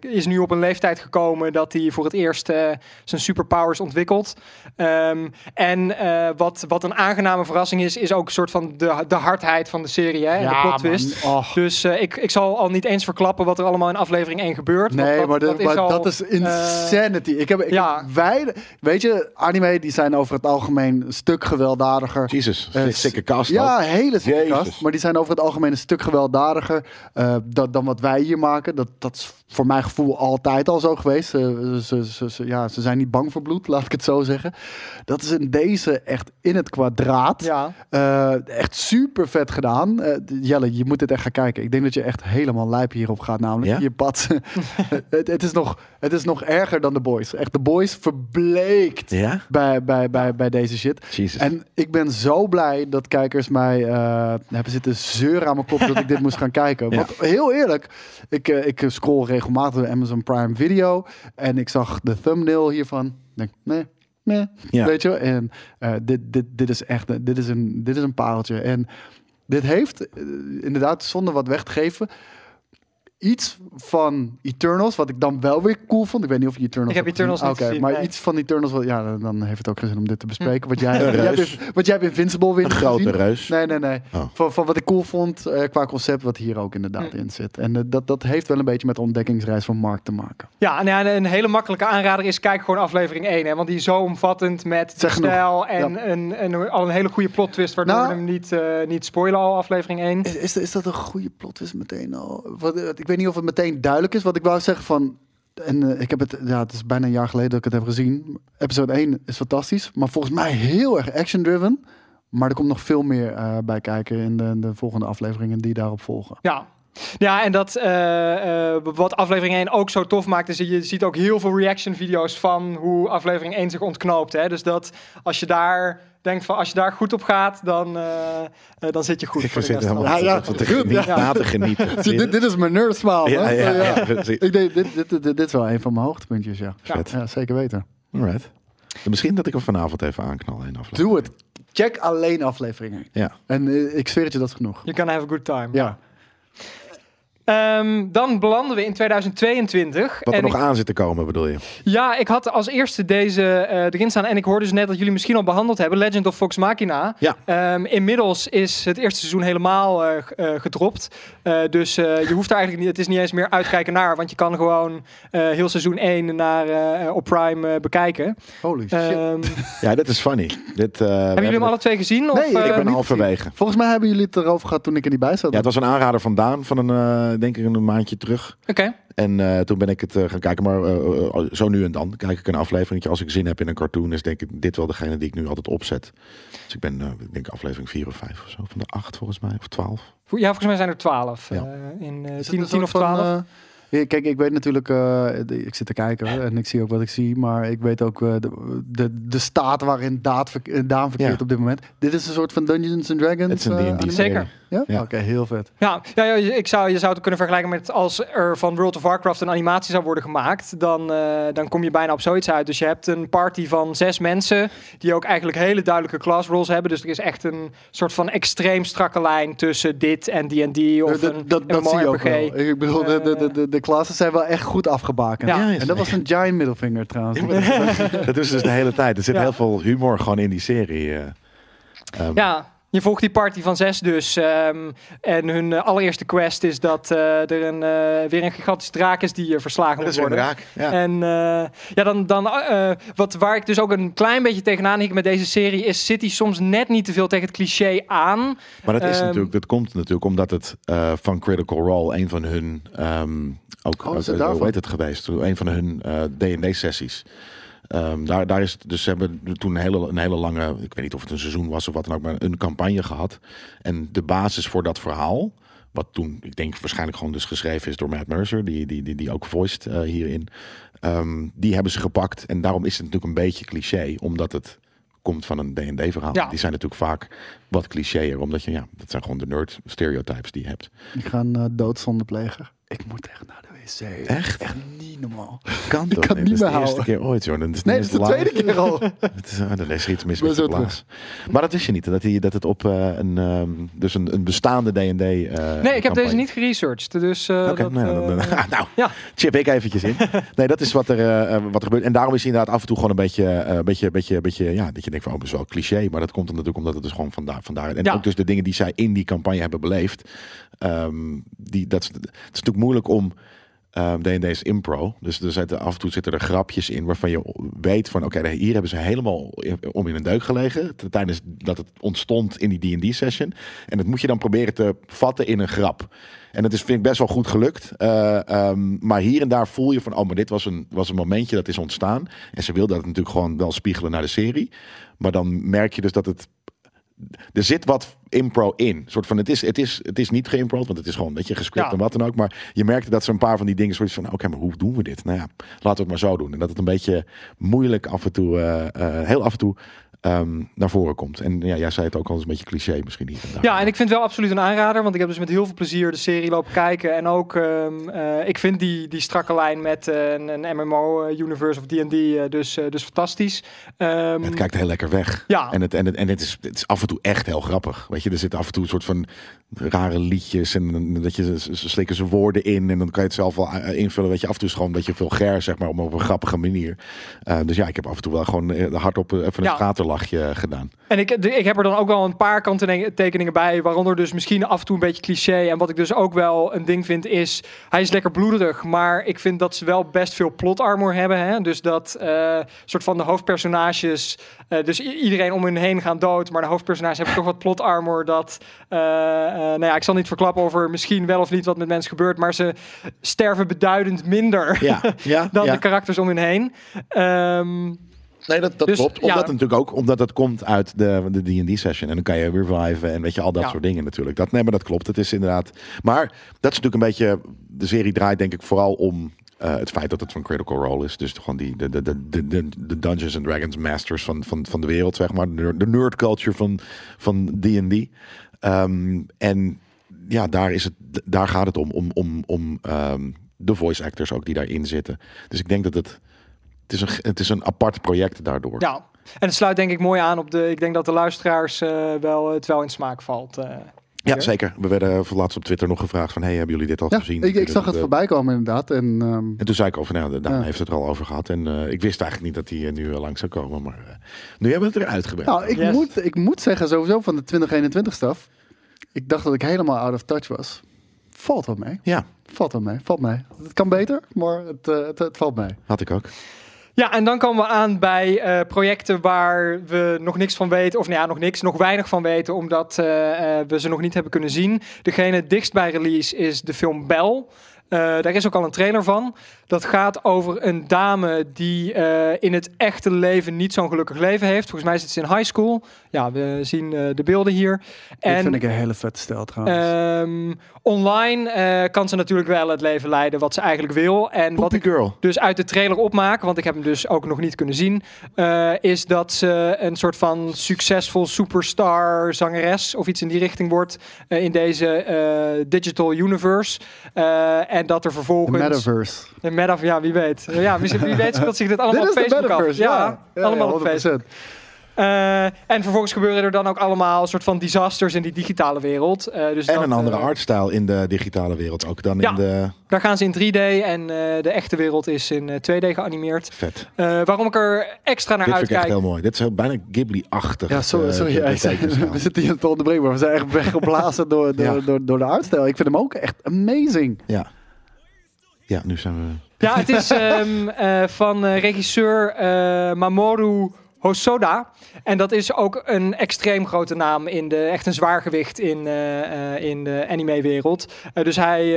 eh, is nu op een leeftijd gekomen dat hij voor het eerst eh, zijn superpowers ontwikkelt. Ehm, en eh, wat, wat een aangename verrassing is, is ook een soort van de, de hardheid van de serie hè, en de plot twist. man. Oh. Dus eh, ik, ik zal al niet eens verklappen wat er allemaal in aflevering 1 gebeurt. want Nee, dat, maar, de- dat is maar al, dat is insanity. ik heb, ik ja. heb wij, weet je, anime die zijn over het algemeen een stuk gewelddadiger. Jezus, Eh, sikke cast ook. Ja, hele sikke kast. Maar die zijn over het algemeen een stuk gewelddadiger eh, dan, dan wat wij hier maken. Dat, dat voor mijn gevoel altijd al zo geweest. Ze, ze, ze, ze- ja, ze zijn niet bang voor bloed, laat ik het zo zeggen. Dat is in deze echt in het kwadraat. Ja. Eh, echt super vet gedaan. Eh, Jelle, je moet dit echt gaan kijken. Ik denk dat je echt helemaal lijp hierop gaat. Namelijk, Ja? je pad. *laughs* het, het, is nog, het is nog erger dan de boys. Echt, de boys verbleekt Ja? bij, bij, bij, bij deze shit. En ik ben zo blij dat kijkers mij eh, hebben zitten zeuren aan mijn kop dat ik dit moest gaan kijken. Ja. Want heel eerlijk, ik, eh, ik scroll regelmatig door Amazon Prime Video en ik zag de thumbnail hiervan. Ik Denk, nee, nee, Ja. weet je. En eh, dit, dit, dit is echt, dit is een, dit is een pareltje. En dit heeft eh, inderdaad, zonder wat weg te geven, iets van Eternals, wat ik dan wel weer cool vond. Ik weet niet of je Eternals Ik heb hebt gezien. Eternals niet Oké, gezien, maar nee. iets van Eternals, wat, ja, dan- dan heeft het ook geen zin om dit te bespreken. Wat jij, Een jij hebt, wat jij hebt Invincible weer Een grote reus. Nee, nee, nee. Oh. Van, van wat ik cool vond eh, qua concept, wat hier ook inderdaad Hm. in zit. En eh, dat, dat heeft wel een beetje met de ontdekkingsreis van Mark te maken. Ja, en ja, een hele makkelijke aanrader is kijk gewoon aflevering 1. Hè, want die is zo omvattend met de Zeg stijl en, Ja. en, en al een hele goede plot twist. Waardoor Nou- we hem niet, eh, niet spoilen al, aflevering 1. Is, is, is dat een goede plot is meteen al? Wat, eh, ik weet niet of het meteen duidelijk is. Wat ik wou zeggen van... En eh, ik heb het, ja, het is bijna een jaar geleden dat ik het heb gezien. Episode 1 is fantastisch, maar volgens mij heel erg action-driven. Maar er komt nog veel meer eh, bij kijken in de, de volgende afleveringen die daarop volgen. Ja. Ja, en dat eh, wat aflevering 1 ook zo tof maakt, is dat je ziet ook heel veel reaction video's van hoe aflevering 1 zich ontknoopt. Hè? Dus dat als je daar denkt van als je daar goed op gaat, dan, eh, eh, dan zit je goed. Ik zit helemaal Ja, ja, te genieten, Ja. na te genieten. Zie, dit, dit is mijn nerd smile. Ja, hè? ja, Ja. ja, precies. Ik denk, dit, dit, dit, dit is wel een van mijn hoogtepuntjes, ja. Ja, zeker weten. Alright. Misschien dat ik hem vanavond even aanknal in aflevering. Doe het. Check alleen afleveringen. Ja. En eh, ik zweer het je, dat is genoeg. You can have a good time. Ja. Ehm, dan belanden we in 2022. Wat er en nog ik- aan zit te komen, bedoel je? Ja, ik had als eerste deze eh, erin staan. En ik hoorde dus net dat jullie misschien al behandeld hebben. Legend of Fox Machina. Ja. Ehm, inmiddels is het eerste seizoen helemaal eh, eh, gedropt. Eh, dus eh, je hoeft er eigenlijk niet... Het is niet eens meer uitkijken naar. Want je kan gewoon eh, heel seizoen 1 naar, eh, op Prime bekijken. Holy shit. Ehm, *laughs* Ja, dit is funny. Dit, uh, hebben jullie hem alle twee gezien? Of, Nee, ik Ik ben halverwege. Volgens mij hebben jullie het erover gehad toen ik er niet bij zat. Ja, het was een aanrader van Daan van een, eh, denk ik, een maandje terug. Oké. En eh, toen ben ik het eh, gaan kijken, maar eh, eh, zo nu en dan kijk ik een aflevering. Als ik zin heb in een cartoon, is denk ik dit wel degene die ik nu altijd opzet. Dus ik ben, eh, ik denk aflevering 4 of 5 of zo, van de 8 volgens mij, of 12. Ja, volgens mij zijn er 12. Ja. eh, in eh Is het 10, een 10 of soort van, 12. eh, ja, kijk, ik weet natuurlijk, eh, ik zit te kijken en ik zie ook wat ik zie, maar ik weet ook eh, de, de, de staat waarin Daad eh, Daan verkeert Ja. op dit moment. Dit is een soort van Dungeons and Dragons. Het is een eh, D&D anime? serie. Zeker. Ja? Ja. Oké, heel vet. Ja, ja, ja, ik zou, je zou het kunnen vergelijken met als er van World of Warcraft een animatie zou worden gemaakt, dan, eh, dan kom je bijna op zoiets uit. Dus je hebt een party van zes mensen die ook eigenlijk hele duidelijke class roles hebben. Dus er is echt een soort van extreem strakke lijn tussen dit en D&D of dat, een dat, dat zie je ook wel. Ik bedoel, de, de, de, de, de klassen zijn wel echt goed afgebakend. Ja. Ja, En dat was een giant middelvinger trouwens. *laughs* Dat is dus de hele tijd. Er zit Ja. heel veel humor gewoon in die serie. eh. Ehm, Ja, je volgt die party van zes dus. ehm, en hun eh, allereerste quest is dat eh, er een, eh, weer een gigantische draak is die eh, verslagen Dat moet is weer een worden. draak. Ja. En eh, ja, dan, dan eh, wat, waar ik dus ook een klein beetje tegenaan hik met deze serie is, zit hij soms net niet te veel tegen het cliché aan. Maar dat is Ehm, natuurlijk, dat komt natuurlijk omdat het eh, van Critical Role een van hun ehm ook, Oh, is het ook, daarvan? hoe heet het geweest? Een van hun eh, Ehm, daar, daar is het- dus ze hebben toen een hele, een hele lange, ik weet niet of het een seizoen was of wat dan ook, maar een campagne gehad. En de basis voor dat verhaal, wat toen, ik denk waarschijnlijk gewoon dus geschreven is door Matt Mercer, die, die, die, die ook voiced eh, hierin. Ehm, die hebben ze gepakt. En daarom is het natuurlijk een beetje cliché, omdat het komt van een D&D verhaal. Ja. Die zijn natuurlijk vaak wat clichéer, omdat je, ja, dat zijn gewoon de nerd stereotypes die je hebt. Ik ga een uh, doodzonde plegen. Ik moet echt naar Echt? Echt niet normaal. Kan Ik niet? Dat is de eerste keer ooit, joh. Dat is Nee, het is de tweede keer al. *laughs* Het is, ah, is er iets mis met blaas. Maar dat wist je niet, dat, hij, dat het op eh, een, ehm, dus een, een bestaande D&D... eh, Nee, ik heb deze niet geresearched. Dus eh, Oké, dat, nou, dan, *laughs* nou, ja. chip ik eventjes in. Nee, dat is wat er, wat er gebeurt. En daarom is hij inderdaad af en toe gewoon een beetje, beetje, beetje, beetje, ja, dat je denkt van, oh, dat is wel cliché. Maar dat komt natuurlijk omdat het dus gewoon vandaar, vandaar. En Ja. ook dus de dingen die zij in die campagne hebben beleefd. ehm, die, dat, is- het is natuurlijk moeilijk om ehm, D&D is impro. Dus er zitten, af en toe zitten er grapjes in waarvan je weet van... oké, hier hebben ze helemaal om in een deuk gelegen... tijdens dat het ontstond in die D&D-session. En dat moet je dan proberen te vatten in een grap. En dat is, vind ik best wel goed gelukt. Eh, ehm, maar hier en daar voel je van... oh, maar dit was een, was een momentje dat is ontstaan. En ze wilden dat natuurlijk gewoon wel spiegelen naar de serie. Maar dan merk je dus dat het er zit wat impro in. Soort van, het, is, het, is, het is niet geïmpro, want het is gewoon een beetje gescript Ja. en wat dan ook. Maar je merkte dat ze een paar van die dingen zoiets van... oké, maar hoe doen we dit? Nou ja, laten we het maar zo doen. En dat het een beetje moeilijk af en toe... eh, eh, heel af en toe ehm, naar voren komt. En ja, jij zei het ook al eens een beetje cliché misschien hier en. Ja, en ik vind het wel absoluut een aanrader, want ik heb dus met heel veel plezier de serie lopen kijken. En ook, ehm, eh, ik vind die, die strakke lijn met eh, een, een MMO-universe of D&D eh, dus, eh, dus fantastisch. Ehm, Het kijkt heel lekker weg. Ja. En, het, en, het, en het, is, het is af en toe echt heel grappig. Weet je, er zitten af en toe een soort van rare liedjes. En dat je, ze slikken ze woorden in. En dan kan je het zelf wel eh, invullen. Weet je, af en toe is gewoon een beetje vulgair, zeg maar, op, een grappige manier. Eh, dus ja, ik heb af en toe wel gewoon eh, hardop eh, even een Ja. Gedaan. En ik, ik heb er dan ook wel een paar kanttekeningen bij, waaronder dus misschien af en toe een beetje cliché. En wat ik dus ook wel een ding vind is, hij is lekker bloederig, maar ik vind dat ze wel best veel plot armor hebben. Hè? Dus dat eh, soort van de hoofdpersonages, eh, dus iedereen om hun heen gaan dood, maar de hoofdpersonages hebben toch wat plot armor dat, eh, nou ja, ik zal niet verklappen over misschien wel of niet wat met mensen gebeurt, maar ze sterven beduidend minder Ja, *laughs* ja, dan ja. de karakters om hun heen. Ehm, Nee, dat, dat Dus, klopt. ja. Omdat het natuurlijk ook, omdat het komt uit de de D&D session. En dan kan je reviven en weet je, al dat Ja. soort dingen natuurlijk. Dat, nee, maar dat klopt. Het is inderdaad... Maar dat is natuurlijk een beetje... De serie draait denk ik vooral om eh, het feit dat het van Critical Role is. Dus gewoon die, de, de, de, de, de, Dungeons and Dragons masters van, van, van de wereld, zeg maar. De, nerd- de nerd culture van van D&D. Ehm, en ja, daar, is het, daar gaat het om. Om, om, om ehm, de voice actors ook die daarin zitten. Dus ik denk dat het... Het is, een, het is een apart project daardoor. Ja, en het sluit denk ik mooi aan op de. Ik denk dat de luisteraars eh, wel het wel in smaak valt. eh. Ja, zeker. We werden voor laatst op Twitter nog gevraagd van... hey, hebben jullie dit al Ja, gezien? ik, ik zag het voorbij komen inderdaad. En ehm, En toen zei ik over, nou, Daan Ja. heeft het er al over gehad. En eh, ik wist eigenlijk niet dat hij eh, nu eh, lang zou komen. Maar eh, nu hebben we het eruit gewerkt. nou, ik, Yes. moet, ik moet zeggen sowieso van de 2021 staf. Ik dacht dat ik helemaal out of touch was. Valt wel mee. Ja, Valt wel mee. Valt mee. Het kan beter, maar het, eh, het, het valt mee. had ik ook. Ja, en dan komen we aan bij eh, projecten waar we nog niks van weten. Of nou ja, nog niks, nog weinig van weten, omdat eh, eh, we ze nog niet hebben kunnen zien. Degene dichtst bij release is de film Bell. Eh, daar is ook al een trailer van. Dat gaat over een dame die eh, in het echte leven niet zo'n gelukkig leven heeft. Volgens mij zit ze in high school. Ja, we zien eh, de beelden hier. Dit vind ik een hele vet stijl trouwens. Ehm, online eh, kan ze natuurlijk wel het leven leiden wat ze eigenlijk wil. En wat ik Girl. dus uit de trailer opmaak, want ik heb hem dus ook nog niet kunnen zien, eh, is dat ze een soort van succesvol superstar zangeres of iets in die richting wordt eh, in deze eh, digital universe. En dat er de vervolgens... metaverse. De meta, ja, wie weet. Ja, wie, wie weet speelt zich dit allemaal Dit op de Facebook af. metaverse, Ja, ja. allemaal ja, op Facebook. 100%. Eh, en vervolgens gebeuren er dan ook allemaal soort van disasters in die digitale wereld. Eh, dus En dat, een andere eh, artstyle in de digitale wereld ook dan Ja. in de... Daar gaan ze in 3D en eh, de echte wereld is in eh, 2D geanimeerd. Vet. Eh, waarom ik er extra naar Dit vind ik echt uitkijk. heel mooi. Dit is heel- bijna Ghibli-achtig. Ja, sorry, sorry de- de ja, tekenstijl. *laughs* we zitten hier te onderbreken, maar we zijn echt weggeblazen door, door, Ja. door, door de artstijl. Ik vind hem ook echt amazing. Ja. Ja, nu zijn we... Ja, het is ehm, eh, van eh, regisseur eh, Mamoru Hosoda. En dat is ook een extreem grote naam in de echt een zwaargewicht in, eh, eh, in de anime-wereld. Eh, dus hij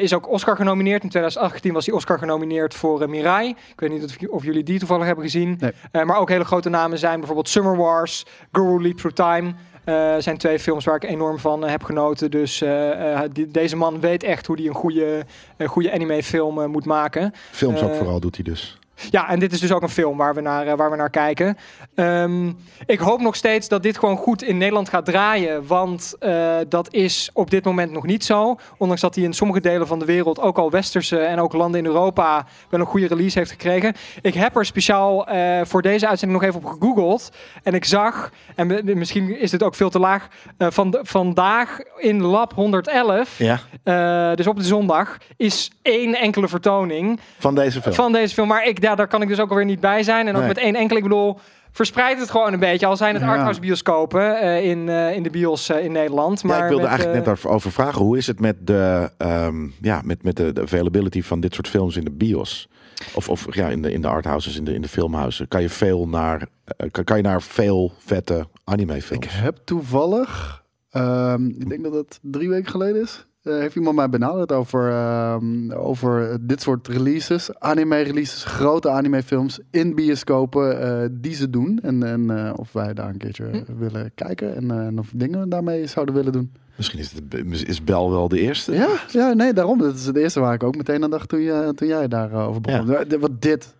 is ook Oscar genomineerd. In 2018 was hij Oscar genomineerd voor Mirai. Ik weet niet of, of jullie die toevallig hebben gezien. Nee. Eh, maar ook hele grote namen zijn bijvoorbeeld Summer Wars, Guru Leap Through Time. Eh, zijn twee films waar ik enorm van eh, heb genoten. Dus eh, die- deze man weet echt hoe hij een goede, goede anime-film eh, moet maken. Films ook vooral doet hij dus. Ja, en dit is dus ook een film waar we naar, eh, waar we naar kijken. Ehm, ik hoop nog steeds dat dit gewoon goed in Nederland gaat draaien. Want eh, dat is op dit moment nog niet zo. Ondanks dat hij in sommige delen van de wereld, ook al westerse en ook landen in Europa, wel een goede release heeft gekregen. Ik heb er speciaal eh, voor deze uitzending nog even op gegoogeld. En ik zag, en mi- misschien is dit ook veel te laag, van, vandaag in Lab 111, Ja, dus op de zondag, is één enkele vertoning van deze film. van deze film. Maar ik, ja, daar kan ik dus ook alweer niet bij zijn. En ook Nee. met één enkel. Ik bedoel, verspreid het gewoon een beetje. Al zijn het Ja. arthouse bioscopen eh, in, eh, in de bios eh, in Nederland. Maar ja, ik wilde met, eigenlijk net over vragen. Hoe is het met de, ehm, ja, met, met de, de availability van dit soort films in de bios? Of, of ja, in de, in de arthouses, in de, in de filmhuizen. Kan je veel naar, kan, kan je naar veel vette animefilms? Ik heb toevallig, ehm, ik denk dat het drie weken geleden is, eh, heeft iemand mij benaderd over, ehm, over dit soort releases, anime-releases, grote anime-films in bioscopen eh, die ze doen. En, en eh, of wij daar een keertje Hm. willen kijken en, en of dingen daarmee zouden willen doen. Misschien is, het, is Bel wel de eerste. Ja, ja, nee, daarom. Dat is het eerste waar ik ook meteen aan dacht toen, je, toen jij daarover over begon. Ja. Wat dit,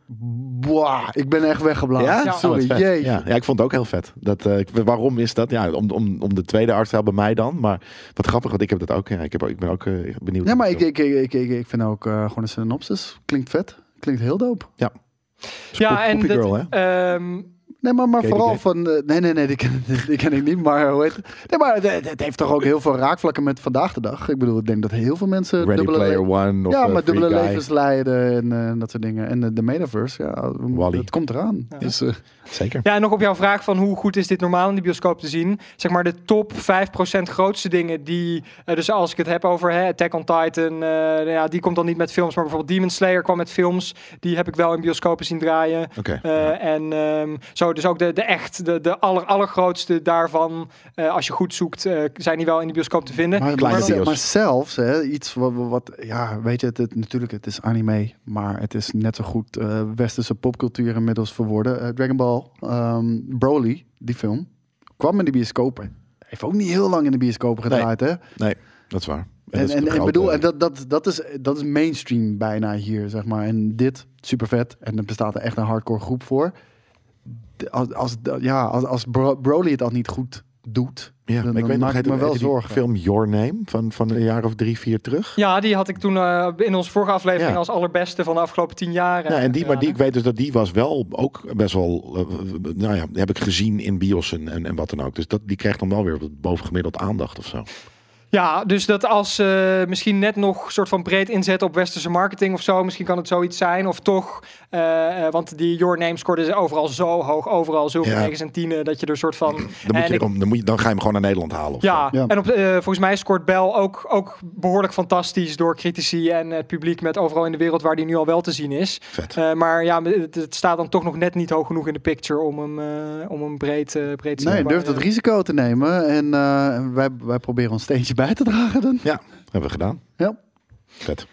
boah, ik ben echt weggeblazen. Ja? Ja. Sorry, Oh, jeetje. Ja, ja, ik vond het ook heel vet. Dat, eh, ik- waarom is dat? Ja, om, om, om de tweede artstijl bij mij dan. Maar wat grappig, want ik heb dat ook. Ja, ik, heb, ook- ik ben ook eh, benieuwd. Ja, maar naar ik, ik, ik, ik, ik vind ook eh, gewoon een synopsis. Klinkt vet. Klinkt heel dope. film. ja, en dat, Girl, hè? ehm, Nee, maar, maar vooral van... eh, nee, nee, nee, die ken, *laughs* die ken ik niet. Maar hoe heet het? Nee, maar het, het heeft toch ook heel veel raakvlakken met vandaag de dag. Ik bedoel, ik denk dat heel veel mensen... Ready dubbele Player One of ja, eh, maar dubbele Guy. levens leiden en eh, dat soort dingen. En de, de metaverse, ja, het komt eraan. Ja. Dus, Zeker. Ja, en nog op jouw vraag van hoe goed is dit normaal in de bioscoop te zien. Zeg maar de top 5% grootste dingen die... eh, dus als ik het heb over hè, Attack on Titan, eh, ja, die komt dan niet met films. Maar bijvoorbeeld Demon Slayer kwam met films. Die heb ik wel in bioscopen zien draaien. Oké. Eh, En ehm, zo, dus ook de, de echt, de, de aller, allergrootste daarvan, eh, als je goed zoekt, eh, zijn die wel in de bioscoop te vinden. maar, Kleine maar, bios. maar zelfs, hè, iets wat, wat... Ja, weet je, het, het- natuurlijk, het is anime. Maar het is net zo goed eh, westerse popcultuur inmiddels verworden. Dragon Ball, ehm, Broly, die film, kwam in de bioscopen. Heeft ook niet heel lang in de bioscopen Nee. gedraaid, hè? Nee, dat is waar. En, bedoel, en dat, dat, dat, is, dat is mainstream bijna hier, zeg maar. En dit, super vet. En er bestaat er echt een hardcore groep voor. Als, als, ja, als, als Bro- Broly het al niet goed doet, Ja, dan, maar ik dan weet nog, me wel zorgen. film Your Name van, van een jaar of drie, vier terug. Ja, die had ik toen eh, in onze vorige aflevering Ja. als allerbeste van de afgelopen tien jaar. Ja, en die, maar die, ik weet dus dat die was wel ook best wel, eh, nou ja, die heb ik gezien in bios en, en, en wat dan ook. Dus dat, die krijgt dan wel weer bovengemiddeld aandacht of zo. Ja, dus dat als ze misschien net nog soort van breed inzetten op westerse marketing of zo, misschien kan het zoiets zijn. Of toch, eh, eh, want die Your Name scoorde ze overal zo hoog, overal zoveel Ja. en tienen, dat je er soort van... Dan, moet En je, ik- dan, moet je, dan ga je hem gewoon naar Nederland halen. Of Ja. Ja. en op, eh, volgens mij scoort Bell ook, ook behoorlijk fantastisch door critici en het publiek met overal in de wereld waar die nu al wel te zien is. Vet. Eh, maar ja, het, het staat dan toch nog net niet hoog genoeg in de picture om hem, eh, om hem breed, eh breed te Nee, zien. durft het risico te nemen. En eh, wij, wij proberen ons steentje bij te dragen dan. Ja, hebben we gedaan. Ja. Vet.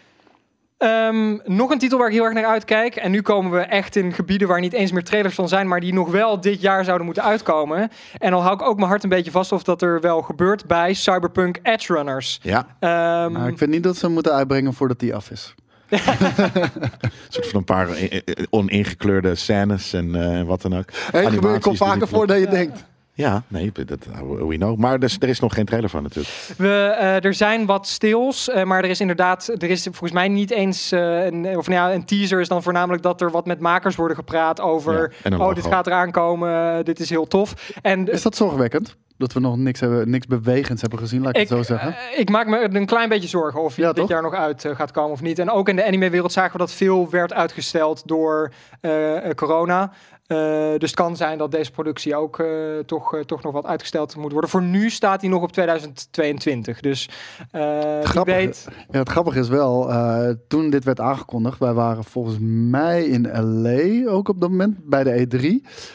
Ehm, nog een titel waar ik heel erg naar uitkijk. En nu komen we echt in gebieden waar niet eens meer trailers van zijn, maar die nog wel dit jaar zouden moeten uitkomen. En al hou ik ook mijn hart een beetje vast of dat er wel gebeurt bij Cyberpunk Edge Runners. Ja, Ehm, Maar ik vind niet dat ze hem moeten uitbrengen voordat die af is. een *laughs* soort van een paar eh, eh, oningekleurde scènes en eh, wat dan ook. Hey, het komt vaker voor dan je denkt. Ja, nee, dat we know. Maar er is, er is nog geen trailer van natuurlijk. We, eh, er zijn wat stils, eh, maar er is inderdaad, er is volgens mij niet eens eh, een, of nou ja, een teaser is dan voornamelijk dat er wat met makers worden gepraat over, Ja, oh, logo. dit gaat eraan komen, dit is heel tof. En Is dat zorgwekkend? Dat we nog niks, hebben, niks bewegends hebben gezien, laat ik, ik, het zo zeggen. ik maak me een klein beetje zorgen of Ja, dit toch? jaar nog uit gaat komen of niet. En ook in de anime-wereld zagen we dat veel werd uitgesteld door corona. Eh, dus het kan zijn dat deze productie ook eh, toch, eh, toch nog wat uitgesteld moet worden. Voor nu staat hij nog op 2022. Dus Grappig. weet. Ja, het grappige is wel, toen dit werd aangekondigd, wij waren volgens mij in LA ook op dat moment bij de E3.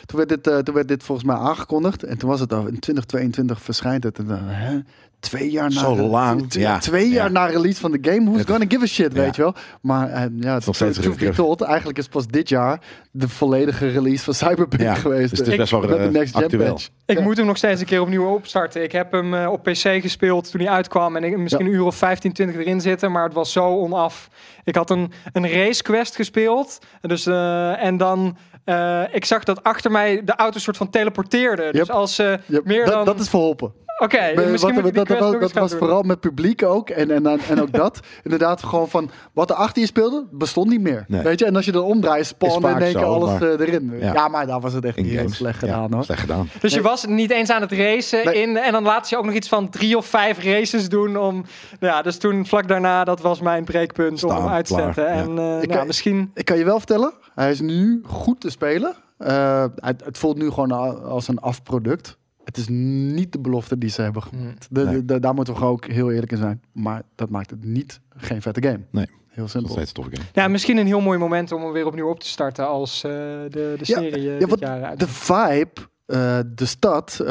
Toen werd dit, toen werd dit volgens mij aangekondigd en toen was het al in 2022 verschijnt het. En dan, hè? Twee jaar na, Zo lang, twee, ja. twee jaar Ja. na release van de game. Who's gonna give a shit, Ja. weet je wel? Maar eh, ja, het nog steeds told, eigenlijk is pas dit jaar de volledige release van Cyberpunk Ja, geweest. dus het is best wel de eh, next actueel. Ik Ja. moet hem nog steeds een keer opnieuw opstarten. Ik heb hem eh, op PC gespeeld toen hij uitkwam. En ik misschien een uur of 15, 20 erin zitten. Maar het was zo onaf. Ik had een, een race quest gespeeld. Dus, eh, en dan... eh, ik zag dat achter mij de auto soort van teleporteerde. Dus als ze Yep, meer dat, dan... dat is verholpen. Oké, Maar misschien wat- dat, was doen. vooral met publiek ook. En, en, dan- en ook *laughs* dat. Inderdaad, gewoon van wat er achter je speelde, bestond niet meer. Nee. Weet je, en als je dan omdraait, spawn in één keer alles maar- eh, erin. Ja. Ja. maar daar was het echt In heel games. slecht Ja, gedaan hoor. Slecht gedaan. Dus je was niet eens aan het racen Nee. in. En dan laat ze je ook nog iets van drie of vijf races doen. Om, nou ja, dus toen vlak daarna, dat was mijn breekpunt om hem uit te klaar, zetten. ja. En eh, Ik nou, kan- misschien... Ik kan je wel vertellen, hij is nu goed te spelen. Eh, het, het voelt nu gewoon als een afproduct. Het is niet de belofte die ze hebben gemaakt. De, Nee. de- de- daar moeten we gewoon ook heel eerlijk in zijn. Maar dat maakt het niet geen vette game. Nee. Heel simpel. tof game. Ja, misschien een heel mooi moment om hem weer opnieuw op te starten als eh, de, de serie eh, Ja, dit jaar uit. de vibe, eh, de stad, eh,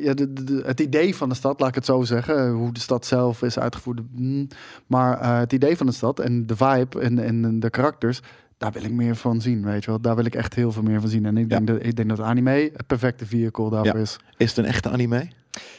ja, de, de- de- het idee van de stad, laat ik het zo zeggen. Hoe de stad zelf is uitgevoerd. mm, maar eh, het idee van de stad en de vibe en, en de karakters, daar wil ik meer van zien, weet je wel. Daar wil ik echt heel veel meer van zien. En ik, Ja. denk, dat, ik denk dat anime het perfecte vehicle daarvoor Ja. is. Is het een echte anime?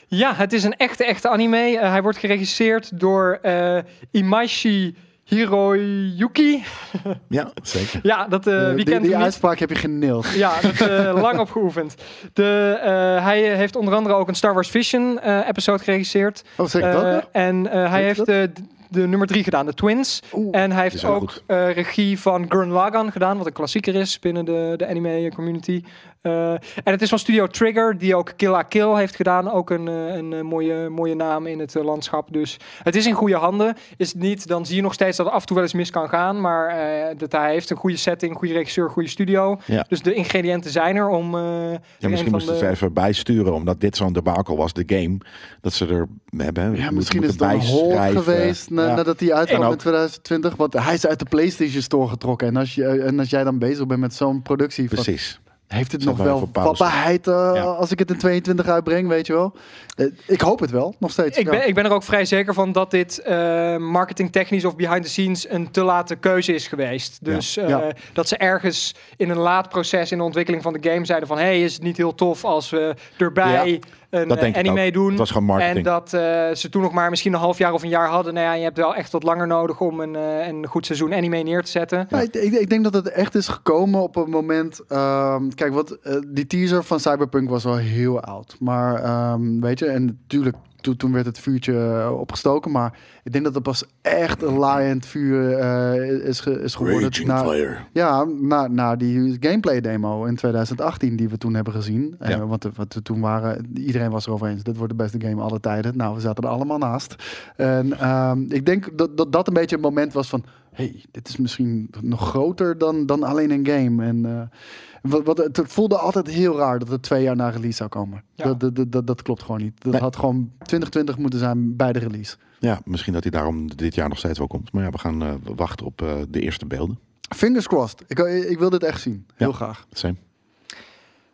Ja, het is een echte, echte anime. Eh, hij wordt geregisseerd door eh Imaishi Hiroyuki. *laughs* Ja, zeker. Ja, dat, wie die kent die hem niet? uitspraak heb je geneeld. Ja, dat eh, *laughs* lang op geoefend. De, eh, hij heeft onder andere ook een Star Wars Vision eh, episode geregisseerd. Oh, zeg dat? En eh, hij heeft dat? De, nummer drie gedaan, de Twins. Oeh. En hij heeft ook eh, regie van Gurren Lagann gedaan, wat een klassieker is binnen de, de anime community. Eh, en het is van Studio Trigger, die ook Kill la Kill heeft gedaan. Ook een, eh, een, eh, mooie, mooie naam in het landschap. Dus het is in goede handen. Is het niet, dan zie je nog steeds dat het af en toe wel eens mis kan gaan. Maar eh, dat hij heeft een goede setting, goede regisseur, goede studio. Ja. Dus de ingrediënten zijn er om... eh, Ja, misschien moesten de- ze even bijsturen, omdat dit zo'n debakel was, de game. Dat ze er hebben. Ja, moet- misschien is het een hol geweest na- Ja. nadat hij uitkwam in ook- 2020. Want hij is uit de PlayStation Store getrokken. En als, je, en als jij dan bezig bent met zo'n productie, van, Precies. Heeft het nog wel vatbaarheid eh, Ja. als ik het in 22 uitbreng, weet je wel? Eh, ik hoop het wel, nog steeds. Ik ja. ben, ik ben er ook vrij zeker van dat dit eh marketingtechnisch of behind the scenes een te late keuze is geweest. Dus eh, Ja. dat ze ergens in een laat proces in de ontwikkeling van de game zeiden van... hey, is het niet heel tof als we erbij een Dat denk eh, ik anime ook. doen? Het was gewoon marketing. En dat eh, ze toen nog maar misschien een half jaar of een jaar hadden. Nou ja, je hebt wel echt wat langer nodig om een, eh, een goed seizoen anime neer te zetten. Ja, ik, ik, ik denk dat het echt is gekomen op een moment. ehm, kijk, wat, eh, die teaser van Cyberpunk was wel heel oud. Maar ehm, weet je, en natuurlijk. Toen, toen werd het vuurtje eh, opgestoken. Maar ik denk dat het pas echt een laaiend vuur eh, is, ge- is geworden. Raging na- Fire. Ja, na, na die gameplay demo in 2018 die we toen hebben gezien. Eh, Ja. want, wat we toen waren, iedereen was erover eens. Dit wordt de beste game aller tijden. Nou, we zaten er allemaal naast. En ehm, ik denk dat, dat dat een beetje een moment was van... hey, dit is misschien nog groter dan, dan alleen een game. En eh, wat, wat, het voelde altijd heel raar dat het twee jaar na release zou komen. Ja. Dat, dat, dat, dat, klopt gewoon niet. Dat Nee. had gewoon 2020 moeten zijn bij de release. Ja, misschien dat hij daarom dit jaar nog steeds wel komt. Maar ja, we gaan eh, wachten op eh, de eerste beelden. Fingers crossed. Ik, ik wil dit echt zien. Heel Ja. graag. Same.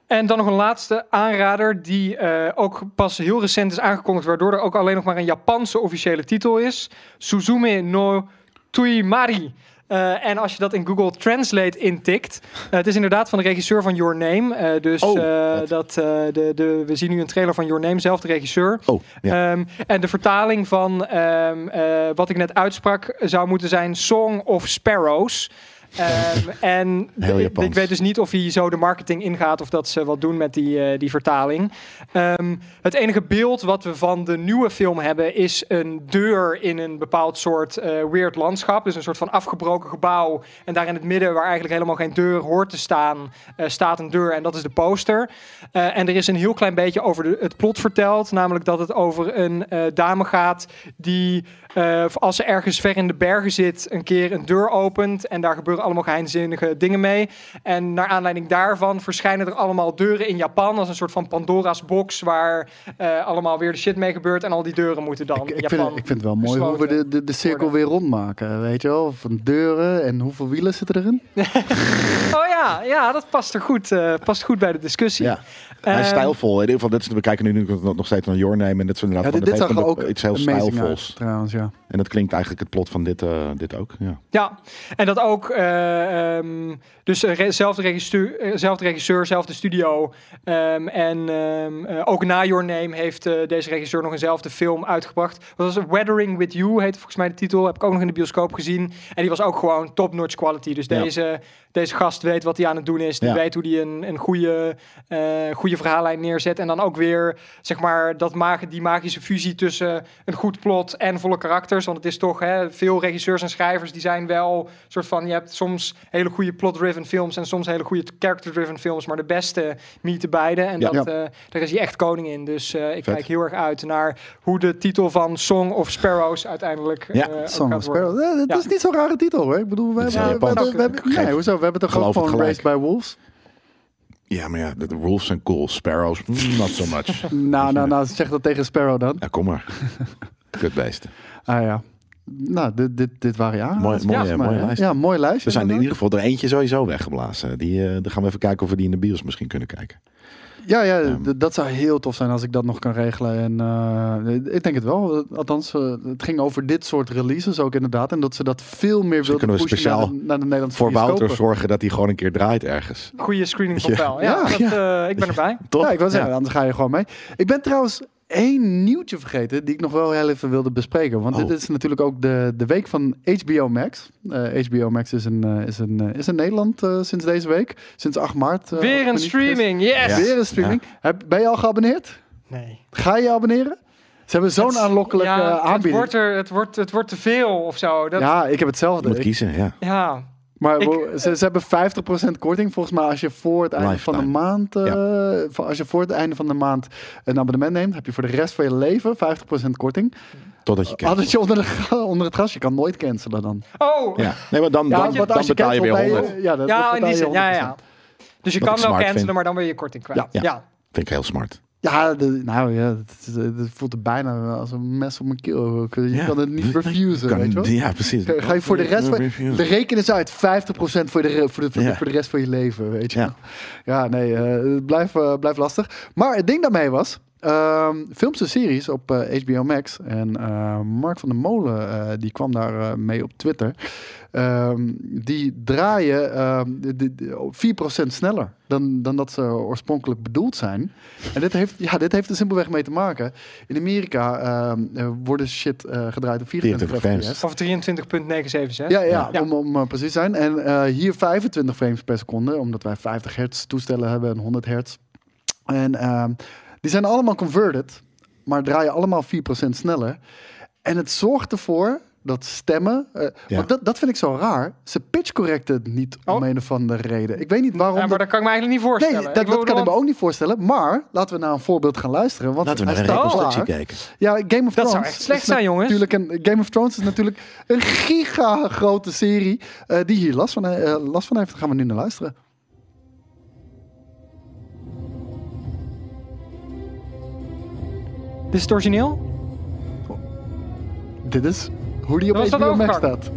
En dan nog een laatste aanrader die eh, ook pas heel recent is aangekondigd, waardoor er ook alleen nog maar een Japanse officiële titel is. Suzume no Tuimari. Eh, en als je dat in Google Translate intikt, eh, het is inderdaad van de regisseur van Your Name. Eh, dus Oh, dat, de, de, we zien nu een trailer van Your Name, zelf de regisseur. Oh, ja. Ehm, en de vertaling van ehm, eh, wat ik net uitsprak zou moeten zijn Song of Sparrows. Ehm, *laughs* en ik weet dus niet of hij zo de marketing ingaat of dat ze wat doen met die, eh, die vertaling. Ehm, het enige beeld wat we van de nieuwe film hebben is een deur in een bepaald soort eh, weird landschap. Dus een soort van afgebroken gebouw. En daar in het midden, waar eigenlijk helemaal geen deur hoort te staan, eh, staat een deur en dat is de poster. En er is een heel klein beetje over de, het plot verteld. Namelijk dat het over een dame gaat die, als ze ergens ver in de bergen zit, een keer een deur opent. En daar gebeuren allemaal geheimzinnige dingen mee. En naar aanleiding daarvan verschijnen er allemaal deuren in Japan. Als een soort van Pandora's box waar eh, allemaal weer de shit mee gebeurt. En al die deuren moeten dan Ik, ik, Japan. vind, ik vind het wel mooi hoe we de, de, de cirkel worden. weer rondmaken. Weet je wel? Van deuren en hoeveel wielen zitten erin? *laughs* Oh ja, ja, dat past er goed, eh, past goed bij de discussie. Ja. Hij is Ehm, stijlvol. In ieder geval, dit is, we kijken nu nog nog steeds naar Your Name. En dit is inderdaad Ja, dit, dit zag ook iets heel stijlvols. uit, trouwens, ja. En dat klinkt eigenlijk het plot van dit, eh, dit ook. Ja. Ja, en dat ook. eh, ehm, dus eh, zelfde regisseur, zelfde regisseur, zelfde studio. Ehm, en ook na Your Name heeft eh, deze regisseur nog eenzelfde film uitgebracht. Dat was Weathering with You, heet volgens mij de titel. Heb ik ook nog in de bioscoop gezien. En die was ook gewoon top-notch quality. Dus Ja. Deze, gast weet wat hij aan het doen is. Die Ja. weet hoe hij een, een goede, eh, goede verhaallijn neerzet. En dan ook weer, zeg maar, dat mag, die magische fusie tussen een goed plot en volle karakters. Want het is toch, hè, veel regisseurs en schrijvers die zijn wel soort van, je hebt soms hele goede plot-driven films en soms hele goede character-driven films, maar de beste meeten beide. En Ja. dat, eh, daar is hij echt koning in. Dus eh, ik Vet. kijk heel erg uit naar hoe de titel van Song of Sparrows uiteindelijk Ja, Song of worden. Sparrow. Eh, dat is niet zo'n rare titel hoor. Ik bedoel, we hebben. Hebben, we hebben, toch ook gewoon gelijk. Raised by Wolves? Ja, maar ja, de, de wolves zijn cool. Sparrows, mm, not so much. *laughs* Nou, nou, nou, zeg dat tegen Sparrow dan. Ja, kom maar. *laughs* Kutbeesten. Ah ja. Nou, dit, dit, dit waren ja. Mooi- mooie- mooie lijst. Ja, mooi lijstje. We zijn in ieder geval er eentje sowieso weggeblazen. Die, eh dan gaan we even kijken of we die in de bios misschien kunnen kijken. Ja, ja, Ja. dat zou heel tof zijn als ik dat nog kan regelen. En eh, ik denk het wel. Althans, eh, het ging over dit soort releases ook inderdaad. En dat ze dat veel meer wilden kunnen we pushen speciaal naar de, naar de Nederlandse Voor Wouter zorgen dat hij gewoon een keer draait ergens. Goede screening van Ja. wel. Ja, Ja, dat, eh, ik ben erbij. Toch? Ja, ik wil zeggen, anders ga je gewoon mee. Ik ben trouwens één nieuwtje vergeten die ik nog wel heel even wilde bespreken. Want Oh. dit is natuurlijk ook de, de week van HBO Max. Eh, HBO Max is in, eh, is in, eh, is in Nederland eh, sinds deze week. Sinds 8 maart. eh, Weer een streaming, yes! Ja. Weer een streaming. Heb, ben je al geabonneerd? Nee. Ga je je abonneren? Ze hebben zo'n aanlokkelijke ja, eh, het aanbieding. wordt, er, het, wordt, het wordt te veel of zo. Dat, Ja, ik heb Je hetzelfde. moet Ik- kiezen, ja. ja. Maar Ik- ze, ze hebben 50% korting volgens mij als je voor het einde van de maand eh, van- als je voor het einde van de maand een abonnement neemt, heb je voor de rest van je leven 50% korting. Totdat je kijkt. Altijd je onder, de, onder het gas, je kan nooit cancelen dan. Oh, Ja, nee, maar dan, Ja, dan, want dan als je betaal je weer cancelt, ben 100. Ja, dat, ja, dat in die zin. Ja, 100%. ja. Dus je Wat kan wel cancelen, vind. maar dan ben je korting kwijt. Ja. Ja. Vind ik heel smart. Ja, de- nou ja, het, is- het voelt er bijna als een mes op mijn keel. Je Ja. kan het niet refusen, Kan- weet je wel? Ja, precies. Ga je voor de rest van... De reken eens uit, 50% voor de, voor, de, voor, de, Ja. voor de rest van je leven, weet je Ja. Ja, nee, eh, het blijft, eh, lastig. Maar het ding daarmee was... ehm, films en series op eh, HBO Max. En eh, Mark van der Molen, eh, die kwam daar eh, mee op Twitter. Ehm, die draaien ehm, de- de- de- 4% sneller dan, dan dat ze oorspronkelijk bedoeld zijn. En dit heeft, ja, dit heeft er simpelweg mee te maken. In Amerika ehm, eh, worden shit eh, gedraaid op 24 24 fps. Of 23.976. Ja, ja, Ja. om, om eh, precies te zijn. En eh, hier 25 frames per seconde, omdat wij 50 hertz toestellen hebben en 100 hertz. En ehm, die zijn allemaal converted, maar draaien allemaal 4% sneller. En het zorgt ervoor dat stemmen. eh, Ja. want dat, dat vind ik zo raar. Ze pitch correcten het niet om Oh. een of andere reden. Ik weet niet waarom. Ja, maar dat- dat kan ik me eigenlijk niet voorstellen. nee, dat, dat kan ik me ook niet voorstellen. Maar laten we naar een voorbeeld gaan luisteren. Want Laten we naar een reconstructie kijken. Ja, Game of Dat Thrones. zou echt slecht zijn, jongens. Natuurlijk een, Game of Thrones is natuurlijk een giga grote serie eh, die hier last van, eh, last van heeft. Daar gaan we nu naar luisteren. Dit is het origineel? Dit is hoe die op Dat HBO Max staat.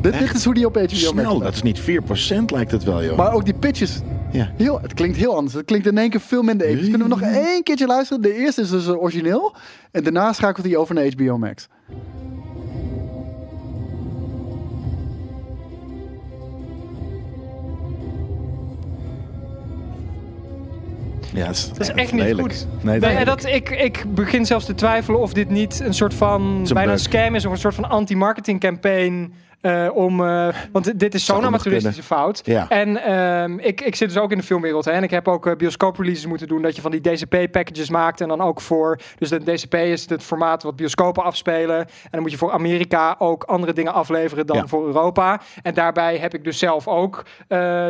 Dit, dit is hoe die op HBO Max Snel, staat. dat is niet 4% lijkt het wel, joh. Maar ook die pitches. ja. Heel, het klinkt heel anders. Het klinkt in één keer veel minder episch. Kunnen we nog één keertje luisteren? De eerste is dus origineel. En daarna schakelt hij over naar HBO Max. Ja, is, Dat is echt niet lelijk. goed. Nee, dat, ik, ik begin zelfs te twijfelen of dit niet een soort van een bijna een bug. scam is of een soort van anti-marketing campaign. Eh, om, eh, want dit is zo'n amateuristische fout. Ja. En ehm, ik, ik zit dus ook in de filmwereld. Hè, en ik heb ook eh, bioscoop-releases moeten doen. Dat je van die DCP-packages maakt. En dan ook voor. Dus de DCP is het formaat wat bioscopen afspelen. En dan moet je voor Amerika ook andere dingen afleveren dan Ja. voor Europa. En daarbij heb ik dus zelf ook.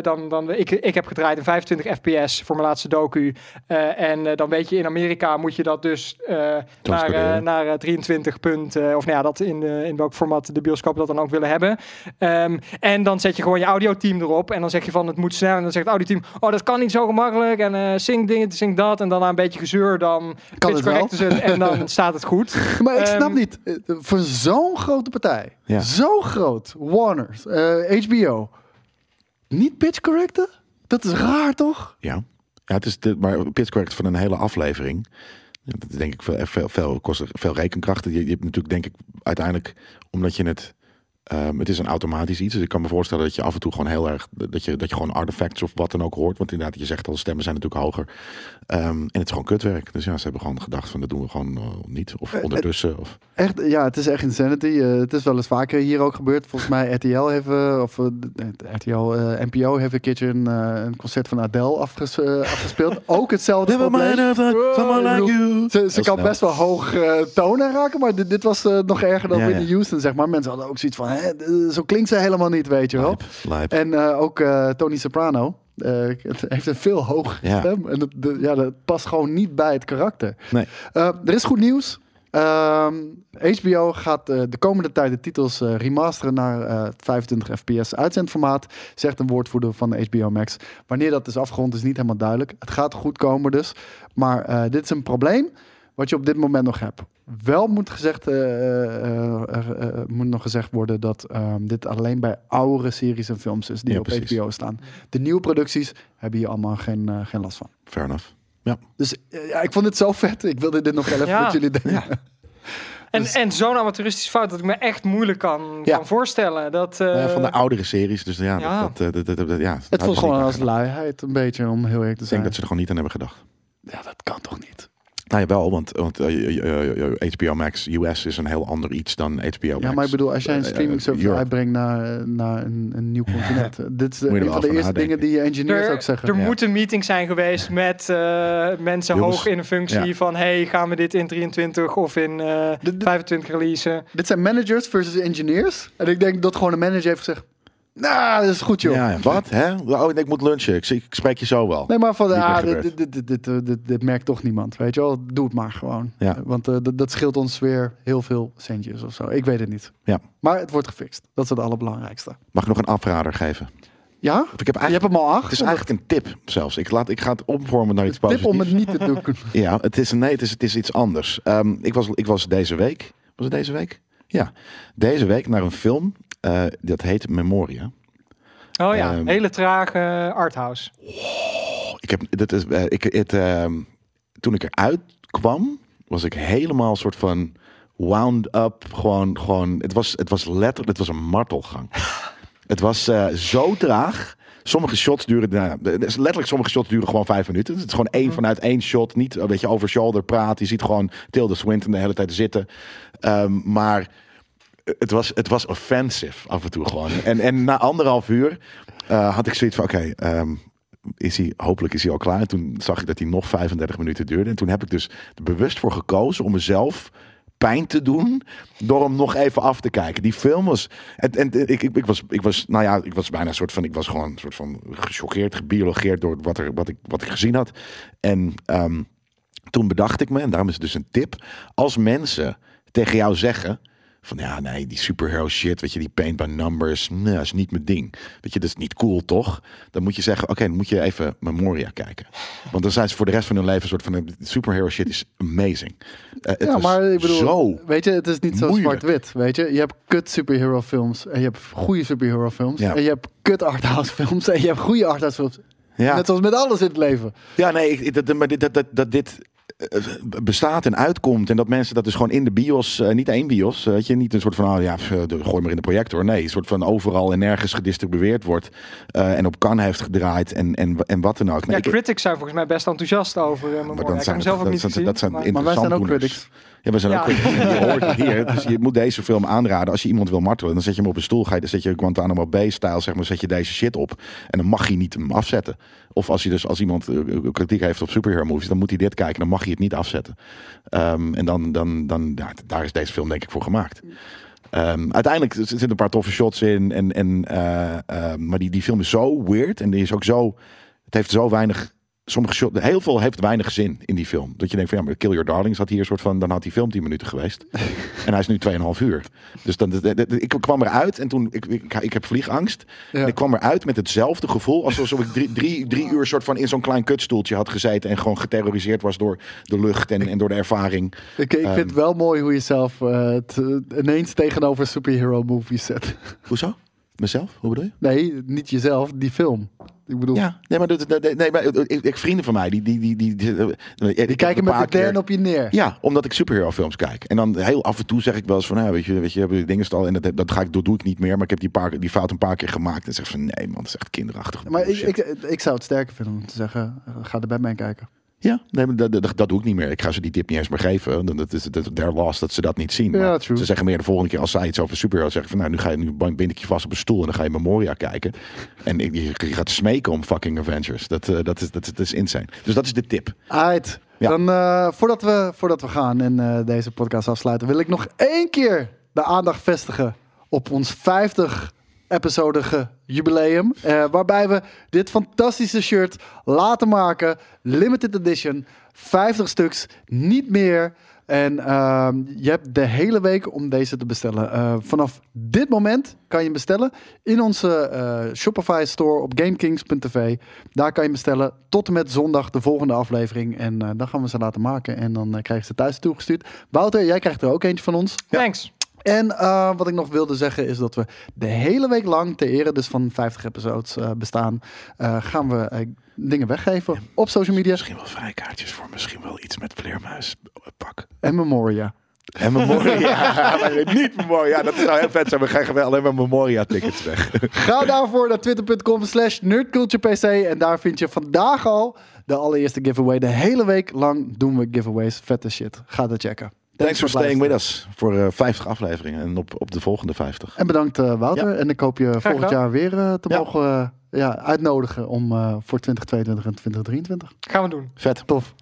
dan, dan, ik, ik heb gedraaid in 25 fps voor mijn laatste docu. En dan weet je, in Amerika moet je dat dus naar, naar eh, 23 punt. of nou ja, dat in, in welk formaat de bioscoop dat dan ook willen hebben. Ehm, en dan zet je gewoon je audioteam erop. En dan zeg je van het moet snel. En dan zegt het audioteam, oh dat kan niet zo gemakkelijk. En eh zing dit, zing dat. En dan na een beetje gezeur, dan Kan het wel. ze het en dan *laughs* staat het goed. Maar ik snap Ehm, niet. eh, Voor zo'n grote partij. Ja. Zo groot. Warner. eh, HBO. Niet pitch correcten? Dat is raar toch? Ja. ja, het is de, maar pitch correct van een hele aflevering. Dat is denk ik veel, veel, veel, kost veel rekenkracht. Je, je hebt natuurlijk denk ik uiteindelijk, omdat je het... ehm, het is een automatisch iets. Dus ik kan me voorstellen dat je af en toe gewoon heel erg... Dat je, dat je gewoon artifacts of wat dan ook hoort. Want inderdaad, je zegt al, de stemmen zijn natuurlijk hoger. Ehm, en het is gewoon kutwerk. Dus ja, ze hebben gewoon gedacht van dat doen we gewoon eh, niet. Of Eh, ondertussen. Of, Echt, ja, het is echt insanity. Eh, het is wel eens vaker hier ook gebeurd. Volgens mij RTL heeft, eh, of eh, RTL, eh, NPO heeft een keertje een, eh, een concert van Adele afges, eh, afgespeeld. *laughs* ook hetzelfde like you. Ze, ze kan snel. best wel hoog eh, tonen raken, maar dit, dit was eh, nog erger dan Ja, Whitney ja. Houston, zeg maar. Mensen hadden ook zoiets van, hè, d- zo klinkt ze helemaal niet, weet je wel. Lijp, lijp. En eh, ook eh, Tony Soprano eh, het heeft een veel hogere Ja. stem. En dat, de- ja, dat past gewoon niet bij het karakter. Nee. Eh, er is goed nieuws. Ehm, HBO gaat eh, de komende tijd de titels eh, remasteren naar eh, 25 fps uitzendformaat, zegt een woordvoerder van HBO Max. Wanneer dat is afgerond is niet helemaal duidelijk. Het gaat goed komen dus, maar eh, dit is een probleem wat je op dit moment nog hebt. Wel moet, gezegd, eh, eh, er, eh, moet nog gezegd worden dat ehm, dit alleen bij oudere series en films is die Ja, op precies. HBO staan. De nieuwe producties hebben hier allemaal geen, eh, geen last van. Fair enough. Dus eh, ja, ik vond het zo vet. Ik wilde dit nog wel even Ja. met jullie delen. *laughs* En, Dus- en zo'n amateuristisch fout dat ik me echt moeilijk kan, Ja. kan voorstellen. Dat, eh, Nou ja, van de oudere series, dus ja, ja. Dat, dat, dat, dat, dat- ja Het voelt gewoon als luiheid een beetje, om heel eerlijk te Ik denk zijn. dat ze er gewoon niet aan hebben gedacht. Ja, dat kan toch niet? Nou ja, wel, want, want eh, eh, eh, HBO Max US is een heel ander iets dan HBO Max. Ja, maar ik bedoel, als jij een eh, streaming service uitbrengt naar, naar een, een nieuw continent. eh, dit is een van de eerste dingen die je engineers er, ook zeggen. er Ja. moet een meeting zijn geweest met eh, mensen hoog in een functie ja. van hey, gaan we dit in 23 of in eh, De- de- 25 releasen? Dit zijn managers versus engineers. En ik denk dat gewoon een manager heeft gezegd... Nou, dat is goed joh. Ja, wat? Hè? Oh, ik moet lunchen. Ik, ik spreek je zo wel. Nee, maar van, ah, dit, dit, dit, merkt toch niemand. Weet je wel, doe het maar gewoon. Ja. Want eh, dat, scheelt ons weer heel veel centjes of zo. Ik weet het niet. Ja. Maar het wordt gefixt. Dat is het allerbelangrijkste. Mag ik nog een afrader geven? Ja? Of ik heb Je hebt hem al acht. het is eigenlijk een tip zelfs. Ik, laat, ik ga het omvormen naar iets tip positiefs. om het niet te doen. *laughs* *laughs* Ja, het is, nee, het is, het is iets anders. Ehm, ik, was, ik was deze week, was het deze week? Ja, deze week naar een film, eh, dat heet Memoria. Oh ja, Ehm, hele trage arthouse. Ik heb, dit is, eh, ik, het, ehm, toen ik eruit kwam, was ik helemaal soort van wound up. Gewoon, gewoon, het was, het was letterlijk, het was een martelgang. *laughs* het was eh, zo traag. Sommige shots duren, nou, letterlijk sommige shots duren gewoon vijf minuten. Het is gewoon één vanuit één shot. Niet dat je over shoulder praat. Je ziet gewoon Tilda Swinton de hele tijd zitten. Ehm, maar het was, het was offensive af en toe gewoon. En, en na anderhalf uur eh, had ik zoiets van, oké, ehm, is hij, hopelijk is hij al klaar. En toen zag ik dat hij nog 35 minuten duurde. En toen heb ik dus er bewust voor gekozen om mezelf pijn te doen door hem nog even af te kijken. Die film was en, en ik, ik, was ik was nou ja, ik was bijna soort van ik was gewoon een soort van gechoqueerd, gebiologeerd door wat er wat ik wat ik gezien had. En ehm, toen bedacht ik me en daarom is het dus een tip als mensen tegen jou zeggen van ja, nee, die superhero shit, weet je, die paint by numbers, nee, is niet mijn ding. Weet je, dat is niet cool, toch? Dan moet je zeggen, oké, dan moet je even Memoria kijken. Want dan zijn ze voor de rest van hun leven een soort van, superhero shit is amazing. Eh, ja, maar ik bedoel, zo weet je, het is niet zo zwart-wit. Weet je, je hebt kut superhero films en je hebt goede superhero films Ja. en je hebt kut arthouse films en je hebt goede arthouse films. Ja. Net zoals met alles in het leven. Ja, nee, ik, dat, maar dit, dat, dat, dat dit bestaat en uitkomt en dat mensen dat dus gewoon in de bios, eh, niet één bios, eh, weet je, niet een soort van, oh ja, pff, eh, gooi maar in de projector. Nee, een soort van overal en nergens gedistribueerd wordt eh, en op kan heeft gedraaid en, en, en wat dan ook. Nee, Ja, critics zijn volgens mij best enthousiast over uh, maar dan Ik heb zijn hem zelf ook dat, niet dat, gezien. dat zijn maar- Maar wij zijn ook critics. Ja, we zijn Ja. ook. *laughs* Je hoort het hier. Dus je moet deze film aanraden. Als je iemand wil martelen, dan zet je hem op een stoel. Ga je, dan zet je Guantanamo Bay-stijl, zeg maar, zet je deze shit op. En dan mag je niet hem afzetten. Of als, je dus, als iemand eh, kritiek heeft op superhero movies, dan moet hij dit kijken. Dan mag je het niet afzetten. Ehm, en dan, dan, dan ja, daar is deze film denk ik voor gemaakt. Ehm, uiteindelijk zitten een paar toffe shots in. En, en, eh, eh, maar die, die film is zo weird. En die is ook zo. Het heeft zo weinig. Sommige heel veel heeft weinig zin in die film. Dat je denkt van ja, maar Kill Your Darlings had hier een soort van. Dan had die film 10 minuten geweest. *laughs* en hij is nu 2,5 uur. Dus dan, ik kwam eruit en toen. Ik, ik, ik heb vliegangst. Ja. En ik kwam eruit met hetzelfde gevoel. Alsof ik drie, drie, drie uur soort van in zo'n klein kutstoeltje had gezeten. En gewoon geterroriseerd was door de lucht en, en door de ervaring. Ik, ik Ehm. vind het wel mooi hoe je zelf het, eh, ineens tegenover superhero movies zet. Hoezo? Mezelf? Hoe bedoel je? Nee, niet jezelf, die film. Ik bedoel, Ja, nee, maar, nee, maar ik, ik- vrienden van mij, die, die, die, die, die, die kijken met meteen op je neer. Ja, omdat ik superhero films kijk. En dan heel af en toe zeg ik wel eens van, nou, weet je, weet je, hebben dingen al en dat, dat ga ik, dat doe ik niet meer. Maar ik heb die, paar, die fout een paar keer gemaakt en zeg van, nee man, dat is echt kinderachtig. Maar ik, ik, ik zou het sterker vinden om te zeggen, eh, ga er bij mij kijken. Ja, nee, dat, dat, dat doe ik niet meer. Ik ga ze die tip niet eens meer geven. Dan- Dat is their loss dat ze dat niet zien. Ja, ze zeggen meer de volgende keer als zij iets over superhero zeggen van nou nu ga je nu bind ik je vast op een stoel en dan ga je Memoria kijken en je, je gaat smeken om fucking Avengers. Dat, eh, dat is dat, is- dat is insane. Dus dat is de tip. Uit. Ja. Dan eh, voordat, we, voordat we gaan en eh, deze podcast afsluiten, wil ik nog één keer de aandacht vestigen op ons 50 episodige jubileum. eh, waarbij we dit fantastische shirt laten maken. Limited edition. 50 stuks. Niet meer. En ehm, je hebt de hele week om deze te bestellen. Eh, vanaf dit moment kan je bestellen in onze eh, Shopify store op GameKings.tv. Daar kan je bestellen tot en met zondag de volgende aflevering. En dan gaan we ze laten maken en dan krijg je ze thuis toegestuurd. Wouter, jij krijgt er ook eentje van ons. Thanks. En eh, wat ik nog wilde zeggen is dat we de hele week lang, ter ere dus van 50 episodes eh, bestaan, eh, gaan we dingen weggeven op social media Misschien wel vrijkaartjes voor misschien wel iets met vleermuispak. en Memoria. En Memoria. *laughs* maar niet Memoria. Dat zou heel vet zijn. We krijgen wel alleen maar Memoria-tickets weg. *laughs* Ga daarvoor naar twitter.com slash nerdculturepc en daar vind je vandaag al de allereerste giveaway. De hele week lang doen we giveaways. Vette shit. Ga dat checken. Thanks for voor staying with us voor eh, 50 afleveringen en op, op de volgende 50. En bedankt eh, Wouter. En ik hoop je volgend gedaan. jaar weer eh, te Ja. mogen eh, ja, uitnodigen om, eh, voor 2022 en 2023. Gaan we doen. Vet. Tof.